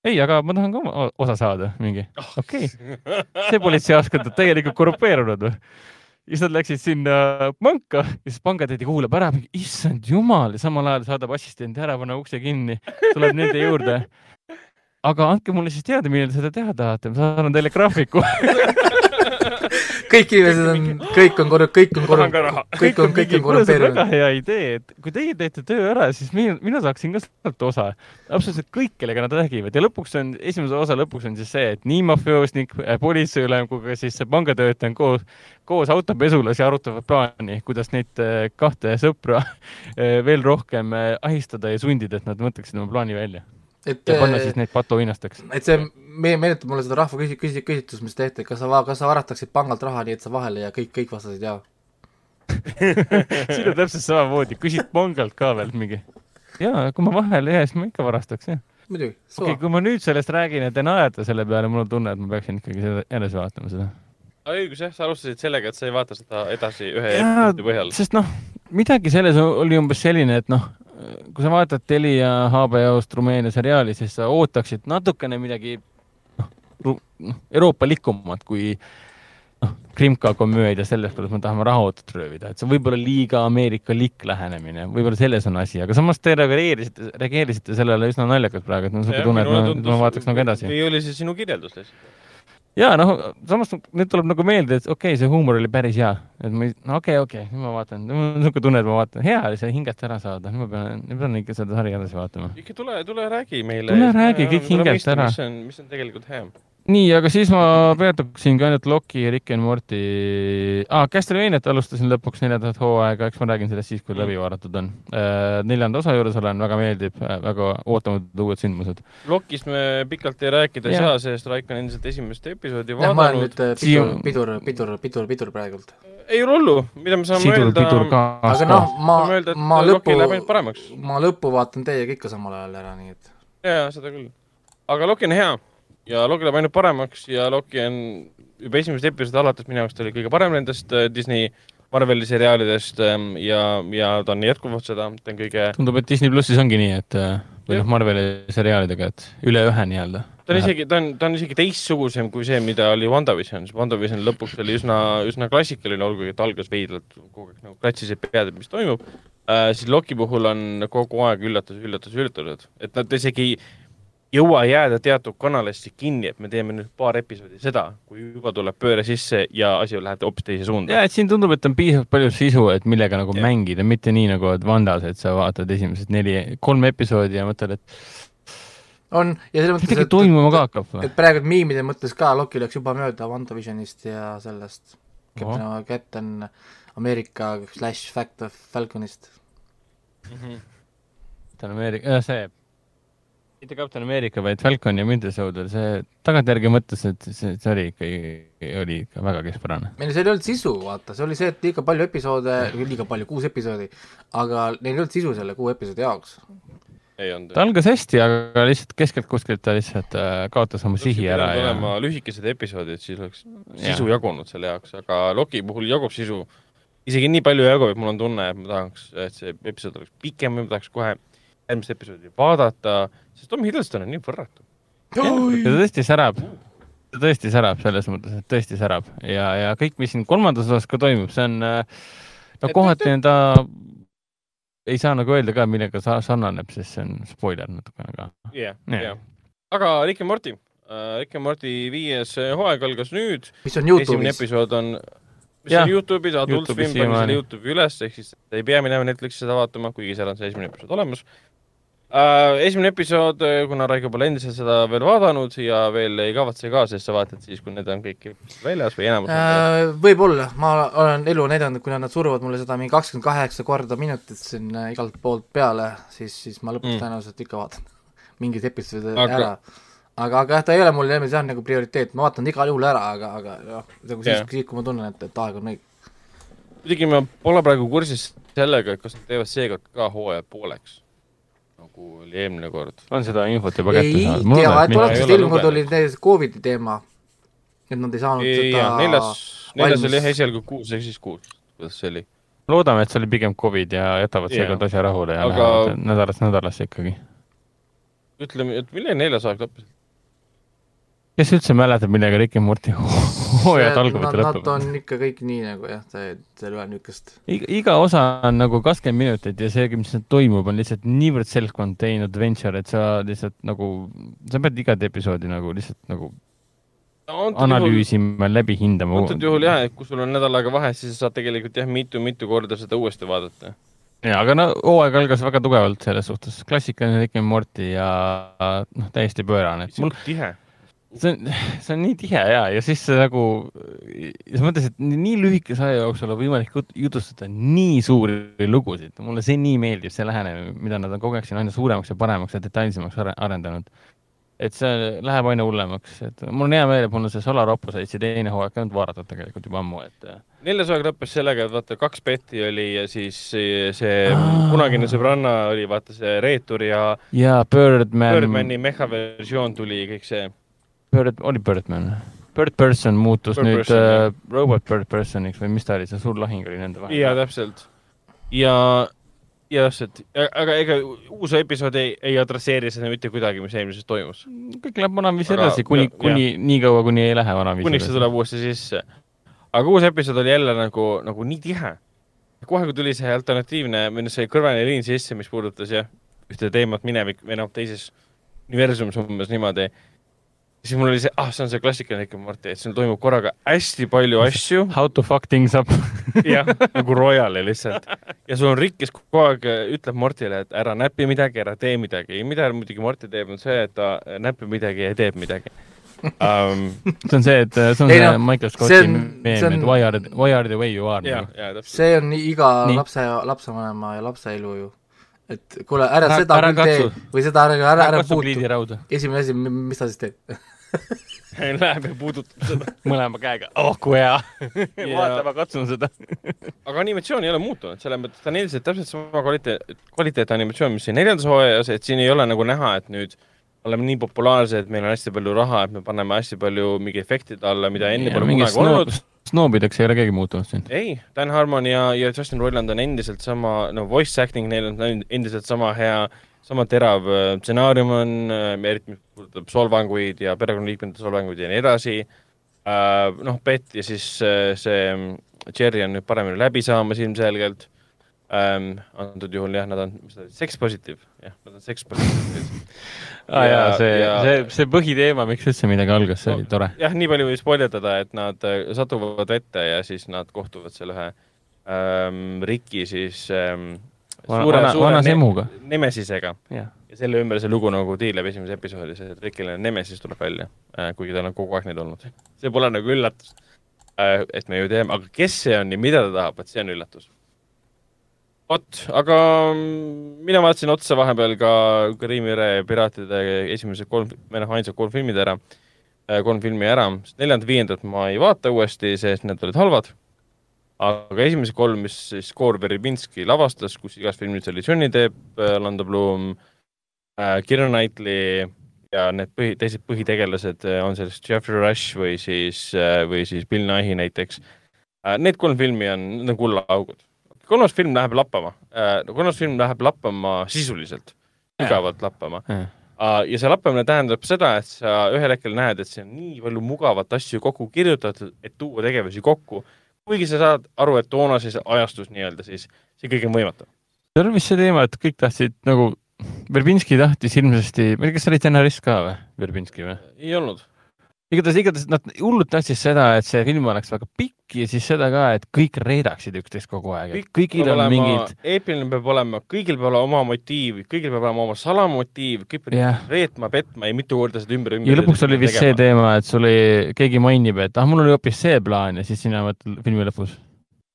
ei, aga ma tahan ka osa saada, mingi oh. okei okay., see politseijaoskond on täielikult korrupeerunud või? siis nad läksid sinna panka ja siis pangatädi kuulab ära, issand jumal, ja samal ajal saadab assistendi ära, pane ukse kinni, tuleb nende juurde aga andke mulle siis teada, millal seda teha tahate, ma saadan teile graafiku. Kõik inimesed on, kõik on korru-, kõik on korru-, kõik on, kõik on korrumpeerunud. väga hea idee, et kui teie teete töö ära, siis mina, mina saaksin ka sealt osa. absoluutselt kõik, kellega nad räägivad. Ja lõpuks on, esimese osa lõpuks on siis see, et nii mafioosnik, politseiülem kui ka siis see pangatöötaja on koos, koos autopesulas ja arutavad plaani, kuidas neid eh, kahte sõpra eh, veel rohkem ahistada ja sundida, et nad mõtleksid oma plaani välja et ja panna siis neid patuhinnasteks. et see, meie meenutab mulle seda rahva küsi-, küsi-, küsitlust, mis tehti, kas sa, kas sa varataksid pangalt raha nii, et sa vahele ja kõik, kõik vastasid jaa siin on täpselt samamoodi, küsid pangalt ka veel mingi. jaa, kui ma vahele jää, siis ma ikka varastaks, jah. muidugi. okei okay,, kui ma nüüd sellest räägin ja te naerate selle peale, mul on tunne, et ma peaksin ikkagi seda edasi vaatama seda. õigus jah, sa alustasid sellega, et sa ei vaata seda edasi ühe episoodi põhjal. sest noh, midagi selles oli umbes selline, et noh, kui sa vaatad Telia HBO-st Rumeenia seriaali, siis sa ootaksid natukene midagi noh, noh euroopalikumat kui noh, Krimka komöödia sellest, kuidas me tahame rahaautot röövida, et see on võib-olla liiga ameerikalik lähenemine, võib-olla selles on asi, aga samas te reageerisite, reageerisite sellele üsna naljakalt praegu, et mul on niisugune tunne, et ma, ma vaataks nagu edasi. või oli see sinu kirjeldus lihtsalt? Ja noh, samas nüüd tuleb nagu meelde, et okei okay,, see huumor oli päris hea, et ma, no okei okay,, okei okay,, nüüd ma vaatan, niisugune tunne, et ma vaatan, hea oli see hingest ära saada, nüüd ma pean, nüüd pean ikka seda sarja edasi vaatama. ikka tule, tule räägi meile. tule räägi kõik hingest ära. mis on, mis on tegelikult hea nii, aga siis ma peatuksingi ainult Loki ja Rick and Morty ah,. Castlevaniat alustasin lõpuks neljandat hooaega, eks ma räägin sellest siis, kui mm. läbi vaadatud on äh,. neljanda osa juures olen, väga meeldib äh,, väga ootamatud uued sündmused. Lokist me pikalt ei rääkida ei saa, sest Raik on endiselt esimest episoodi vaadanud. ma olen nüüd äh, pidur, pidur, pidur, pidur, pidur praegult. ei ole hullu, mida me saame Sidur, öelda. aga noh, ma, ma lõppu, ma lõppu vaatan teiega ikka samal ajal ära, nii et. jaa, seda küll. aga Loki on hea ja Loki läheb ainult paremaks ja Loki on juba esimesest episoodist alates minu jaoks ta oli kõige parem nendest äh, Disney Marveli seriaalidest ähm, ja, ja ta on jätkuvalt seda, ta on kõige tundub, et Disney plussis ongi nii, et äh, või noh, Marveli seriaalidega, et üle ühe nii-öelda. ta on isegi, ta on, ta on isegi teistsugusem kui see, mida oli WandaVision, WandaVision lõpuks oli üsna, üsna klassikaline, olgugi et algas veidralt, kogu aeg nagu klatsisid pead, et mis toimub. Äh,, siis Loki puhul on kogu aeg üllatus, üllatus, üllatused, et nad isegi jõua jääda teatud kanalisse kinni, et me teeme nüüd paar episoodi seda, kui juba tuleb pööre sisse ja asi läheb hoopis teise suunda. ja, et siin tundub, et on piisavalt palju sisu, et millega nagu ja. mängida, mitte nii nagu et Vandas, et sa vaatad esimesed neli, kolm episoodi ja mõtled, et on ja selles mõttes, et toimuma ka hakkab et praegu miimide mõttes ka Loki läks juba mööda WandaVisionist ja sellest Captain oh., Captain Ameerika slash Fact of Falconist mm. -hmm. Captain Ameerika, see mitte Captain America, vaid Falcon ja Winter Soldier, see tagantjärgi mõttes, et see, see oli ikka, oli ikka väga keskpärane. meil seal ei olnud sisu, vaata, see oli see, et liiga palju episoode, liiga palju, kuus episoodi, aga neil ei olnud sisu selle kuue episoodi jaoks. ta algas hästi, aga lihtsalt keskelt kuskilt ta lihtsalt äh, kaotas oma sihi ära ja olema lühikesed episoodid, siis oleks sisu ja. jagunud selle jaoks, aga Loki puhul jagub sisu isegi nii palju jagub, et mul on tunne, et ma tahaks, et see episood oleks pikem või ma tahaks kohe järgmist episoodi vaadata, sest Tom Hiddleston on nii võrratu. ta tõesti särab. tõesti särab selles mõttes, et tõesti särab ja, ja kõik, mis siin kolmandas osas ka toimub, see on, no kohati on ta, ei saa nagu öelda ka, millega sa sarnaneb, sest see on spoiler natukene ka. jah, jah. aga Rick ja Morty uh,, Rick ja Morty viies hooaeg algas nüüd. mis on Youtube'is. esimene episood on mis ja, on Youtube'is, Adult Swim pani selle Youtube'i üles, ehk siis ei pea minema Netflixi seda vaatama, kuigi seal on see esimene episood olemas Uh, esimene episood, äh, kuna Raigo pole endiselt seda veel vaadanud ja veel ei kavatse ka, sest sa vaatad siis, kui need on kõik väljas või enamus uh,? Võib-olla, ma olen elu näidanud, kui nad suruvad mulle seda mingi kakskümmend kaheksa korda minutit siin uh, igalt poolt peale, siis, siis ma lõpuks mm. tõenäoliselt ikka vaatan mingid episoodid aga... ära. aga, aga jah, ta ei ole mul jah, nagu prioriteet, ma vaatan igal juhul ära, aga, aga jah, nagu siis yeah., siis, kui ma tunnen, et, et aeg on õige. muidugi ma pole praegu kursis sellega, et kas nad teevad seekord ka hooaja pooleks nagu oli eelmine kord. on seda infot juba kätte saanud? ei tea, et oletusest ilmunud oli täiesti Covidi teema. et nad ei saanud ei, seda neljas, neljas oli jah esialgu kuus, ehk siis kuus, kuidas see oli? loodame, et see oli pigem Covid ja jätavad seekord asja rahule ja Aga... lähevad nädalast nädalasse ikkagi. ütleme, et milline neljas aeg lõppes? kes üldse mäletab, millega Rick ja Morty hooajad algavad ja lõpevad? Nad on ikka kõik nii nagu jah, seal ei ole niisugust iga, osa on nagu kakskümmend minutit ja see, mis toimub, on lihtsalt niivõrd self-contained adventure, et sa lihtsalt nagu, sa pead igat episoodi nagu lihtsalt nagu no, analüüsima, läbi hindama. antud juhul jah, et kui sul on nädal aega vahe, siis sa saad tegelikult jah, mitu-mitu korda seda uuesti vaadata. jaa, aga no hooaeg algas väga tugevalt selles suhtes, klassikaline Rick ja Morty ja noh, täiesti pöörane. mul tihe see on, see on nii tihe ja, ja siis nagu, sa mõtlesid, et nii lühikese aja jooksul on võimalik jutustada nii suuri lugusid. mulle see nii meeldib, see lähenemine, mida nad on kogu aeg siin aina suuremaks ja paremaks ja detailsemaks arendanud. et see läheb aina hullemaks, et mul on hea meel, et mul on see Solar Opposites teine hooaeg ka nüüd vaadatud tegelikult juba ammu, et. neljas hooaeg lõppes sellega, et vaata, kaks betti oli ja siis see, kunagine sõbranna oli vaata see reetur ja. ja Birdman. Birdmani mehhaversioon tuli kõik see Bird, oli Birdman? Bird Person muutus Bird nüüd person, uh, Robot Bird Personiks või mis ta oli, see suur lahing oli nende vahel? jaa, täpselt. ja, ja täpselt, aga ega uus episood ei, ei adresseeri seda mitte kuidagi, mis eelmises toimus. kõik läheb vanaviisi edasi, kuni, kuni nii kaua, kuni ei lähe vanaviisi kuniks see tuleb uuesti sisse. aga uus episood oli jälle nagu, nagu nii tihe. kohe, kui tuli see alternatiivne, või noh, see kõrvaline liin sisse, mis puudutas jah, ühte teemat minevik või noh, teises universumis umbes niimoodi siis mul oli see, ah, see on see klassikaline and Morty, et siin toimub korraga hästi palju asju. How to fuck things up jah, nagu Royali lihtsalt. ja sul on Rick, kes kogu aeg ütleb Mortile, et ära näpi midagi, ära tee midagi. mida muidugi Morty teeb, on see, et ta näpib midagi ja teeb midagi um,. see on see, et see on Ei, see no, Michael Scotti meem, et why are, why are the way you are. Nagu. see on iga nii. lapse, lapsevanema ja lapse elu ju et kuule, ära seda ära küll tee või seda ära, ära, ära puutu. esimene asi, mis ta siis teeb Läheb ja puudutab seda. Mõlema käega, oh kui hea. Vaata, ma katsun seda. Aga animatsioon ei ole muutunud, selles mõttes ta on endiselt täpselt sama kvaliteet, kvaliteetanimatsioon, mis siin neljandas hooajas, et siin ei ole nagu näha, et nüüd oleme nii populaarsed, meil on hästi palju raha, et me paneme hästi palju mingi efektide alla, mida enne pole kunagi olnud. Snoobideks ei ole keegi muutunud siin? ei, Dan Harmon ja, ja Justin Roiland on endiselt sama, no voice acting neil on endiselt sama hea sama terav äh, stsenaarium on, äh, eriti mis puudutab solvanguid ja perekonnaliikmete solvanguid ja nii edasi. Äh, noh, Bett ja siis see Cherry on nüüd paremini läbi saamas ilmselgelt. Ähm, antud juhul jah, nad on, mis ta oli, sex positive, jah, nad on sex positive aa ah, jaa, see ja,, see, see põhiteema, miks üldse midagi algas, see no, oli tore. jah, nii palju võib spoilerdada, et nad satuvad vette ja siis nad kohtuvad seal ühe ähm, Riki siis ähm, suure, vana, suure vana semuga ne. Nemesisega. ja selle ümber see lugu nagu tiirleb esimeses episoodis, et Rikile Nemesis tuleb välja äh,, kuigi tal on kogu aeg neid olnud. see pole nagu üllatus äh,, et me ju teame, aga kes see on ja mida ta tahab, vot see on üllatus. Vot, aga mm, mina vaatasin otsa vahepeal ka Kariimi mere piraatide esimesed kolm, või noh, ainsad kolm filmid ära, äh, kolm filmi ära, neljandat-viiendat ma ei vaata uuesti, sest need olid halvad aga esimesed kolm, mis siis Gore Verbinski lavastas, kus igas filmis oli Johnny Depp, äh, Lando Bloom äh,, Keira Knightley ja need põhi, teised põhitegelased on sellest Jeffrey Rush või siis või siis Bill Nighy näiteks. Need kolm filmi on, need on kullaaugud. Kolmas film läheb lappama äh,, kolmas film läheb lappama sisuliselt, sügavalt lappama. ja see lappamine tähendab seda, et sa ühel hetkel näed, et see on nii palju mugavat asju kokku kirjutatud, et tuua tegevusi kokku. kuigi sa saad aru, et toonases ajastus nii-öelda siis see kõik on võimatu. see on vist see teema, et kõik tahtsid nagu, Verbinski tahtis hirmsasti, ma ei tea, kas sa olid stsenarist ka või, Verbinski või? ei olnud igatahes, igatahes nad hullult tahtsid seda, et see film oleks väga pikk ja siis seda ka, et kõik reedaksid üksteist kogu aeg. kõigil on mingid. eepiline peab olema, kõigil peab olema oma motiiv, kõigil peab olema oma salamotiiv, kõik peavad yeah. reetma, petma ja mitu korda seda ümber, ümber. ja lõpuks oli vist tegema. see teema, et sul oli, keegi mainib, et ah, mul oli hoopis see plaan ja siis sina mõtled filmi lõpus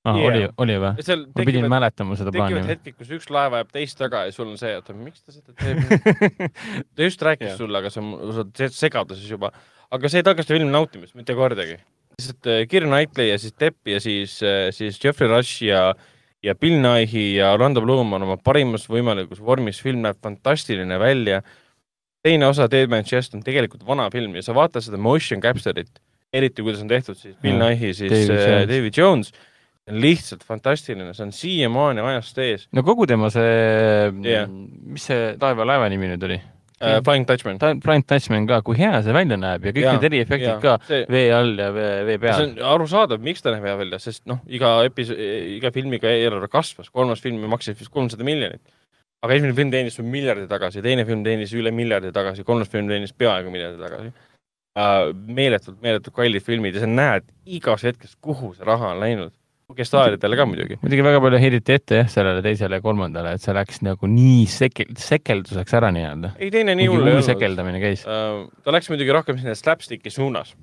ah, yeah. oli, oli või? ma pidin mäletama seda plaani. tekivad hetked, kus üks laev ajab teist taga ja sul on see, et miks ta seda teeb ta just rääkis yeah. sulle, aga sa, sa oled segaduses juba aga see ei takista filmi nautimist mitte kordagi. lihtsalt äh, Keira Knightley ja siis Depp ja siis, äh, siis Jeffrey Rush ja ja Bill Nighy ja Orlando Bloom on oma parimas võimalikus vormis, film näeb fantastiline välja. teine osa Dead Man's Chest on tegelikult vana film ja sa vaatad seda motion capture'it, eriti kuidas on tehtud siis Bill ja, Nighy, siis David äh, Jones, David Jones lihtsalt fantastiline, see on siiamaani ajast ees. no kogu tema see yeah., mis see taevalaeva nimi nüüd oli? Uh,. Flying Dutchman. Flying Dutchman ka, kui hea see välja näeb ja kõik ja, need eriefektid ka see, vee all ja vee, vee peal. see on arusaadav, miks ta näeb hea välja, sest noh, iga episood, iga filmiga eelarve kasvas, kolmas film maksis vist kolmsada miljonit. aga esimene film teenis miljardi tagasi, teine film teenis üle miljardi tagasi, kolmas film teenis peaaegu miljardi tagasi uh,. meeletult, meeletult kallid filmid ja sa näed igas hetkes, kuhu see raha on läinud gestaaridele ka muidugi. muidugi väga palju heideti ette jah, sellele teisele ja kolmandale, et see läks nagu nii sekel-, sekelduseks ära nii-öelda. ei, teine nii hull ei olnud. sekeldamine käis uh,. ta läks muidugi rohkem sinna slapstick'i suunas.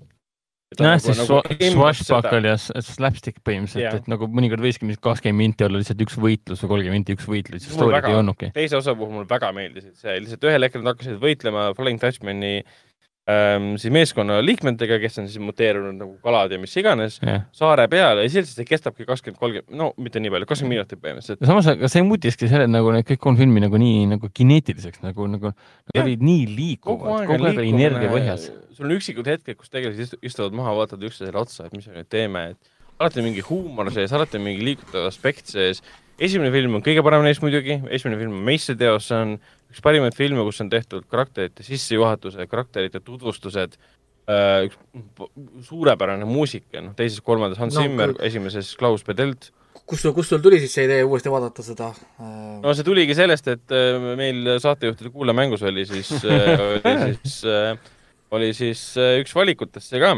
nojah, siis nagu swashbuckle ja slapstick põhimõtteliselt, et nagu mõnikord võiski mingi kakskümmend minti olla lihtsalt üks võitlus või kolmkümmend minti üks võitlus, siis story't ei olnudki. teise osa puhul mulle väga meeldis, et see lihtsalt ühel hetkel nad hakkasid võitlema Flying Dutchmani äh, ähm, siis meeskonna liikmetega, kes on siis muteerunud nagu kalad ja mis iganes yeah. saare peale ja siis see kestabki kakskümmend, kolmkümmend, no mitte nii palju, kakskümmend minutit põhimõtteliselt. samas, aga see mutiski selle, nagu need kõik kolm filmi nagu nii nagu kineetiliseks nagu, nagu nad olid nii liikuvad, kogu aeg oli energia põhjas. sul on üksikud hetked, kus tegelased istuvad maha, vaatavad üksteisele otsa, et mis me nüüd teeme, et alati mingi huumor sees, alati mingi liigutav aspekt sees. Esimene film on kõige parem neist muidugi, esimene film on meistriteos, see on üks parimaid filme, kus on tehtud karakterite sissejuhatused, karakterite tutvustused, äh, üks suurepärane muusika, noh, teises-kolmandas Hans no, Zimmer, esimeses Klaus Pedelt. kust sul, kust sul tuli siis see idee uuesti vaadata seda? Äh? no see tuligi sellest, et äh, meil saatejuhtide kuulamängus oli siis oli siis, oli siis üks valikutest see ka.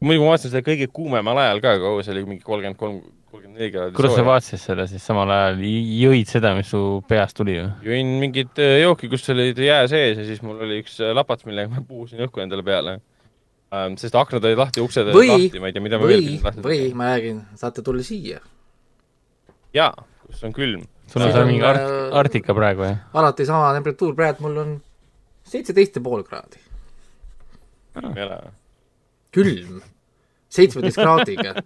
muidugi ma vaatasin seda kõige kuumemal ajal ka, kaua see oli, mingi kolmkümmend kolm kolmkümmend neli kraadi kuidas sa vaatasid selle siis samal ajal, jõid seda, mis su peast tuli või? jõin mingit äh, jooki, kus olid jää sees ja siis mul oli üks äh, lapats, millega ma puhusin õhku endale peale ähm,. sest aknad olid lahti, uksed olid lahti, ma ei tea, mida ma veel pidin lahti või ma räägin, saate tulla siia. jaa, kus on külm. sul on seal mingi art-, äh, Arktika praegu, jah? alati sama temperatuur, praegu mul on seitseteist ja pool kraadi. või? külm, seitsmeteist kraadiga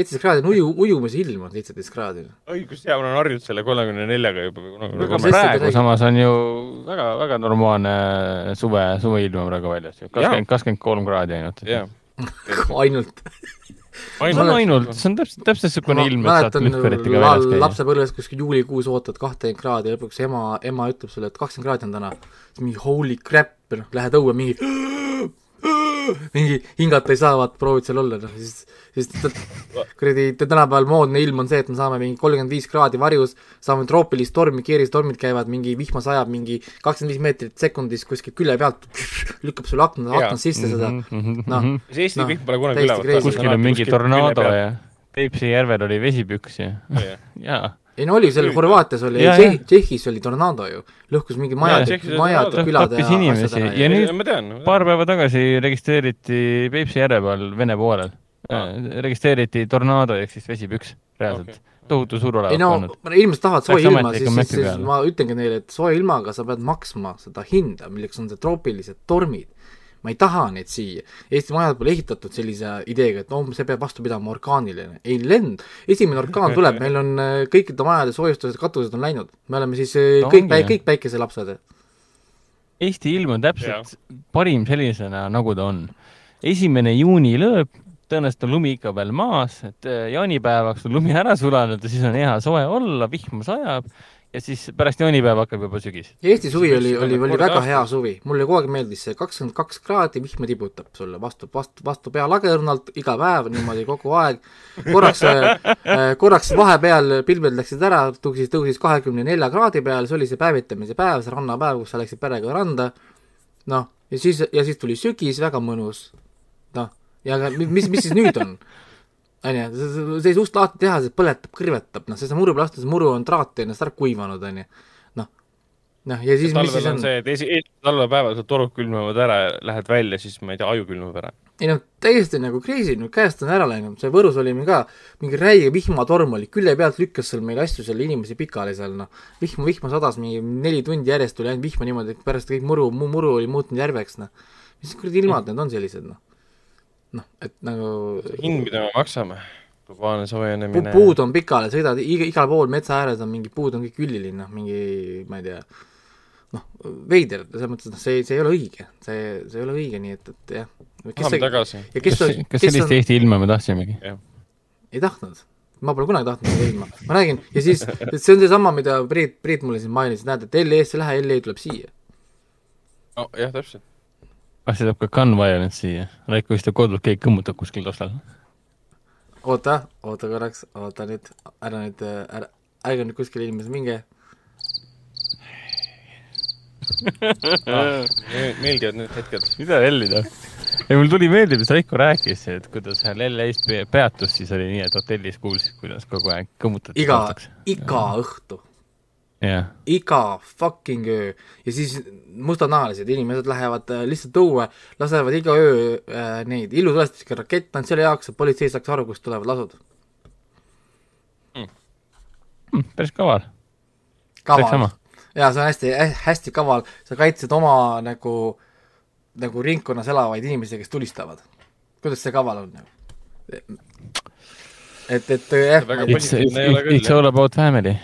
seitseteist kraadi on uju, ujumise ilm on seitseteist kraadi. õigus, jaa, ma olen harjunud selle kolmekümne neljaga juba. praegu samas on ju väga, väga normaalne suve, suveilm on praegu väljas ju, kakskümmend, kakskümmend kolm kraadi ainult. ainult see on ainult, see on täpselt, täpselt niisugune ilm, et saad lühveritiga väljas käia. lapsepõlves kuskil juulikuus ootad kahtekümmet kraadi ja lõpuks ema, ema ütleb sulle, et kakskümmend kraadi on täna. siis mingi holy crap, noh, lähed õue mingi mingi hingata ei saa, vaata, proovid seal olla, noh siis, siis kuradi tänapäeval moodne ilm on see, et me saame mingi kolmkümmend viis kraadi varjus, saame troopilist tormi, keeristormid käivad, mingi vihma sajab mingi kakskümmend viis meetrit sekundis kuskilt külje pealt, lükkab sulle akna, aknast sisse seda, mhm, noh. Mhm. see Eesti no, vihm pole kunagi üleval. kuskil on mingi tornaado ja Peipsi järvel oli vesipüks ja, jaa ei no oli, seal Horvaatias oli, Tšehhis oli tornaado ju, lõhkus mingi majad, majad, külad ja inimesi. ja, ja nüüd paar päeva tagasi registreeriti Peipsi järve peal Vene poolel. Ah., registreeriti tornaado ehk siis vesipüks, reaalselt. Okay tohutu suur olevat ei no, ilmselt tahavad sooja ilma, siis, siis, siis ma ütlengi neile, et sooja ilmaga sa pead maksma seda hinda, milleks on see troopilised tormid ma ei taha neid siia. Eesti majad pole ehitatud sellise ideega, et noh, see peab vastu pidama orkaaniline. ei, lend, esimene orkaan tuleb, meil on äh, kõikide majade soojustused, katused on läinud. me oleme siis äh, no, kõik, kõik päikeselapsed. Eesti ilm on täpselt ja. parim sellisena, nagu ta on. esimene juuni lööb, tõenäoliselt on lumi ikka veel maas, et jaanipäevaks on lumi ära sulanud ja siis on hea soe olla, vihma sajab ja siis pärast jaanipäeva hakkab juba sügis. Eesti suvi oli, oli, oli väga hea suvi, mulle kogu aeg meeldis see kakskümmend kaks kraadi, vihma tibutab sulle vastu, vastu, vastu pea lagernalt iga päev niimoodi kogu aeg. korraks äh, korraks vahepeal pilved läksid ära, tõusis, tõusis kahekümne nelja kraadi peale, see oli see päevitamise päev, see rannapäev, kus sa läksid perega randa. noh, ja siis, ja siis tuli sügis, väga mõnus. noh, ja mis, mis siis nüüd on? Onju, sa ei saa ust lahti teha, see põletab, kõrvetab, noh, see muru see muru on traati ennast ära kuivanud, onju. noh, noh ja siis mis siis on? see, et esi-, esimesel talvepäeval sul torud külmuvad ära, lähed välja, siis ma ei tea, aju külmub ära. ei noh, täiesti nagu crazy, nüüd käest on ära läinud, see Võrus oli meil ka mingi räige vihmatorm oli, külje pealt lükkas seal meil asju seal inimesi pikali seal noh, vihma, vihma sadas mingi neli tundi järjest tuli ainult vihma niimoodi, et pärast kõik muru, muru oli muutunud järveks, noh. mis kuradi ilmad need on sellised, noh noh, et nagu hind, mida me maksame, globaalne soojenemine pu. puud on pikali, sõidad iga, igal pool metsa ääres on mingi puud on kõik üllili, noh, mingi ma ei tea, noh, veider, selles mõttes, et noh, see, see ei ole õige, see, see ei ole õige, nii et, et jah. tahame tagasi. kas, kas sellist on... Eesti ilma me tahtsimegi? ei tahtnud ma pole kunagi tahtnud seda ilma, ma räägin, ja siis, see on seesama, mida Priit, Priit mulle siin mainis, näed, et LE-sse ei lähe, LE tuleb siia. oh, jah, täpselt kas see tuleb ka gun violence siia? Raiko istab kodus, keegi kõmmutab kuskil taustal. oota, oota korraks, oota nüüd, ära nüüd, ära, ärge nüüd kuskile inimesed minge ah, meeldivad need hetked. mida hellida? ei, mul tuli meelde, mis Raiko rääkis, et kui ta seal LA-s peatus, siis oli nii, et hotellis kuulsid, kuidas kogu aeg kõmmutati. iga, iga õhtu yeah.. iga fucking öö ja siis mustanahalised inimesed lähevad äh, lihtsalt õue, lasevad iga öö äh, neid illutulestuslikke rakette ainult selle jaoks, et politsei saaks aru, kust tulevad lasud mm.. Mm, päris kaval. kaval. jaa, see on hästi, hästi kaval, sa kaitsed oma nagu, nagu ringkonnas elavaid inimesi, kes tulistavad. kuidas see kaval on nagu? et, et jah. It's, it's, it's all about family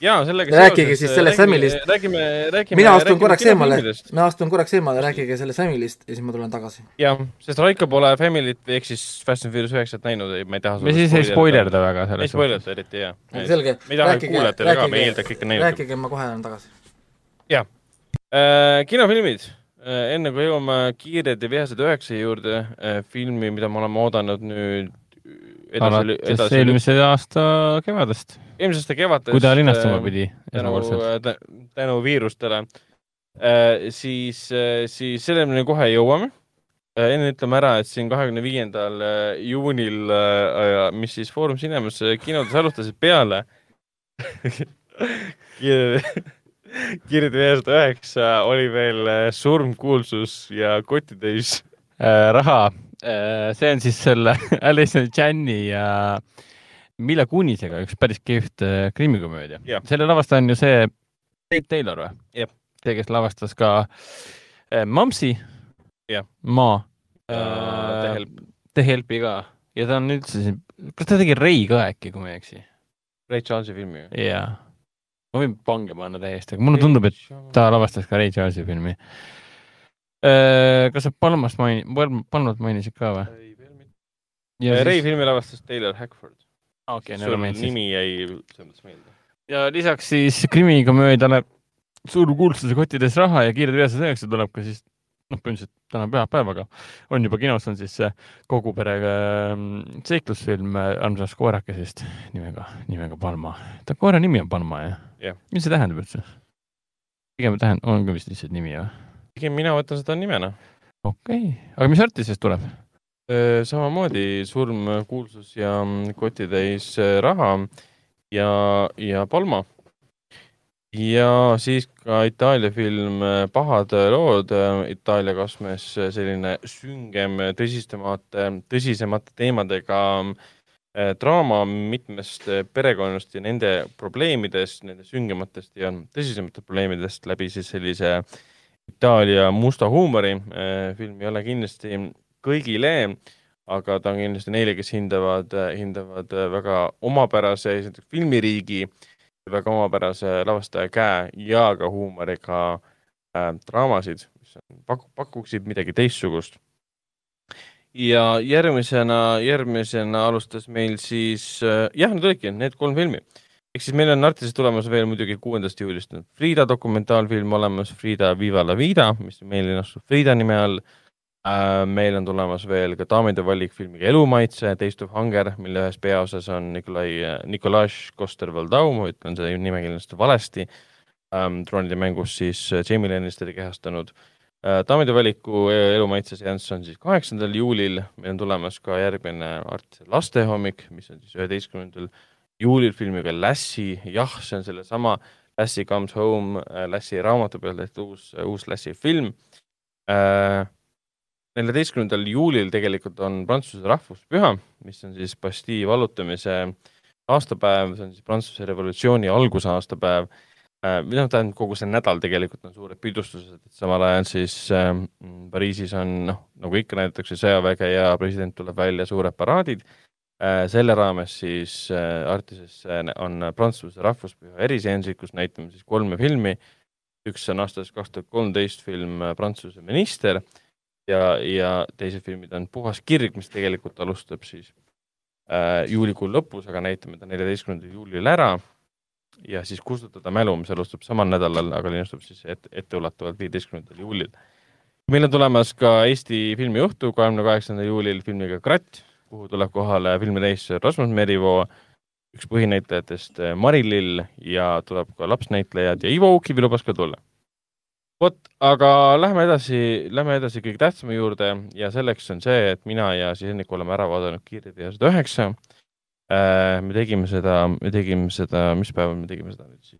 jaa, sellega rääkige seoses, siis sellest Samilist. räägime, räägime. mina astun korraks eemale, mina astun korraks eemale, rääkige sellest Samilist ja siis ma tulen tagasi. jah, sest Raiko pole Familyt ehk siis Fast and Furious üheksat näinud, ma ei taha me siis ei spoilerda väga sellest. ei spoilerda eriti, jah. selge. me me ikka näinud. rääkige, ma kohe olen tagasi. jah äh,, kinofilmid äh,, enne kui jõuame Kiired ja vihased üheksa juurde äh,, filmi, mida me oleme oodanud nüüd edasi, edasi. eelmise aasta kevadest. eelmise aasta kevadest. kui ta linastuma äh, pidi. tänu, tänu viirustele. Äh, siis, äh, siis selleni kohe jõuame. enne ütleme ära, et siin kahekümne viiendal juunil, mis siis Foorum Cinemas kinodes alustasid peale Kirde üheksasada üheksa oli veel Surm, kuulsus ja kotitäis äh, raha see on siis selle Alison Janney ja Mille Kunisega üks päris kihvt äh, krimikomöödia. selle lavastaja on ju see Dave Taylor või? see, kes lavastas ka äh, Mamsi, Maa äh,, The Helpi ka ja ta on üldse siin, kas ta tegi Ray ka äkki, kui ma ei eksi? Ray Charlesi filmi? jaa. ma võin pange panna täiesti, aga mulle tundub, et ta lavastas ka Ray Charlesi filmi Äh, kas sa Palmast maini-, Palmat mainisid ka või? ei, veel mitte. ja Ray siis... filmi lavastas Taylor Hackford. okei okay,, siis. nimi jäi selles mõttes meelde. ja lisaks siis krimikomöödiale Suur kuulsuse kottides raha ja Kiired veased üheksa tuleb ka siis noh, põhimõtteliselt täna pühapäevaga on juba kinos on siis kogu perega ähm, seiklusfilm äh, Armsast koerakesest nimega, nimega Palma. ta koera nimi on Palma jah yeah.? mis see tähendab üldse? pigem tähendab, on ka vist lihtsalt nimi või? Pigem mina võtan seda nimena. okei okay., aga mis artistist tuleb? samamoodi surm, kuulsus ja mm, kotitäis raha ja, ja Palma. ja siis ka Itaalia film Pahad lood Itaalia kosmes, selline süngem, tõsistemate, tõsisemate teemadega draama mitmest perekonnast ja nende probleemidest, nende süngematest ja tõsisematest probleemidest läbi siis sellise äh, Itaalia musta huumori äh, film ei ole kindlasti kõigile, aga ta on kindlasti neile, kes hindavad, hindavad väga omapärase filmiriigi, väga omapärase lavastaja käe ja ka huumoriga äh, draamasid, mis on, paku-, pakuksid midagi teistsugust. ja järgmisena, järgmisena alustas meil siis äh,, jah, need olidki need kolm filmi. Ehk siis meil on Artises tulemas veel muidugi kuuendast juulist Frida dokumentaalfilm olemas, Frida Viva la Vida, mis meil ennastub Frida nime all äh,. meil on tulemas veel ka Daamide valik filmiga Elumaitse, Taste of Hunger, mille ühes peaosas on Nikolai, Nikolaj Koster-Valdau, ma ütlen selle nime kindlasti valesti ähm,. troonide mängus siis Jamie Lannisteri kehastanud äh, daamide valiku elumaitse seanss on siis kaheksandal juulil, meil on tulemas ka järgmine Artise lastehommik, mis on siis üheteistkümnendal juulil filmiga Lassie, jah, see on sellesama Lassie Comes Home, äh, Lassie raamatu peal tehtud uus, uus Lassie film. neljateistkümnendal juulil tegelikult on Prantsuse rahvuspüha, mis on siis Bastille vallutamise aastapäev, see on siis Prantsuse revolutsiooni alguse aastapäev Äh, või noh, tähendab kogu see nädal tegelikult on suured pidustused, et samal ajal siis äh, Pariisis on noh, nagu ikka näidatakse sõjaväge ja president tuleb välja, suured paraadid äh,. Selle raames siis äh, Artises on Prantsuse rahvuspüha eriseansid, kus näitame siis kolme filmi. üks on aastast kaks tuhat kolmteist film äh, Prantsuse minister ja, ja teised filmid on Puhas kirg, mis tegelikult alustab siis äh, juulikuu lõpus, aga näitame ta neljateistkümnendal juulil ära ja siis Kustutada mälu, mis alustab samal nädalal, aga linastub siis ette, etteulatuvalt viieteistkümnendal juulil. meil on tulemas ka Eesti filmiõhtu kahekümne kaheksandal juulil filmiga Kratt, kuhu tuleb kohale filmirežissöör Rasmus Merivoo, üks põhinäitlejatest eh, Mari-Lill ja tuleb ka lapsnäitlejad ja Ivo Ukivi lubas ka tulla. vot, aga lähme edasi, lähme edasi kõige tähtsama juurde ja selleks on see, et mina ja siis Hendrik oleme ära vaadanud Kiired ja sada üheksa Äh, me tegime seda, me tegime seda, mis päeval me tegime seda nüüd siis?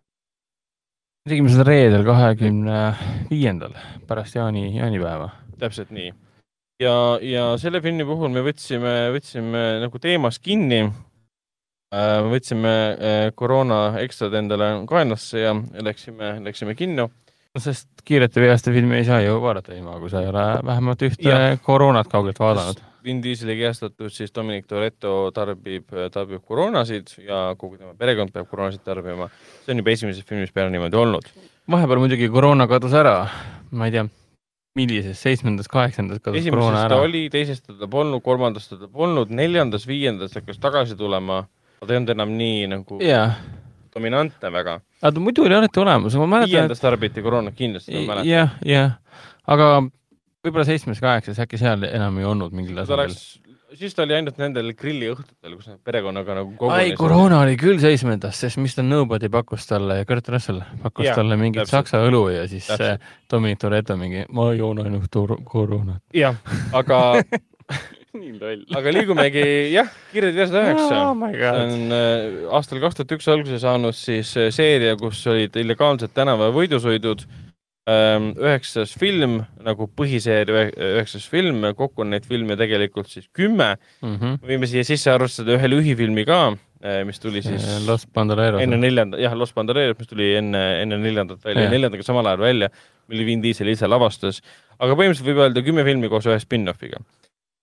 me tegime seda reedel, kahekümne viiendal, pärast jaani, jaanipäeva. täpselt nii. Ja, ja selle filmi puhul me võtsime, võtsime nagu teemast kinni. Äh, võtsime äh, koroona ekstrad endale kaenlasse ja läksime, läksime kinno no sest kiirete veaste filmi ei saa ju vaadata ilma, kui sa ei ole vähemalt ühte ja. koroonat kaugelt vaadanud Vin Dieseli kehastatud siis Dominic Toretto tarbib, tarbib koroonasid ja kogu tema perekond peab koroonasid tarbima. see on juba esimeses filmis peale niimoodi olnud. vahepeal muidugi koroona kadus ära, ma ei tea, millises, seitsmendas, kaheksandas kadus koroona ära? oli, teises teda polnud, kolmandas teda polnud, neljandas, viiendas hakkas tagasi tulema, ta ei olnud enam nii nagu yeah. dominantne väga. aga muidu oli alati olemas, ma mäletan. viiendas et... tarbiti koroonat kindlasti, ma mäletan. jah, jah, aga võib-olla seitsmes, kaheksas, äkki seal enam ei olnud mingil tasandil? Siis ta oli ainult nendel grilliõhtutel, kus nad perekonnaga nagu kogunesid. ai, koroona oli küll seitsmendas, sest Mr Nobody pakkus talle, Kurt Russell pakkus ja, talle mingit täpselt. saksa õlu ja siis täpselt. Dominic Toretto mingi, ma joon ainult koroonat. jah, aga nii loll. aga liigumegi jah, Kirjad viissada üheksa oh. see on äh, aastal kaks tuhat üks alguse saanud siis äh, seeria, kus olid illegaalsed tänava võidusõidud äh, Ehm, üheksas film nagu põhiseeria üheksas film, kokku on neid filme tegelikult siis kümme mm. -hmm. võime siia sisse arvestada ühe lühifilmi ka, eh, mis tuli siis Los Bandoleros. enne neljanda, jah, Los Bandoleros, mis tuli enne, enne neljandat välja, neljandaga samal ajal välja, mille Vin Diesel ise lavastas. aga põhimõtteliselt võib öelda kümme filmi koos ühe spin-offiga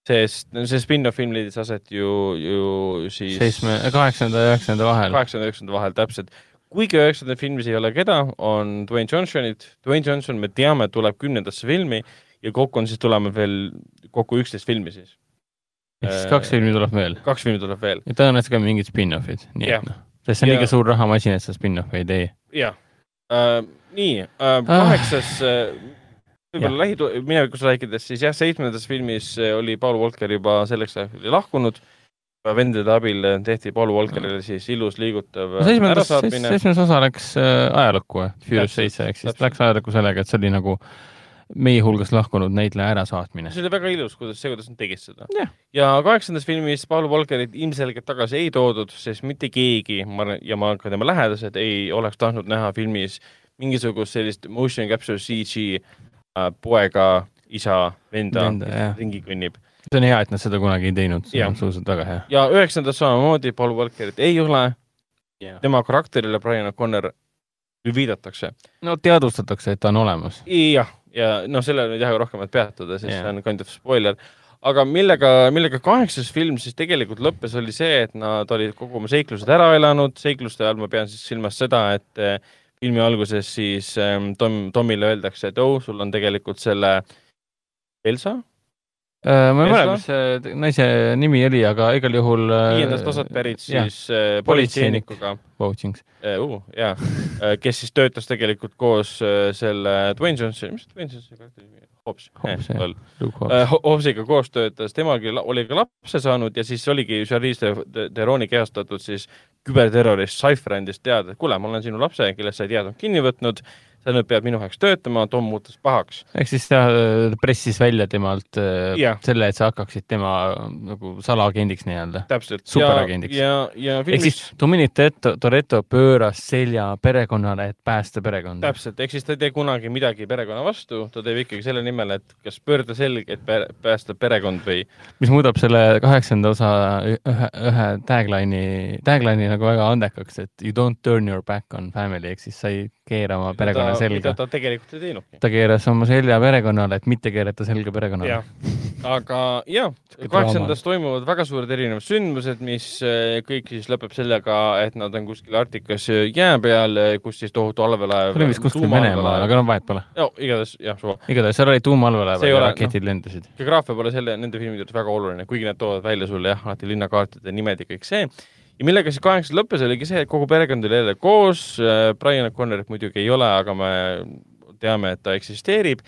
sest see spin-off film leidis aset ju, ju siis seitsme, kaheksanda ja üheksanda vahel. kaheksanda ja üheksanda vahel, täpselt kuigi üheksandas filmis ei ole keda, on Dwayne Johnsonid, Dwayne Johnson, me teame, tuleb kümnendasse filmi ja kokku on siis tulema veel kokku üksteist filmi siis. ehk siis kaks filmi tuleb veel? kaks filmi tuleb veel. ja tõenäoliselt ka mingid spin-offid, nii et noh, sest see on ja. liiga suur rahamasin, et sa spin-off'i ei tee. jah uh,, nii uh,, kaheksas uh, võib-olla lähi-, minevikus rääkides, siis jah, seitsmendas filmis oli Paul Walker juba selleks ajaks lahkunud uh, vendade abil tehti Paul Walkerile siis ilus liigutav no, ärasaatmine. seitsmes osa läks äh, ajalukku, Furious seitse, ehk siis läks ajalukku sellega, et see oli nagu meie hulgast lahkunud näitleja ärasaatmine. see oli väga ilus, kuidas, see, kuidas nad tegid seda. Yeah.. ja kaheksandas filmis Paul Walkerit ilmselgelt tagasi ei toodud, sest mitte keegi, ma arvan, ja ma ka tema lähedased ei oleks tahtnud näha filmis mingisugust sellist motion capture CG äh, poega, isa, venda, venda, ringi kõnnib see on hea, et nad seda kunagi ei teinud, see on absoluutselt väga hea. ja üheksandas samamoodi Paul Walkerit ei ole yeah.. tema karakterile Brian O'Connor viidatakse. no teadvustatakse, et ta on olemas. jah, ja noh, sellele ei taha rohkemat peatuda, sest yeah. see on kind of spoiler. aga millega, millega kaheksas film siis tegelikult lõppes, oli see, et nad olid kogu oma seiklused ära elanud, seikluste all ma pean siis silmas seda, et eh, filmi alguses siis eh, Tom, Tomile öeldakse, et oh, sul on tegelikult selle Elsa ma ei mäleta, mis see naise nimi oli, aga igal juhul. Äh, viiendast osast pärit siis äh, politseinikuga. Coachings uh,. jaa, kes siis töötas tegelikult koos selle Dwayne Johnsoni, mis Dwayne Johnsoni karakteri nimi on? Hobbs. Hobbsiga koos töötas, temalgi oli ka lapse saanud ja siis oligi Charlize Theron'i kehastatud siis küberterrorist Cypher andis teada, et kuule, ma olen sinu lapse, kellest sa ei teadnud kinni võtnud sa nüüd pead minu heaks töötama, Tom muutus pahaks. ehk siis ta äh, pressis välja temalt. Äh, selle, et sa hakkaksid tema nagu salaagendiks nii-öelda. täpselt. superagendiks. ja, ja, ja filmis... ehk siis Dominic Toretto pööras selja perekonnale, et päästa perekonda. täpselt, ehk siis ta ei tee kunagi midagi perekonna vastu, ta teeb ikkagi selle nimel, et kas pöörda selg, et päästa perekond või. mis muudab selle kaheksanda osa ühe, ühe tagline'i, tagline'i nagu väga andekaks, et you don't turn your back on family ehk siis sa ei keera oma perekonna selga. mida ta tegelikult ei teinudki. ta keeras oma selja perekonnale, et mitte keerata selga perekonnale. aga jah, kaheksandas toimuvad väga suured erinevad sündmused, mis eh, kõik siis lõpeb sellega, et nad on kuskil Arktikas jää peal, kus siis tohutu allveelaev. see oli vist kuskil Venemaal, aga no vahet pole. no igatahes, jah, suva. igatahes seal oli tuumallveelaev ja raketid no, lendasid. geograafia pole selle, nende filmide juures väga oluline, kuigi nad toovad välja sulle jah, alati linnakaartide nimed ja kõik see ja millega see kaheksas lõppes, oligi see, et kogu perekond oli jälle koos, äh, Brian O'Connorit muidugi ei ole, aga me teame, et ta eksisteerib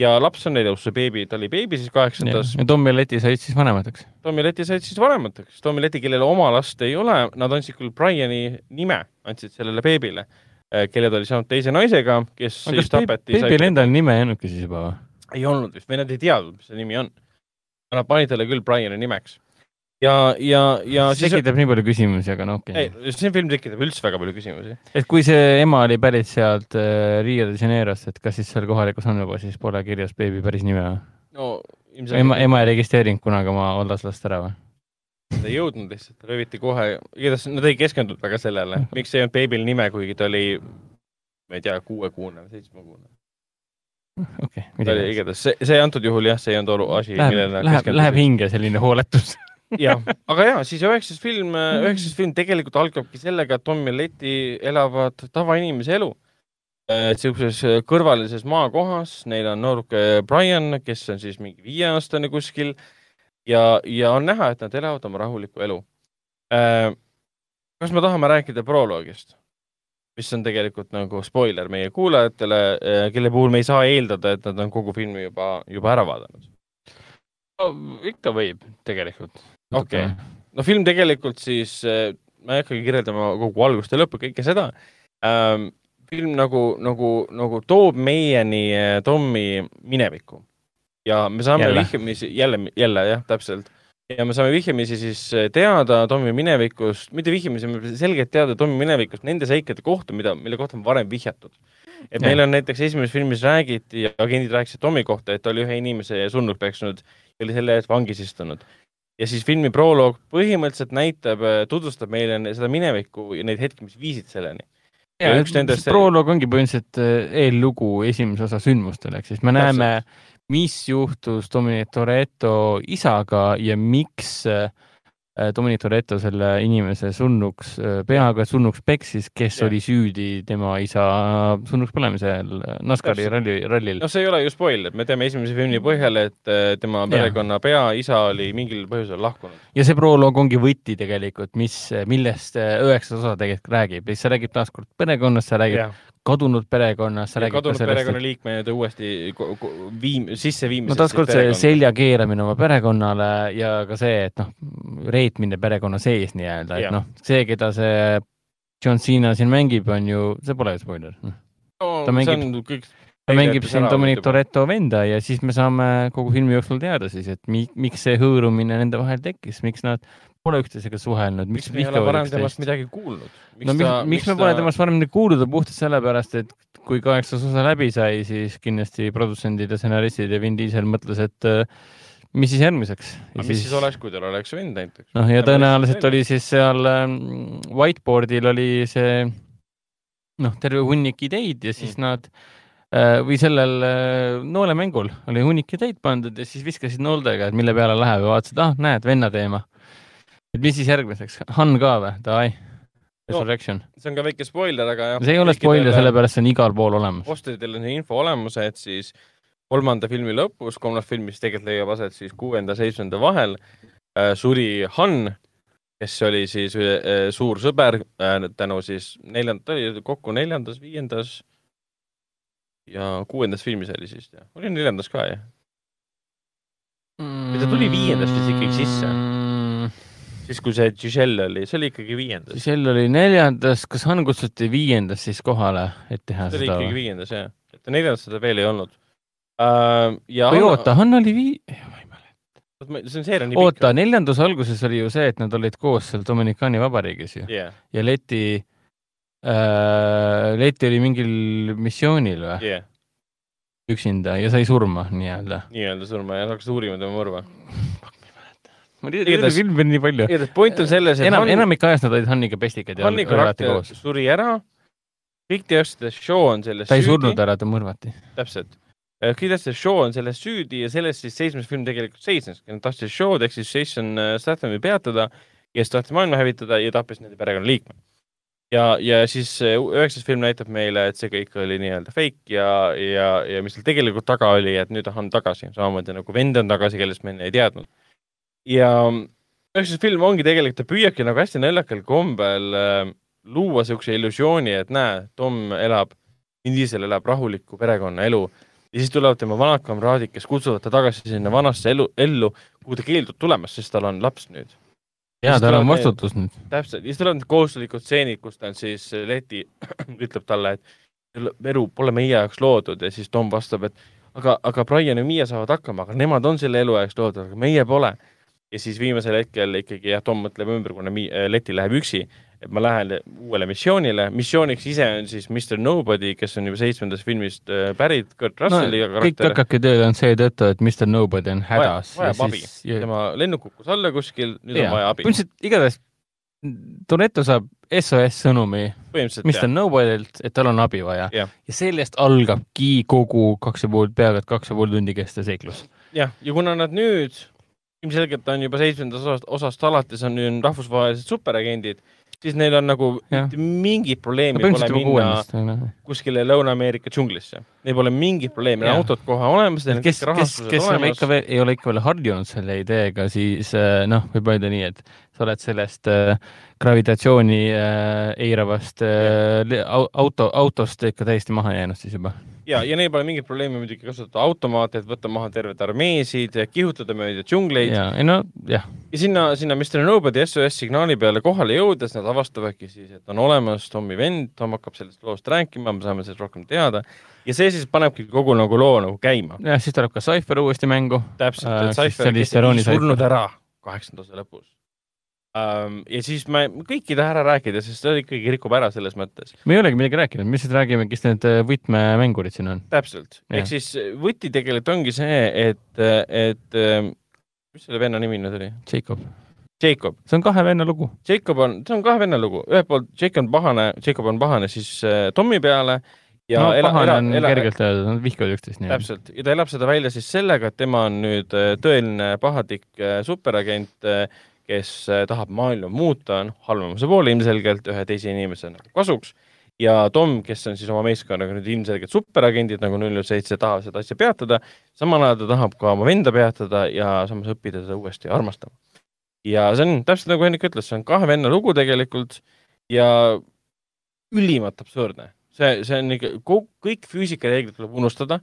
ja laps on elus, see beebi, ta oli beebi siis kaheksandas. ja Tom ja Leti said siis vanemateks. Tom ja Leti said siis vanemateks. Tom ja Leti, kellel oma last ei ole, nad andsid küll Briani nime, andsid sellele beebile, äh, kelle ta oli saanud teise naisega, kes aga siis tapeti. beebil endal nime ei olnudki siis juba või? ei olnud vist või nad ei teadnud, mis see nimi on. Nad panid talle küll Briani nimeks ja, ja, ja see siis... tekitab nii palju küsimusi, aga no okei okay.. ei, see film tekitab üldse väga palju küsimusi. et kui see ema oli pärit sealt äh, Rio de Janeirost, et kas siis seal kohalikus andmebaasis pole kirjas beebi päris nime või? no ilmselt ema, ema ei registreerinud kunagi oma vallaslast ära või? ta ei jõudnud lihtsalt, rööviti kohe, igatahes nad ei keskendunud väga sellele, miks ei olnud beebil nime, kuigi ta oli, ma ei tea, kuuekuune või seitsmekuune okei okay,. igatahes see, see antud juhul jah, see ei olnud olu, asi, millele läheb, läheb hinge selline hooletus jah, aga ja siis üheksas film, üheksas film tegelikult algabki sellega, et Tom ja Leti elavad tavainimese elu. niisuguses kõrvalises maakohas, neil on nooruke Brian, kes on siis mingi viieaastane kuskil ja, ja on näha, et nad elavad oma rahulikku elu. kas me tahame rääkida proloogist? mis on tegelikult nagu spoiler meie kuulajatele, kelle puhul me ei saa eeldada, et nad on kogu filmi juba, juba ära vaadanud no,. ikka võib tegelikult okei okay., no film tegelikult siis, äh, ma ei hakkagi kirjeldama kogu algust ja lõppu, kõike seda ähm,. film nagu, nagu, nagu toob meieni äh, Tommi minevikku ja me saame vihjamisi, jälle, jälle jah, täpselt ja me saame vihjamisi siis äh, teada Tommi minevikust, mitte vihjamisi, me selgelt teada Tommi minevikust nende seikade kohta, mida, mille kohta on varem vihjatud. et ja. meil on näiteks esimeses filmis räägiti ja agendid rääkisid Tommi kohta, et ta oli ühe inimese surnuks peksnud ja oli selle eest vangis istunud ja siis filmi proloog põhimõtteliselt näitab, äh, tutvustab meile seda minevikku ja neid hetki, mis viisid selleni. ja, ja üks nendest proloog ongi põhimõtteliselt äh, eellugu esimese osa sündmustel, ehk siis me näeme, mis juhtus Dominic Toretto isaga ja miks Äh, Dominic Toretto selle inimese surnuks, äh, et surnuks peksis, kes ja. oli süüdi tema isa surnuks põlemisel NASCARi ralli, rallil. noh, see ei ole ju spoiler, me teame esimese filmi põhjal, et äh, tema perekonna peaisa oli mingil põhjusel lahkunud. ja see proloog ongi võti tegelikult, mis, millest üheksas osa tegelikult räägib, sa räägid taaskord perekonnast, sa räägid ja kadunud perekonnas. kadunud perekonnaliikmed uuesti viim-, sisseviimisest. no taaskord see selja keeramine oma perekonnale ja ka see, et noh, reetmine perekonna sees nii-öelda, et noh, see, keda see John Cena siin mängib, on ju, see pole ju spoiler no,. ta mängib, kõik ta mängib siin Dominic Toretto venda ja siis me saame kogu filmi jooksul teada siis, et mi, miks see hõõrumine nende vahel tekkis, miks nad pole üksteisega suhelnud, miks me ei ole varem temast midagi kuulnud? no miks, miks, miks me pole ta... temast varem kuulnud, on puhtalt sellepärast, et kui kaheksas osa läbi sai, siis kindlasti produtsendid ja stsenaristid ja Vin Diesel mõtles, et uh, mis siis järgmiseks? aga mis siis, siis oleks, kui tal oleks vend näiteks? noh, ja tõenäoliselt oli siis seal um, whiteboard'il oli see noh, terve hunnik ideid ja siis mm. nad uh, või sellel uh, noolemängul oli hunnik ideid pandud ja siis viskasid nooldega, et mille peale läheb ja vaatasid, ah, näed, venna teema et mis siis järgmiseks, Han ka või, davai? Resurrection no,. see on ka väike spoiler, aga jah. see ei ole spoiler, sellepärast see on igal pool olemas. postidel on see info olemas, et siis kolmanda filmi lõpus, kolmas film, mis tegelikult leiab aset siis kuuenda, seitsmenda vahel äh,, suri Han, kes oli siis äh, suur sõber äh, tänu siis neljand-, ta oli kokku neljandas, viiendas ja kuuendas filmis oli siis, oli neljandas ka, jah? või ta tuli viiendas vist ikkagi sisse? Siis, kui see Giselle oli, see oli ikkagi viiendas. Giselle oli neljandas, kas Han kutsuti viiendas siis kohale, et teha seda? see oli ikkagi viiendas, jah. et neljandas seda veel ei olnud uh,. või oota, Han oli vii-, ma ei mäleta. see on seeria nii oota, neljanduse alguses oli ju see, et nad olid koos seal Dominikaani vabariigis ju yeah.. ja Leti äh,, Leti oli mingil missioonil või yeah.? üksinda ja sai surma nii-öelda. nii-öelda surma ja hakkas uurima tema mõrva. ma tean, et filmi on nii palju. igatahes point on selles, et enam Han..., enamik ajast nad olid Hanniga pestikad ja Hanni karakter suri ära, kõik teadsid, et Sean selles ta ei süüdi. surnud ära, ta mõrvati. täpselt. Äh, kõik teadsid, et Sean selles süüdi ja selles siis seitsmes film tegelikult seisneski, nad tahtsid Shaw'd ehk siis Jason äh, Stathami peatada, kes tahtis maailma hävitada ja tappis nende perekonnaliikmed ja, ja siis üheksas film näitab meile, et see kõik oli nii-öelda fake ja, ja, ja mis seal tegelikult taga oli, et nüüd on tagasi, samamoodi nagu vend on tagasi, kellest me enne ei teadnud. Ja üheksas film ongi tegelikult, ta püüabki nagu hästi naljakal kombel äh, luua niisuguse illusiooni, et näe, Tom elab, Vin Diesel elab rahulikku perekonnaelu ja siis tulevad tema vanad kamraadid, kes kutsuvad ta tagasi sinna vanasse elu, ellu, kuhu ta keeldub tulemast, sest tal on laps nüüd jaa, tal on vastutus nüüd. täpselt, ja siis tulevad need kohustuslikud stseenid, kus ta on siis, Leti ütleb talle, et elu pole meie jaoks loodud ja siis Tom vastab, et aga, aga Brian ja Miia saavad hakkama, aga nemad on selle elu jaoks loodud, aga meie pole. Ja siis viimasel hetkel ikkagi jah, Tom mõtleb ümber, kuna Leti läheb üksi et ma lähen uuele missioonile, missiooniks ise on siis Mr Nobody, kes on juba seitsmendast filmist äh, pärit, Kurt Russelli no, karakter. kõik hakkabki tööle on seetõttu, et Mr Nobody on hädas. vajab abi, tema lennuk kukkus alla kuskil, nüüd ja. on vaja abi. põhimõtteliselt igatahes Toretto saab SOS sõnumi Mr Nobody'lt, et tal on abi vaja ja, ja sellest algabki kogu kaks ja pool, peaaegu et kaks ja pool tundi kestev seiklus. jah, ja kuna nad nüüd ilmselgelt on juba seitsmendast osast, osast alates on nüüd rahvusvahelised superagendid siis neil on nagu mingit probleemi no, pole minna noh. kuskile Lõuna-Ameerika džunglisse. Neil pole mingit probleemi, neil on autod kohe olemas, neil on kes, kes, kes olemas. ikka veel, ei ole ikka veel harjunud selle ideega, siis äh, noh, võib öelda nii, et sa oled sellest äh, gravitatsiooni äh, eiravast äh, auto, autost ikka täiesti maha jäänud siis juba ja, ja neil pole mingit probleemi muidugi kasutada automaate, et võtta maha terved armeesid, kihutada mööda džungleid. ja, ei no jah. ja sinna, sinna Mr Nobody SOS signaali peale kohale jõudes nad avastavadki siis, et on olemas Tommi vend, Tom hakkab sellest loost rääkima, me saame sellest rohkem teada ja see siis panebki kogu nagu loo nagu käima. jah, siis tuleb ka Cypher uuesti mängu. täpselt, et äh, Cypher, kes oli surnud ära kaheksanda osa lõpus. Ja siis me kõik ei taha ära rääkida, sest ta ikkagi rikub ära selles mõttes. me ei olegi midagi rääkinud, me lihtsalt räägime, kes need äh, võtmemängurid siin on. täpselt, ehk siis äh, võti tegelikult ongi see, et, et ähm, mis selle venna nimi nüüd oli? Jacob. Jacob. see on kahe venna lugu. Jacob on, see on kahe venna lugu, ühelt poolt Jacob on pahane, Jacob on pahane siis äh, Tommi peale ja no, ela, ela, on ela, kergelt öelda, nad vihkavad üksteist nii. täpselt, ja ta elab seda välja siis sellega, et tema on nüüd tõeline pahatükk superagent äh, kes äh, tahab maailma muuta, on halvemuse poole ilmselgelt ühe teise inimese nagu kasuks ja Tom, kes on siis oma meeskonnaga nüüd ilmselgelt superagendid nagu null seitse, tahab seda asja peatada, samal ajal ta tahab ka oma venda peatada ja samas õppida teda uuesti armastama. ja see on täpselt nagu Henrik ütles, see on kahe venna lugu tegelikult ja ülimalt absurdne. see, see on ikka, kõik füüsikareeglid tuleb unustada,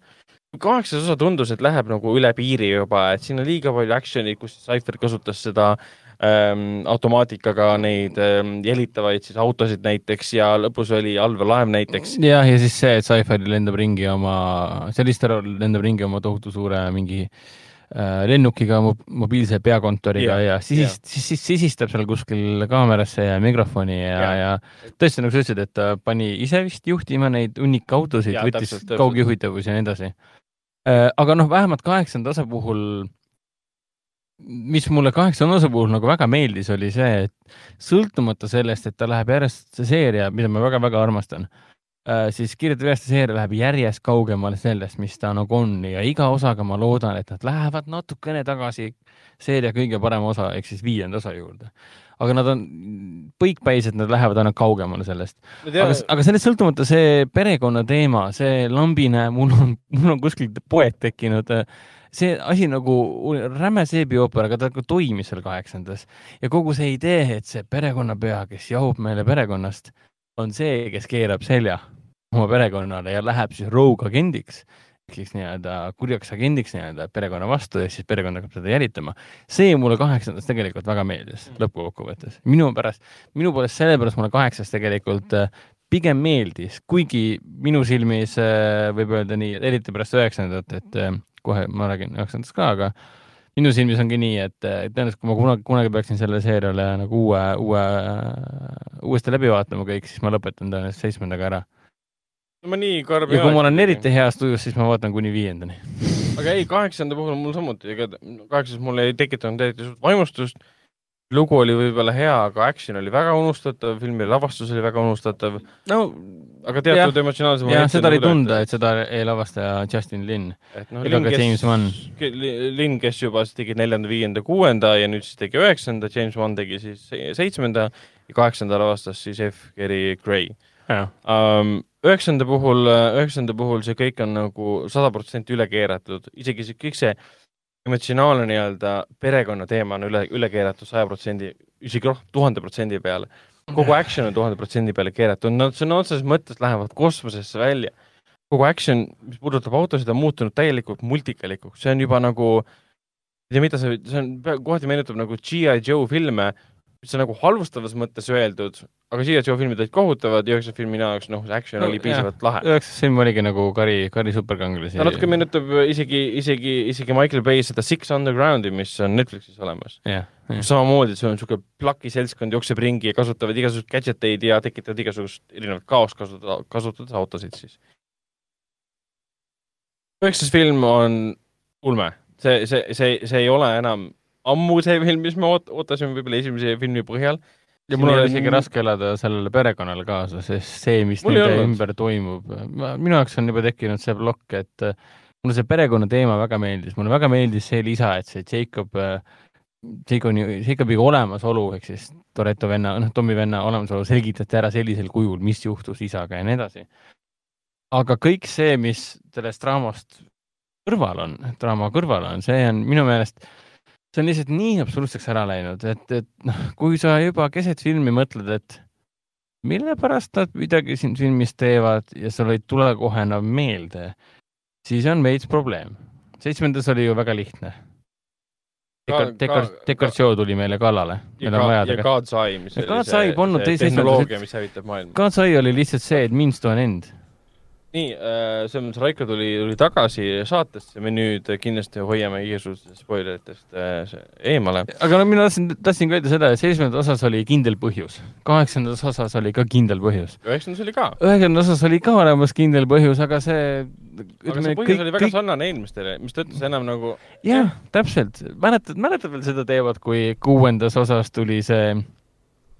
kaheksas osa tundus, et läheb nagu üle piiri juba, et siin on liiga palju action'it, kus Cypher kasutas seda ähm, automaatikaga neid ähm, jälitavaid siis autosid näiteks ja lõpus oli allveelaev näiteks. jah, ja siis see, et Sci-Fi lendab ringi oma, sellist ära lendab ringi oma tohutu suure mingi äh, lennukiga mo, mobiilse peakontoriga ja, ja siis, siis, siis sisistab seal kuskil kaamerasse ja mikrofoni ja, ja., ja tõesti, nagu sa ütlesid, et ta pani ise vist juhtima neid hunnika autosid, võttis kaugjuhitavus ja nii edasi äh,. aga noh, vähemalt kaheksanda osa puhul mis mulle kaheksanda osa puhul nagu väga meeldis, oli see, et sõltumata sellest, et ta läheb järjest, see seeria, mida ma väga-väga armastan äh,, siis Kirjuta veest seeria läheb järjest kaugemale sellest, mis ta nagu on ja iga osaga ma loodan, et nad lähevad natukene tagasi seeria kõige parema osa ehk siis viienda osa juurde. Aga nad on põikpäised, nad lähevad aina kaugemale sellest. aga, aga sellest sõltumata see perekonna teema, see lambine, mul on, mul on kuskilt poeg tekkinud see asi nagu räme seebiooper, aga ta nagu toimis seal kaheksandas. Ja kogu see idee, et see perekonnapea, kes jahub meile perekonnast, on see, kes keerab selja oma perekonnale ja läheb siis rogue agendiks siis nii-öelda kurjaks agendiks nii-öelda perekonna vastu ja siis perekond hakkab seda jälitama. see mulle kaheksandas tegelikult väga meeldis mm. lõppkokkuvõttes. minu pärast, minu poolest sellepärast mulle kaheksas tegelikult äh, pigem meeldis, kuigi minu silmis äh, võib öelda nii, eriti pärast üheksandat, et äh, kohe ma räägin üheksandast ka, aga minu silmis ongi nii, et tõenäoliselt kui ma kunagi, kunagi peaksin selle seeriale nagu uue, uue, uuesti läbi vaatama kõik, siis ma lõpetan tõenäoliselt seitsmendaga ära ma nii karm ja kui ma olen eriti heas tujus, siis ma vaatan kuni viiendani. aga ei, kaheksanda puhul mul samuti, ega kaheksas mul ei tekitanud eriti suurt vaimustust. lugu oli võib-olla hea, aga action oli väga unustatav, filmi lavastus oli väga unustatav. no aga teatud emotsionaalse jah, seda oli tunda, et seda ei lavastaja Justin Lin no, ega ka James Wan. Lin, kes juba tegi neljanda, viienda, kuuenda ja nüüd siis tegi üheksanda, James Wan tegi siis seitsmenda ja kaheksanda lavastas siis F. Gary Gray. Um, üheksanda puhul, üheksanda puhul see kõik on nagu sada protsenti üle keeratud, isegi see kõik see emotsionaalne nii-öelda perekonna teema on üle, üle keeratud saja protsendi, isegi rohkem, tuhande protsendi peale. kogu action on tuhande protsendi peale keeratud, nad sõna otseses mõttes lähevad kosmosesse välja. kogu action, mis puudutab autosid, on muutunud täielikult multikalikuks, see on juba nagu, ei tea, mida see, see on, kohati meenutab nagu G.I. Joe filme, on nagu halvustavas mõttes öeldud, aga G.I. Joe filmid olid kohutavad, üheksas film minu jaoks, noh, action no, oli piisavalt lahe. üheksas film oligi nagu kari, kari superkangelasi. no natuke meenutab isegi, isegi, isegi Michael Bay seda Six Undergroundi, mis on Netflixis olemas yeah,. Yeah. samamoodi, see on niisugune plaki seltskond jookseb ringi ja kasutavad igasuguseid gadget eid ja tekitavad igasugust erinevat kaost kasutada, kasutades autosid siis. üheksas film on ulme, see, see, see, see ei ole enam ammu see film, mis me oot-, ootasime võib-olla esimese filmi põhjal. ja mul on isegi raske elada sellele perekonnale kaasa, sest see, mis mul nende ümber toimub, minu jaoks on juba tekkinud see plokk, et äh, mulle see perekonna teema väga meeldis, mulle väga meeldis see lisa, et see Jacob, äh, Jacobi, Jacobi olemasolu ehk siis Toretto venna, noh, Tommi venna olemasolu selgitati ära sellisel kujul, mis juhtus isaga ja nii edasi. aga kõik see, mis sellest draamast kõrval on, draama kõrval on, see on minu meelest see on lihtsalt nii absurdseks ära läinud, et, et noh, kui sa juba keset filmi mõtled, et mille pärast nad midagi siin filmis teevad ja sul ei tule kohe enam meelde, siis on veits probleem. seitsmendas oli ju väga lihtne. Dekar-, dekar-, dekoratsioon tuli meile kallale. ja, ka, ja God's Eye, mis oli see, see tehnoloogia, mis hävitab maailma. God's Eye oli lihtsalt see, et means to an end nii äh,, selles mõttes Raiko tuli, tuli tagasi saatesse, me nüüd kindlasti hoiame igasugustest spoileritest äh, eemale. aga no mina tahtsin, tahtsin ka öelda seda, et seitsmendas osas oli kindel põhjus, kaheksandas osas oli ka kindel põhjus. üheksandas oli ka. üheksandas osas oli ka olemas kindel põhjus, aga see aga see põhjus kõik, oli väga kõik... sarnane eelmistele, mis ta ütles enam nagu jah, täpselt, mäletad, mäletad veel seda teemat, kui kuuendas osas tuli see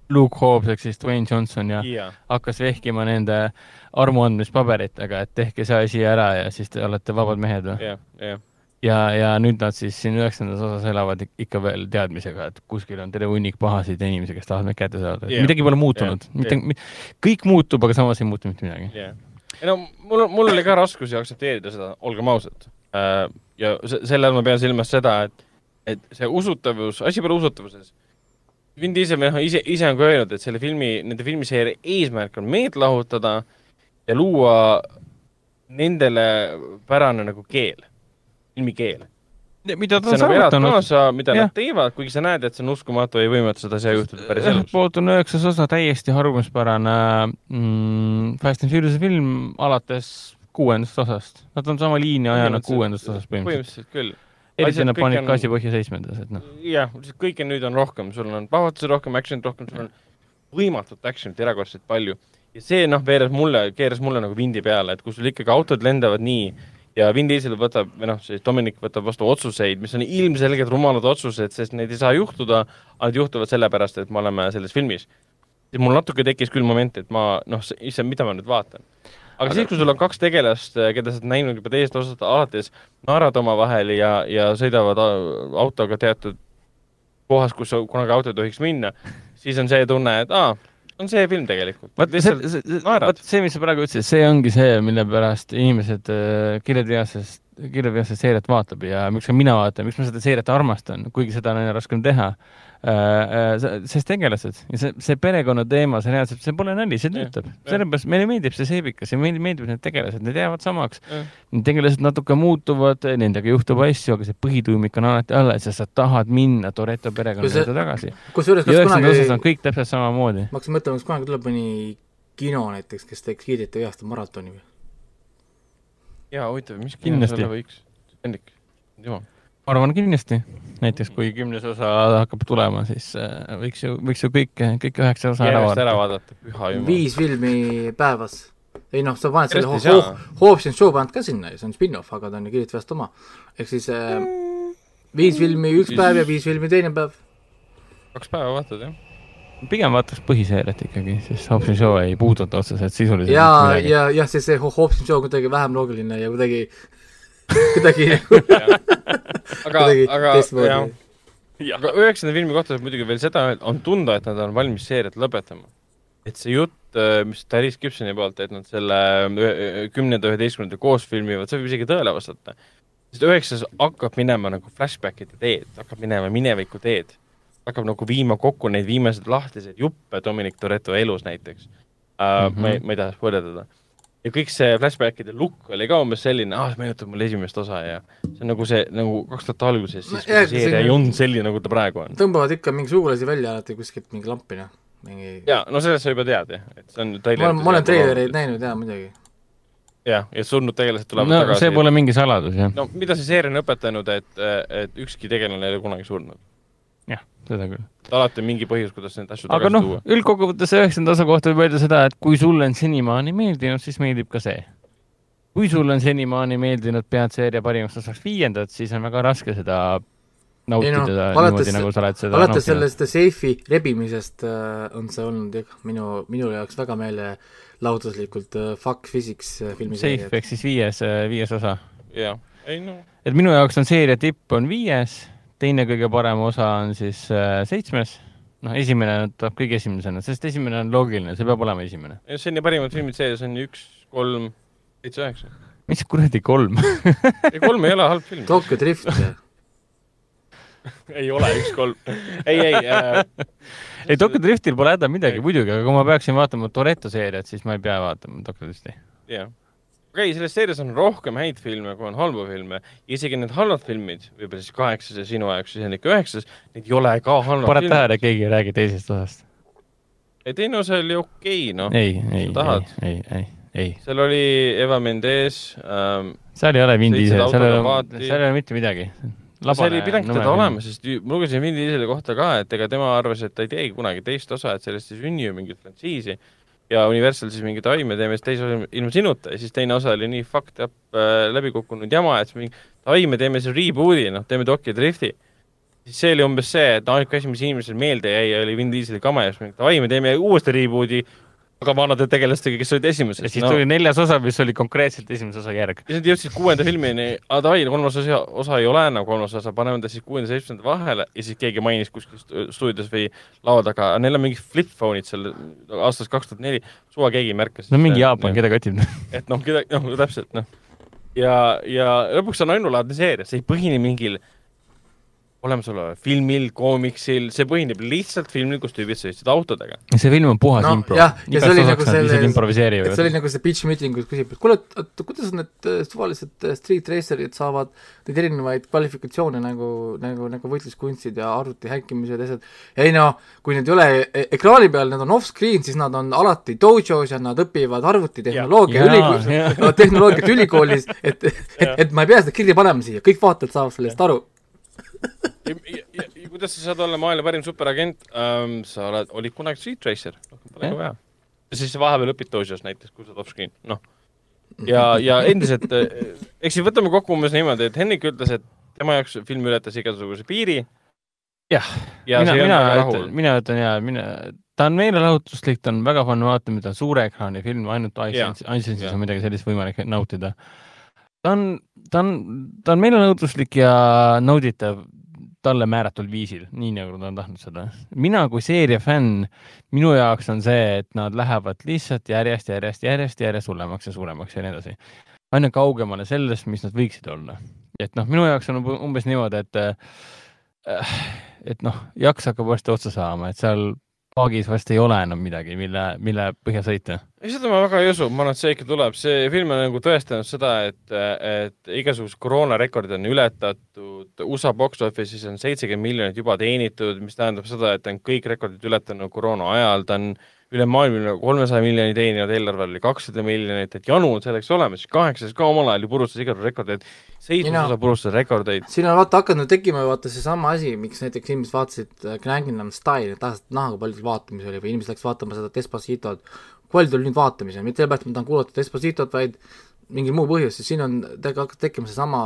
Luke Hobbs ehk siis Dwayne Johnson ja yeah. hakkas vehkima nende armuandmispaberitega, et tehke see asi ära ja siis te olete vabad mehed või yeah,? Yeah. ja, ja nüüd nad siis siin üheksandas osas elavad ikka veel teadmisega, et kuskil on terve hunnik pahasid inimesi, kes tahavad meid kätte saada yeah.. midagi pole muutunud yeah., mitte yeah., kõik muutub, aga samas ei muutu mitte midagi yeah.. ei no mul, mul oli ka raskusi aktsepteerida seda, olgem ausad äh,. ja selle all ma pean silmas seda, et, et see usutavus, asi pole usutavuses Vin Diesel noh, ise, ise on ka öelnud, et selle filmi, nende filmiseeria eesmärk on meelt lahutada ja luua nendele pärane nagu keel, filmikeel. mida ta on saavutanud. kaasa, mida ja. nad teevad, kuigi sa näed, et see on uskumatu ja võimatu, seda saa juhtuda päris elus. ühelt poolt on üheksas osa täiesti harjumuspärane mm, Fast and Furious'i film alates kuuendast osast. Nad on sama liini ajanud kuuendast osast põhimõtteliselt. põhimõtteliselt küll eriti nad panid on... gaasi põhja seitsmendas, et noh. jah, kõike nüüd on rohkem, sul on plahvatusi rohkem, action'it rohkem, sul on võimatut action'it erakordselt palju. ja see noh, veeres mulle, keeras mulle nagu vindi peale, et kui sul ikkagi autod lendavad nii ja Vin Diesel võtab, või noh, siis Dominic võtab vastu otsuseid, mis on ilmselgelt rumalad otsused, sest neid ei saa juhtuda, aga need juhtuvad sellepärast, et me oleme selles filmis. mul natuke tekkis küll moment, et ma noh, issand, mida ma nüüd vaatan aga siis, kui sul on kaks tegelast, eh, keda sa oled näinud juba teisest osast alates, naeravad omavahel ja, ja sõidavad autoga teatud kohas, kus kunagi auto ei tohiks minna, siis on see tunne, et aa, on see film tegelikult. vot see, see, vot see, mis sa praegu ütlesid, see ongi see, mille pärast inimesed äh, kirjatihasest, kirjatihasest seeriat vaatab ja miks ka mina vaatan, miks ma seda seeriat armastan, kuigi seda on aina raskem teha sest tegelased ja see, see perekonna teema, see reaalselt, see pole nali, see töötab. sellepärast meile meeldib see seebikas ja meile meeldivad need tegelased, need jäävad samaks. tegelased natuke muutuvad, nendega juhtub asju, aga see põhituumik on alati alles ja sa tahad minna Toretto perekonna juurde tagasi. kusjuures, kas kunagi on kõik täpselt samamoodi. ma hakkasin mõtlema, kas kunagi tuleb mõni kino näiteks, kes teeks kiirete veaste maratoni või? jaa, huvitav, mis kino selle võiks? Hendrik, jumal ma arvan kindlasti, näiteks kui kümnes osa hakkab tulema, siis äh, võiks ju, võiks ju kõik, kõik üheksa osa ära vaadata. ära vaadata, püha jumal. viis filmi päevas. ei noh, sa paned selle ho ho Hobbs and Shaw paned ka sinna ju, see on spin-off, aga ta on ju Kirjut Väest oma. ehk siis äh, viis filmi üks päev ja viis filmi teine päev. kaks päeva vaatad, jah? pigem vaataks põhiseeriat ikkagi, sest Hobbs and Shaw ei puuduta otseselt sisuliselt ja, ja, jah, see, see Hobbs and Shaw kuidagi vähem loogiline ja kuidagi kuidagi aga, aga jah, aga üheksanda filmi kohta saab muidugi veel seda, et on tunda, et nad on valmis seeriat lõpetama. et see jutt, äh, mis Darius Gibsoni poolt, et nad selle kümnenda, üheteistkümnenda koos filmivad, see võib isegi tõele vastata. sest üheksas hakkab minema nagu flashback'ide teed, hakkab minema mineviku teed. hakkab nagu viima kokku neid viimaseid lahtiseid juppe Dominic Toretto elus näiteks uh,. Mm -hmm. ma ei, ma ei taha spoilerdada ja kõik see flashbackide lukk oli ka umbes selline, ah, meenutab mulle esimest osa ja see on nagu see, nagu kaks tuhat alguses, siis no, seeria ei olnud selline, nagu ta praegu on. tõmbavad ikka mingi sugulasi välja alati kuskilt mingi lampi, noh. mingi jaa, no sellest sa juba tead, jah, et see on ma olen, ma olen treilereid näinud jaa, muidugi. jah, ja surnud tegelased tulevad no, tagasi. see pole mingi saladus, jah. no mida see seeria on õpetanud, et, et ükski tegelane ei ole kunagi surnud jah, seda küll. alati on mingi põhjus, kuidas neid asju aga noh, üldkokkuvõttes üheksanda osa kohta võib öelda seda, et kui sulle on senimaani meeldinud, siis meeldib ka see. kui sulle on senimaani meeldinud, pead seeria parimaks osaks viiendat, siis on väga raske seda nautida no, niimoodi, nagu sa oled seda alates sellest seifi rebimisest äh, on see olnud jah, minu, minu jaoks väga meelelahutuslikult äh, fuck physics äh, filmi Safe ehk siis viies äh,, viies osa? jah, ei no et minu jaoks on seeria tipp on viies teine kõige parem osa on siis äh, seitsmes, noh, esimene tuleb kõige esimesena, sest esimene on loogiline, see peab olema esimene. seni parimad filmid sees on üks, kolm, seitse, üheksa. mis kuradi kolm ei, kolm ei ole halb film. Tokyo Drift ei ole üks kolm. ei, ei äh, ei, Tokyo Driftil pole häda midagi muidugi, aga kui ma peaksin vaatama Toretto seeriat, siis ma ei pea vaatama Tokyo Drifti. jah yeah okei okay,, selles seerias on rohkem häid filme, kui on halbu filme. isegi need halvad filmid, võib-olla siis kaheksas ja sinu jaoks siis Hendrik üheksas, neid ei ole ka halvad paned tähele, keegi ei räägi teisest osast? ei, teine osa oli okei okay,, noh. ei, ei, ei, ei, ei, ei. seal oli Eva Mendes ähm,. seal ei ole Vin Diesel, seal ei ole, seal ei ole mitte midagi. see oli pidangi teda olema, sest ma lugesin Vin Dieseli kohta ka, et ega tema arvas, et ta ei teegi kunagi teist osa, et sellest ei sünni ju mingit frantsiisi ja Universal siis mingi, davai, me teeme siis teise osa ilma sinuta ja siis teine osa oli nii fucked up äh, läbikukkunud jama, et siis mingi, davai, me teeme siis reboot'i, noh, teeme Tokyo Drifti. siis see oli umbes see, et ainuke asi, mis inimesele meelde jäi, oli Vin Dieseli kama ja siis mingi, davai, me teeme uuesti reboot'i aga vanade tegelastega, kes olid esimeses. ja siis no. tuli neljas osa, mis oli konkreetselt esimese osa järg. ja siis nad jõudsid kuuenda filmini, aga davai, kolmas osa, osa ei ole enam kolmas osa, paneme ta siis kuuenda, seitsmenda vahele ja siis keegi mainis kuskil stuudios või laua taga, neil on mingid flip phone'id seal aastast kaks tuhat neli, suva keegi ei märka. no mingi Jaapan, keda kotib. et noh, keda, noh, täpselt, noh. ja, ja lõpuks on ainulaadne seeria, see ei põhine mingil äh, olemasoleval filmil, koomiksil, see põhineb lihtsalt filmil, kus tüübid sõitsid autodega. see film on puhas no, impro. jah, ja see oli nagu selle, see oli nagu see pitch meeting, kus küsib, et kuule, et kuidas need äh, suvalised äh, street racer'id saavad neid erinevaid kvalifikatsioone nagu, nagu, nagu võitluskunstid ja arvuti häkkimised ja asjad. ja ei no, kui need ei ole e-, ekraani peal, need on off-screen, siis nad on alati dojos ja nad õpivad arvutitehnoloogia ülikool, tehnoloogiat ülikoolis, et, et, et ma ei pea seda kirja panema siia, kõik vaatajad saavad sellest aru ja, ja, ja kuidas sa saad olla maailma parim superagent ähm,? sa oled, olid kunagi Street Racer, rohkem pole ka vaja. ja siis vahepeal õpid Dojos näiteks, kui sa oled off-screen, noh. ja, ja endiselt, äh, eks siis võtame kokku umbes niimoodi, et Henrik ütles, et tema jaoks film ületas igasuguse piiri. jah ja, mina, mina ütlen, mina ütlen ja mina, ta on meelelahutuslik, ta on väga fun vaatamine, ta on suure ekraani film, ainult iSense'is on midagi sellist võimalik nautida ta on, ta on, ta on meelenõudluslik ja nauditav. talle määratud viisil, nii nagu ta on tahtnud seda. mina kui seeria fänn, minu jaoks on see, et nad lähevad lihtsalt järjest, järjest, järjest, järjest hullemaks ja suuremaks ja nii edasi. aina kaugemale sellest, mis nad võiksid olla. et noh, minu jaoks on umbes niimoodi, et äh, et noh, jaks hakkab varsti otsa saama, et seal paagis vast ei ole enam midagi, mille, mille põhja sõita. ei, seda ma väga ei usu, ma arvan, et see ikka tuleb, see film on nagu tõestanud seda, et, et igasugused koroonarekordid on ületatud, USA box office'is on seitsekümmend miljonit juba teenitud, mis tähendab seda, et ta on kõik rekordid ületanud koroona ajal, ta on üle maailma kolmesaja miljoni teeninud, eelarvel oli kakssada miljonit, et janu on selleks olemas, kaheksas ka omal ajal ju purustas igasugu rekordeid, seitsmes osa purustas rekordeid. siin on vaata hakanud tekkima vaata seesama asi, miks näiteks inimesed vaatasid Gangnam Style'i, tahtsid näha, kui palju vaatamise oli või inimesed läks vaatama seda Despotitot, kui palju tuli nüüd vaatamisele, mitte sellepärast, et ma tahan kuulata Despotitot, vaid mingil muul põhjusel, siin on tegelikult hakkas tekkima seesama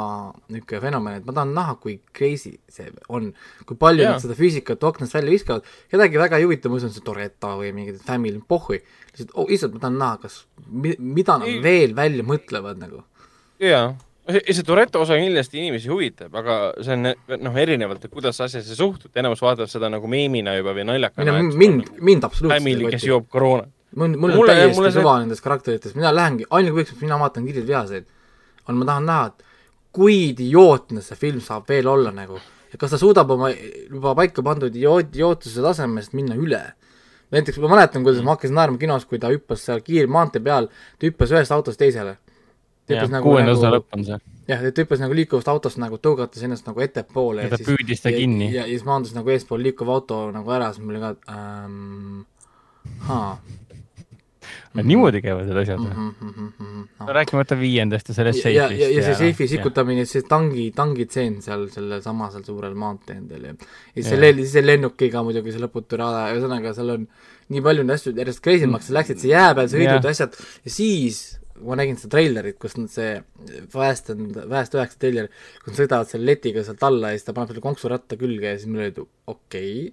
niisugune fenomen, et ma tahan näha, kui crazy see on, kui palju yeah. nad seda füüsikat aknast välja viskavad, kedagi väga ei huvita, ma usun, see Toretto või mingi Family, pohhui, lihtsalt oh,, lihtsalt ma tahan näha, kas, mida nad ei. veel välja mõtlevad nagu. jaa, see Toretto osa kindlasti inimesi huvitab, aga see on noh, erinevalt, et kuidas asjasse suhtud, enamus vaatavad seda nagu meemina juba või naljakana. mind, mind absoluutselt Family, kes joob koroonat mul, mul on täiesti mulle suva see... nendest karakteritest, mina lähengi, ainuke põhjus, miks mina vaatan Kirjad vihaseid, on ma tahan näha, et kui idiootne see film saab veel olla nagu, et kas ta suudab oma juba paika pandud idioot, idiootsuse tasemest minna üle. näiteks ma mäletan, kuidas ma hakkasin naerma kinos, kui ta hüppas seal kiir maantee peal, ta hüppas ühest autost teisele. jah, nagu kuuenda osa lõpp on see. jah, ta hüppas nagu liikuvast autost nagu tõugates ennast nagu ettepoole. ja ta siis, püüdis ta kinni. ja, ja siis maandus nagu eespool liikuv auto nagu ära, siis mul oli ka ähm, haa et niimoodi käivad need asjad või mm -hmm.? no rääkimata viiendast ja sellest seifist. ja, ja, ja, see seifi sikutamine, see tangi, tangitseen seal sellesama seal suurel maanteendel ja ja selle, see lennukiga muidugi see lõputu rada, ühesõnaga seal on nii palju neid asju järjest crazy maks läksid, see jää peal sõidud ja asjad ja siis ma nägin seda treilerit, kus nad see Fast and, Fast üheksa treiler, kus nad sõidavad selle letiga sealt alla ja siis ta paneb selle konksuratta külge ja siis mul oli, okei okay,,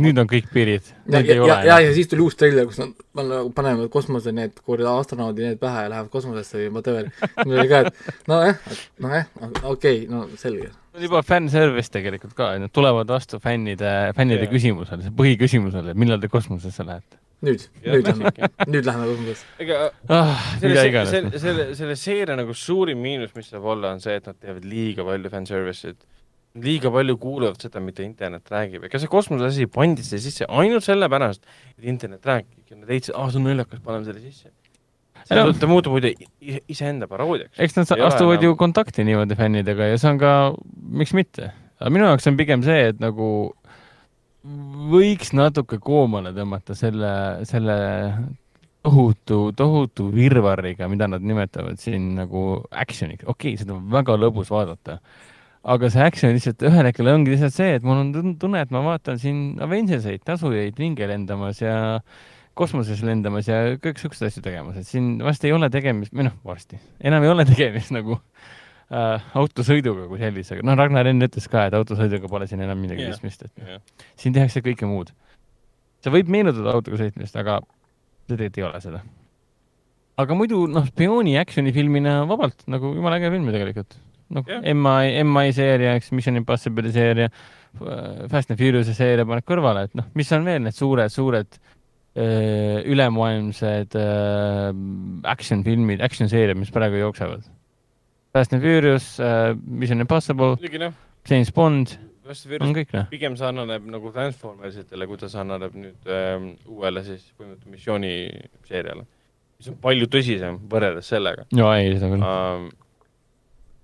nüüd on kõik piirid. ja, ja, ja, ja, ja siis tuli uus treiler, kus nad nagu panevad kosmose need kuradi astronaudi need pähe ja lähevad kosmosesse või whatever. mul oli ka, et nojah, nojah, okei okay,, no selge. see on juba fänn-service tegelikult ka, et nad tulevad vastu fännide, fännide yeah. küsimusele, põhiküsimusele, millal te kosmosesse lähete nüüd, nüüd lähme, nüüd lähme kosmosesse. ega ah, selle, selle, selle, selle seeria nagu suurim miinus, mis saab olla, on see, et nad teevad liiga palju fänn-service'it liiga palju kuulavad seda, mida internet räägib, ega see kosmose asi pandi siia sisse ainult sellepärast, et internet räägib ja nad leidsid, aa, see on naljakas, paneme selle sisse. see no. ta muutub muide iseenda paroodiaks. eks nad astuvad enam... ju kontakti niimoodi fännidega ja see on ka, miks mitte. aga minu jaoks on pigem see, et nagu võiks natuke koomale tõmmata selle, selle tohutu, tohutu virvarriga, mida nad nimetavad siin nagu action'iks. okei okay,, seda on väga lõbus vaadata aga see action lihtsalt ühel hetkel ongi lihtsalt see, et mul on tunne, et ma vaatan siin Avengerseid, tasujaid ringi lendamas ja kosmoses lendamas ja kõik siukseid asju tegemas, et siin vast ei ole tegemist, või noh, varsti, enam ei ole tegemist nagu äh, autosõiduga kui sellisega. noh, Ragnar enne ütles ka, et autosõiduga pole siin enam midagi yeah. pistmist, et yeah. siin tehakse kõike muud. see võib meenutada autoga sõitmist, aga tegelikult ei ole seda. aga muidu, noh, spiooni action'i filmina vabalt nagu jumala äge film ju tegelikult noh yeah., MI, MI seeria, eks, Mission Impossible'i seeria, Fast and Furious'i seeria paned kõrvale, et noh, mis on veel need suured, suured öö, ülemaailmsed öö, action filmid, action seeriad, mis praegu jooksevad. Fast and Furious äh,, Mission Impossible, James Bond, on kõik noh. pigem sarnaneb nagu Transformersitele, kui ta sarnaneb nüüd äh, uuele siis põhimõtteliselt missiooni seeriale, mis on palju tõsisem võrreldes sellega. jaa, ei, seda küll uh,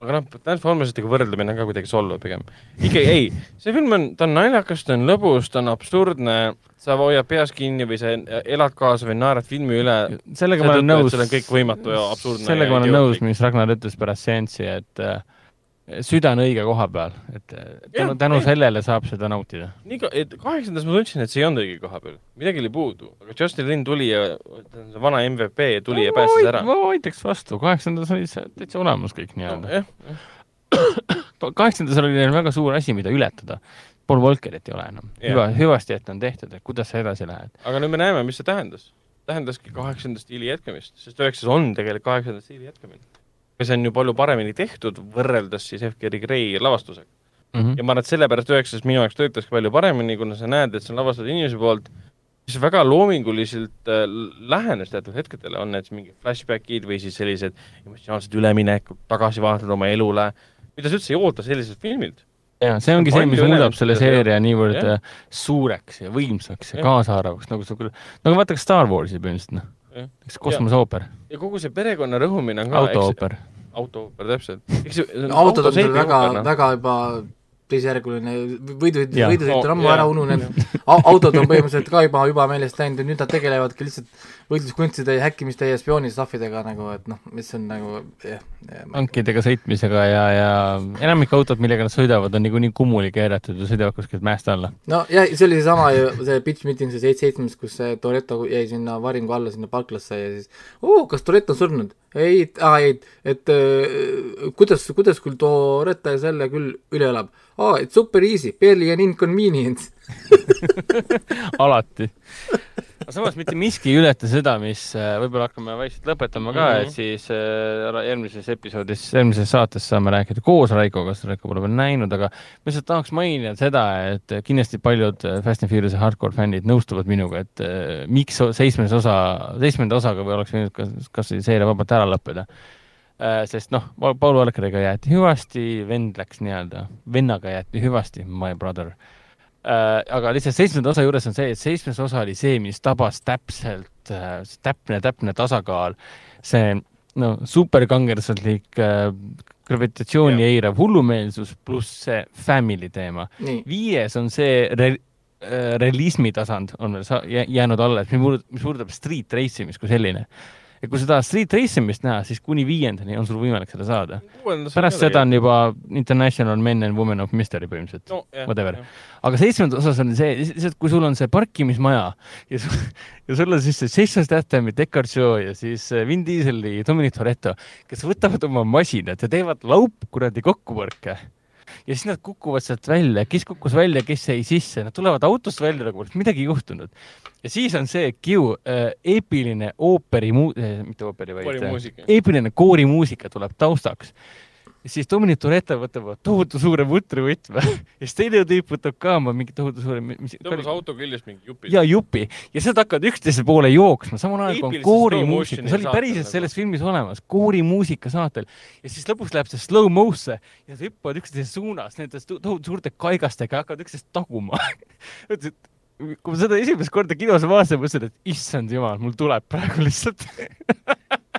aga noh, Transformersitega võrdlemine on ka kuidagi solvav pigem. ikkagi ei, see film on, ta on naljakas, ta on lõbus, ta on absurdne, sa hoiad peas kinni või sa elad kaasa või naerad filmi üle. sellega ma olen nõus. see on kõik võimatu ja absurdne. sellega ma olen nõus, mis Ragnar ütles pärast seanssi, et äh, süda on õige koha peal, et tänu, tänu ei. sellele saab seda nautida. nii ka, et kaheksandas ma tundsin, et see ei olnud õige koha peal, midagi oli puudu, aga Justin Lin tuli ja vana MVP tuli no, ja päästis ära. ma vaidleks vastu, kaheksandas oli see täitsa olemas kõik nii-öelda no,. kaheksandas oli neil väga suur asi, mida ületada. Paul Walkerit ei ole enam. hüva, hüvasti, et on tehtud, et kuidas sa edasi lähed. aga nüüd me näeme, mis see tähendas. tähendaski kaheksanda stiili jätkamist, sest üheksas on tegelikult kaheksanda stiili jätkamine see on ju palju paremini tehtud võrreldes siis F. Gary Gray lavastusega. mm. -hmm. ja ma arvan, et sellepärast üheksas minu jaoks töötas ka palju paremini, kuna sa näed, et see on lavastatud inimese poolt, mis väga loominguliselt äh, lähenes teatud hetkedele, on need mingid flashbackid või siis sellised emotsionaalsed üleminekud, tagasi vaatad oma elule, mida sa üldse ei oota selliselt filmilt ja see ongi see, mis muudab selle seeria niivõrd ja. Äh, suureks ja võimsaks ja, ja. kaasahaaravaks, nagu sa küll, nagu vaata ka Star Warsi põhimõtteliselt, noh. eks kosmoseooper. ja kogu see perekonna rõhumine on ka autoooper. Autoooper, täpselt. autod on väga, väga juba teisejärguline, võidu, võidusõit on ammu ära ununenud, autod on põhimõtteliselt ka juba, juba meelest läinud ja nüüd nad tegelevadki lihtsalt võitluskunstide ja häkkimiste ja spioonistuffidega nagu, et noh, mis on nagu jah, jah. tankidega sõitmisega ja, ja enamik autod, millega nad sõidavad, on niikuinii kummuli keeratud ja sõidavad kuskilt mäest alla. no jah, see oli seesama ju, see pitch meeting, see seitse seitsmes, kus see Toretto jäi sinna varingu alla, sinna parklasse ja siis oo, kas Toretto on surnud? Ei, aa ei, et äh, kuidas, kuidas küll Toretto selle küll üle elab aa, et super easy, barely an inconvenience alati. Aga samas mitte miski ei ületa seda, mis äh, võib-olla hakkame vaikselt lõpetama ka mm, -hmm. et siis äh, järgmises episoodis, järgmises saates saame rääkida koos Raikoga, sest Raiko pole veel näinud, aga ma lihtsalt tahaks mainida seda, et kindlasti paljud Fast and Furious hardcore fännid nõustuvad minuga, et äh, miks seitsmes osa, seitsmenda osaga või oleks võinud kas, kas või seeria vabalt ära lõppeda Äh, sest noh, Paul Valkeriga jäeti hüvasti, vend läks nii-öelda, vennaga jäeti hüvasti, my brother äh,. aga lihtsalt seitsmenda osa juures on see, et seitsmes osa oli see, mis tabas täpselt äh,, täpne, täpne tasakaal, see no superkangelaslik äh, gravitatsiooni eirav hullumeelsus pluss see family teema. viies on see re äh, realismi tasand on veel jäänud alles, mis puudutab street race imist kui selline ja kui sa tahad street race imist näha, siis kuni viiendani on sul võimalik seda saada. pärast seda on juba International Men and Women of Mystery põhimõtteliselt no,, whatever. aga seitsmendas osas on see, lihtsalt kui sul on see parkimismaja ja sul, ja sul on siis see Statham ja Deckard Shaw ja siis äh, Vin Dieseli Dominic Toretto, kes võtavad oma masinad ja teevad laup kuradi kokkupõrke ja siis nad kukuvad sealt välja, kes kukkus välja, kes jäi sisse, nad tulevad autost välja nagu poleks midagi juhtunud ja siis on see Q äh, eepiline ooperi äh,, mitte ooperi, vaid äh, eepiline koorimuusika tuleb taustaks. Siis Dominic Toretto võtab tohutu suure vutrivõtme ja siis teine tüüp võtab ka oma mingi tohutu suure mis, tõmbas auto küljest mingi jupi. ja jupi. Ja nad hakkavad üksteise poole jooksma, samal ajal kui on koorimuusika, see oli päriselt selles filmis olemas, koorimuusika saatel ja siis lõpuks läheb see slow-mo'sse ja nad hüppavad üksteise suunas nende tohutu suurte kaigastega ja hakkavad üksteist taguma. Kui ma seda esimest korda kinos vaatasin, mõtlesin, et issand jumal, mul tuleb praegu lihtsalt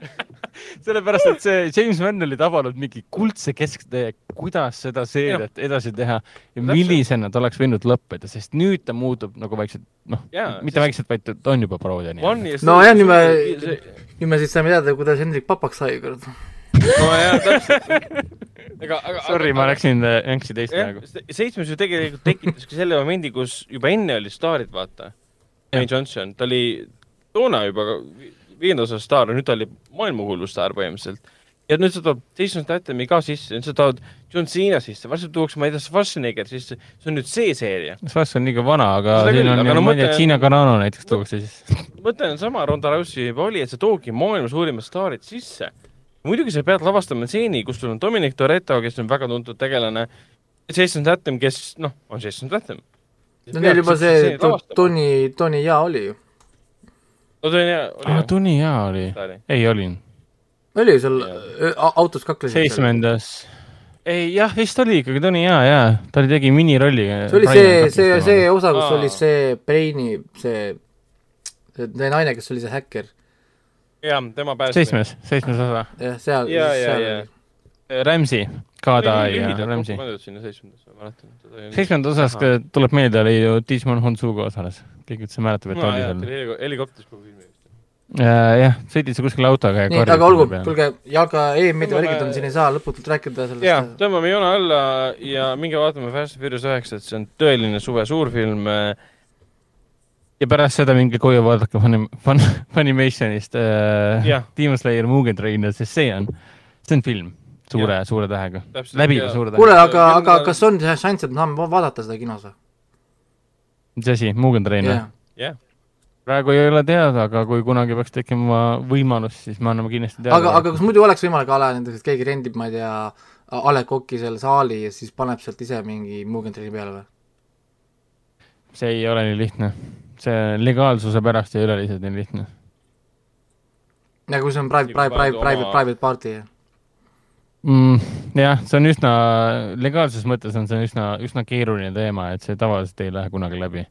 sellepärast, et see James Mann oli tabanud mingi kuldse kesktee, kuidas seda seeriat edasi teha ja millisena ta oleks võinud lõppeda, sest nüüd ta muutub nagu vaikselt, noh, mitte sest... vaikselt, vaid ta on juba paroodia. nojah, nüüd me, nüüd me siis saime teada, kuidas Hendrik papaks sai, kurat nojah, täpselt. aga, aga Sorry, ma läksin jänksi teist praegu. seitsmes ju tegelikult tekitas ka selle momendi, kus juba enne olid staarid, vaata. Wayne Johnson, ta oli toona juba viienda osa staar, nüüd ta oli maailmahullu staar põhimõtteliselt. ja nüüd sa tood Jason Statham'i ka sisse, nüüd sa tood John Cena sisse, varsti tuuakse, ma ei tea, Schwarzenegger sisse, see on nüüd see seeria. Schwarz on liiga vana, aga siin on, no, ma ei tea, Gina Carano näiteks tuuakse sisse. mõte on sama, Ronda Rousey juba oli, et sa toogid maailma suurimad staarid sisse muidugi sa pead lavastama stseeni, kus sul on Dominic Toretto, kes on väga tuntud tegelane, Jason Statham, kes noh, on Jason Statham. no neil juba see Tony, Tony Jaa oli ju. No Tony Jaa oli ah, Tony Jaa oli, ei olin. oli seal autos kaklesid? seitsmendas ei jah, vist oli ikkagi Tony Jaa, jaa, ta tegi minirolli. see oli see, see, see osa, kus Aa. oli see Braini, see, see naine, kes oli see häkker jah, tema päästis. seitsmes, seitsmes osa. jah, seal, seal oli. Ramsey, Kada ja mäletan. seitsmendas osas tuleb meelde, oli ju Digimon Honsuga osales. keegi üldse mäletab, et ta oli seal. helikopteris kogu filmi vist. jah, sõitsid sa kuskile autoga ja nii, aga olgu, kuulge, jalga EM-ide värgid on siin, ei saa lõputult rääkida sellest. jaa, tõmbame joone alla ja minge vaatame Fast and Furious üheksat, see on tõeline suve suurfilm äh, ja pärast seda minge koju vaadake Fun-, Fun-, Funimationist äh. Demon Slayer Mugen Trainer, sest see on, see on film suure yeah., suure tähega. läbiv suure tähega. kuule, aga, aga kas on šanss, et me saame vaadata seda kinos või? mis asi, Mugen Trainer yeah.? jah yeah. praegu ei ole teada, aga kui kunagi peaks tekkima võimalus, siis me anname kindlasti teada. aga, aga kas muidu oleks võimalik ala näiteks, et keegi rendib, ma ei tea, A Le Coq'i seal saali ja siis paneb sealt ise mingi Mugen Traini peale või? see ei ole nii lihtne. see legaalsuse pärast ei ole lihtsalt nii lihtne. nagu see on private, private, private, private, private party mm,? jah, see on üsna, legaalses mõttes on see üsna, üsna keeruline teema, et see tavaliselt ei lähe kunagi läbi.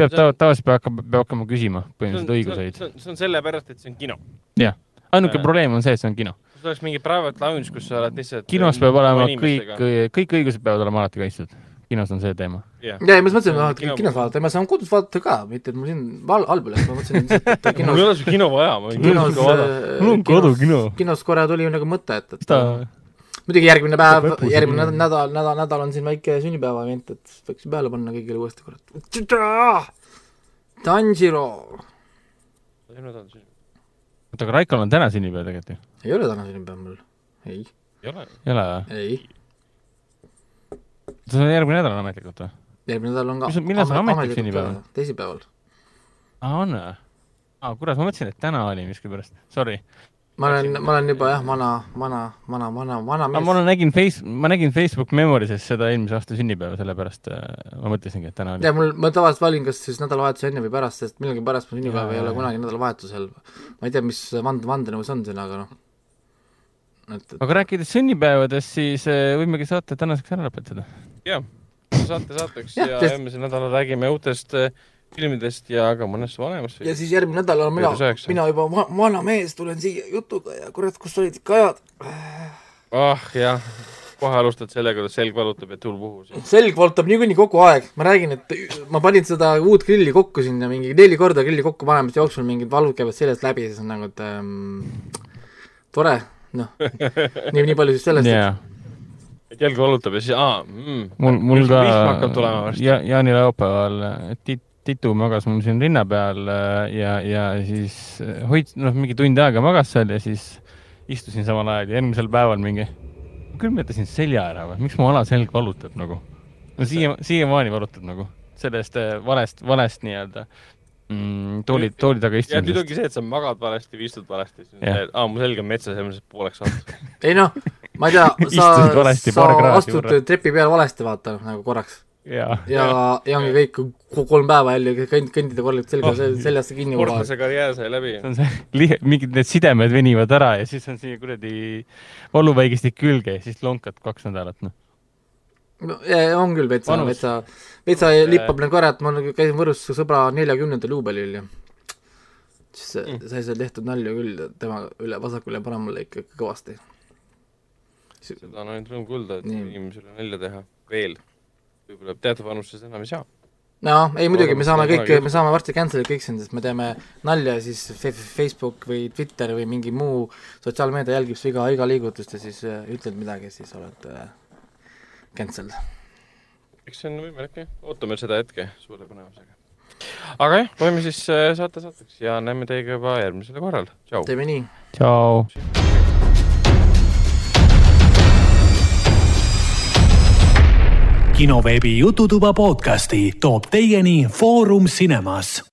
peab tav-, tavaliselt peab hakkama, peab hakkama küsima põhimõtteliselt õiguseid. see on sellepärast, et see on kino. jah, ainuke äh. probleem on see, et see on kino kui oleks mingi private lounge, kus sa oled lihtsalt kinos peab olema kõik, kõik õigused peavad olema alati kaitstud kinos on see teema yeah.. ja, ja ma mõtlesin, et kino... kinos vaadata, ma saan kodus vaadata ka, mitte et mul siin val-, halb oleks, ma mõtlesin et kinos mul ei ole seda kino vaja, ma võin kinos, mul on kodukino. kinos korra tuli nagu mõte, et, et Ta... muidugi järgmine päev, järgmine nädal, nädal, nädal, nädal on siin väike sünnipäeva event, et võiks peale panna kõigile uuesti, kurat. Tanjiro. oota, aga Raikol on täna sünnipäev tegelikult ju? ei ole täna sünnipäev mul, ei. ei ole? ei ole või? ei see on järgmine nädal on ametlikult või? järgmine nädal on ka millal see ametlik sünnipäev on? teisipäeval. aa, on või? aa, kurat, ma mõtlesin, et täna oli miskipärast, sorry. ma olen, ma olen juba jah, vana, vana, vana, vana, vana mees. ma nägin Face-, ma nägin Facebook Memories'is seda eelmise aasta sünnipäeva, sellepärast äh, ma mõtlesingi, et täna oli. ja mul, ma tavaliselt valin kas siis nädalavahetuse enne või pärast, sest millegipärast mu sünnipäev ei ole kunagi nädalavahetusel. ma ei tea, mis vand-, vandenõus on siin, aga noh et, et... aga rääkides sünnipäevadest, siis äh, võimegi saate tänaseks ära lõpetada. jah, saate saateks ja, ja sest... järgmisel nädalal räägime uutest äh, filmidest ja ka mõnest vanemast. ja siis järgmine nädal olen mina, mina juba va vana mees, tulen siia jutuga ja kurat, kus olid ikka ajad. ah jah, kohe alustad sellega, kuidas selg valutab ja tuul puhus. selg valutab niikuinii kogu aeg, ma räägin, et ma panin seda uut grilli kokku sinna mingi neli korda grilli kokku panemise jooksul mingid valud käivad seljast läbi, siis on nagu, et ähm, tore noh, nii, nii palju siis sellest yeah.. et jalg valutab ja siis, aa mm,. mul, mul ka ja, jaanilaupäeval Tit-, Titu magas mul siin rinna peal äh, ja, ja siis äh, hoid-, noh, mingi tund aega magas seal ja siis istusin samal ajal ja järgmisel päeval mingi, külmetasin selja ära või, miks mu alaselg valutab nagu? no siia, siiamaani valutab nagu sellest valest, valest nii-öelda mm, tooli, tooli taga istumisest. nüüd ongi see, et sa magad valesti või istud valesti, siis aa, mu selg on metsas ja ma lihtsalt pooleks saanud. ei noh, ma ei tea, sa, sa astud trepi peal valesti, vaata, nagu korraks. ja, ja, ja ongi kõik kolm päeva jälle kõnd-, kõndida korralikult selga oh, seljasse kinni. sportlase karjäär sai läbi. see on see, mingid need sidemed venivad ära ja siis on siia kuradi valuvaigistik külge ja siis lonkad kaks nädalat, noh no on küll vetsa, vetsa, vetsa lippab nagu ära, et ma nagu käisin Võrus sõbra neljakümnendal juubelil ja siis mm. sai seal tehtud nalju küll tema üle vasakule ja paremale ikka kõvasti. seda on ainult rõõm kuulda, et inimesele nalja teha veel. võib-olla teatud vanuses enam ei saa. no ei muidugi, me saame kõik, me saame varsti cancel'i kõik siin, sest me teeme nalja ja siis Facebook või Twitter või mingi muu sotsiaalmeedia jälgib su iga, iga liigutust ja siis äh, ütled midagi, siis oled äh, cancel. eks see on võimalik jah, ootame seda hetke suure põnevusega. aga jah, loeme siis äh, saate saateks ja näeme teiega juba järgmisel korral, tšau. teeme nii. tšau. kinoveebi Jututuba podcasti toob teieni Foorum Cinemas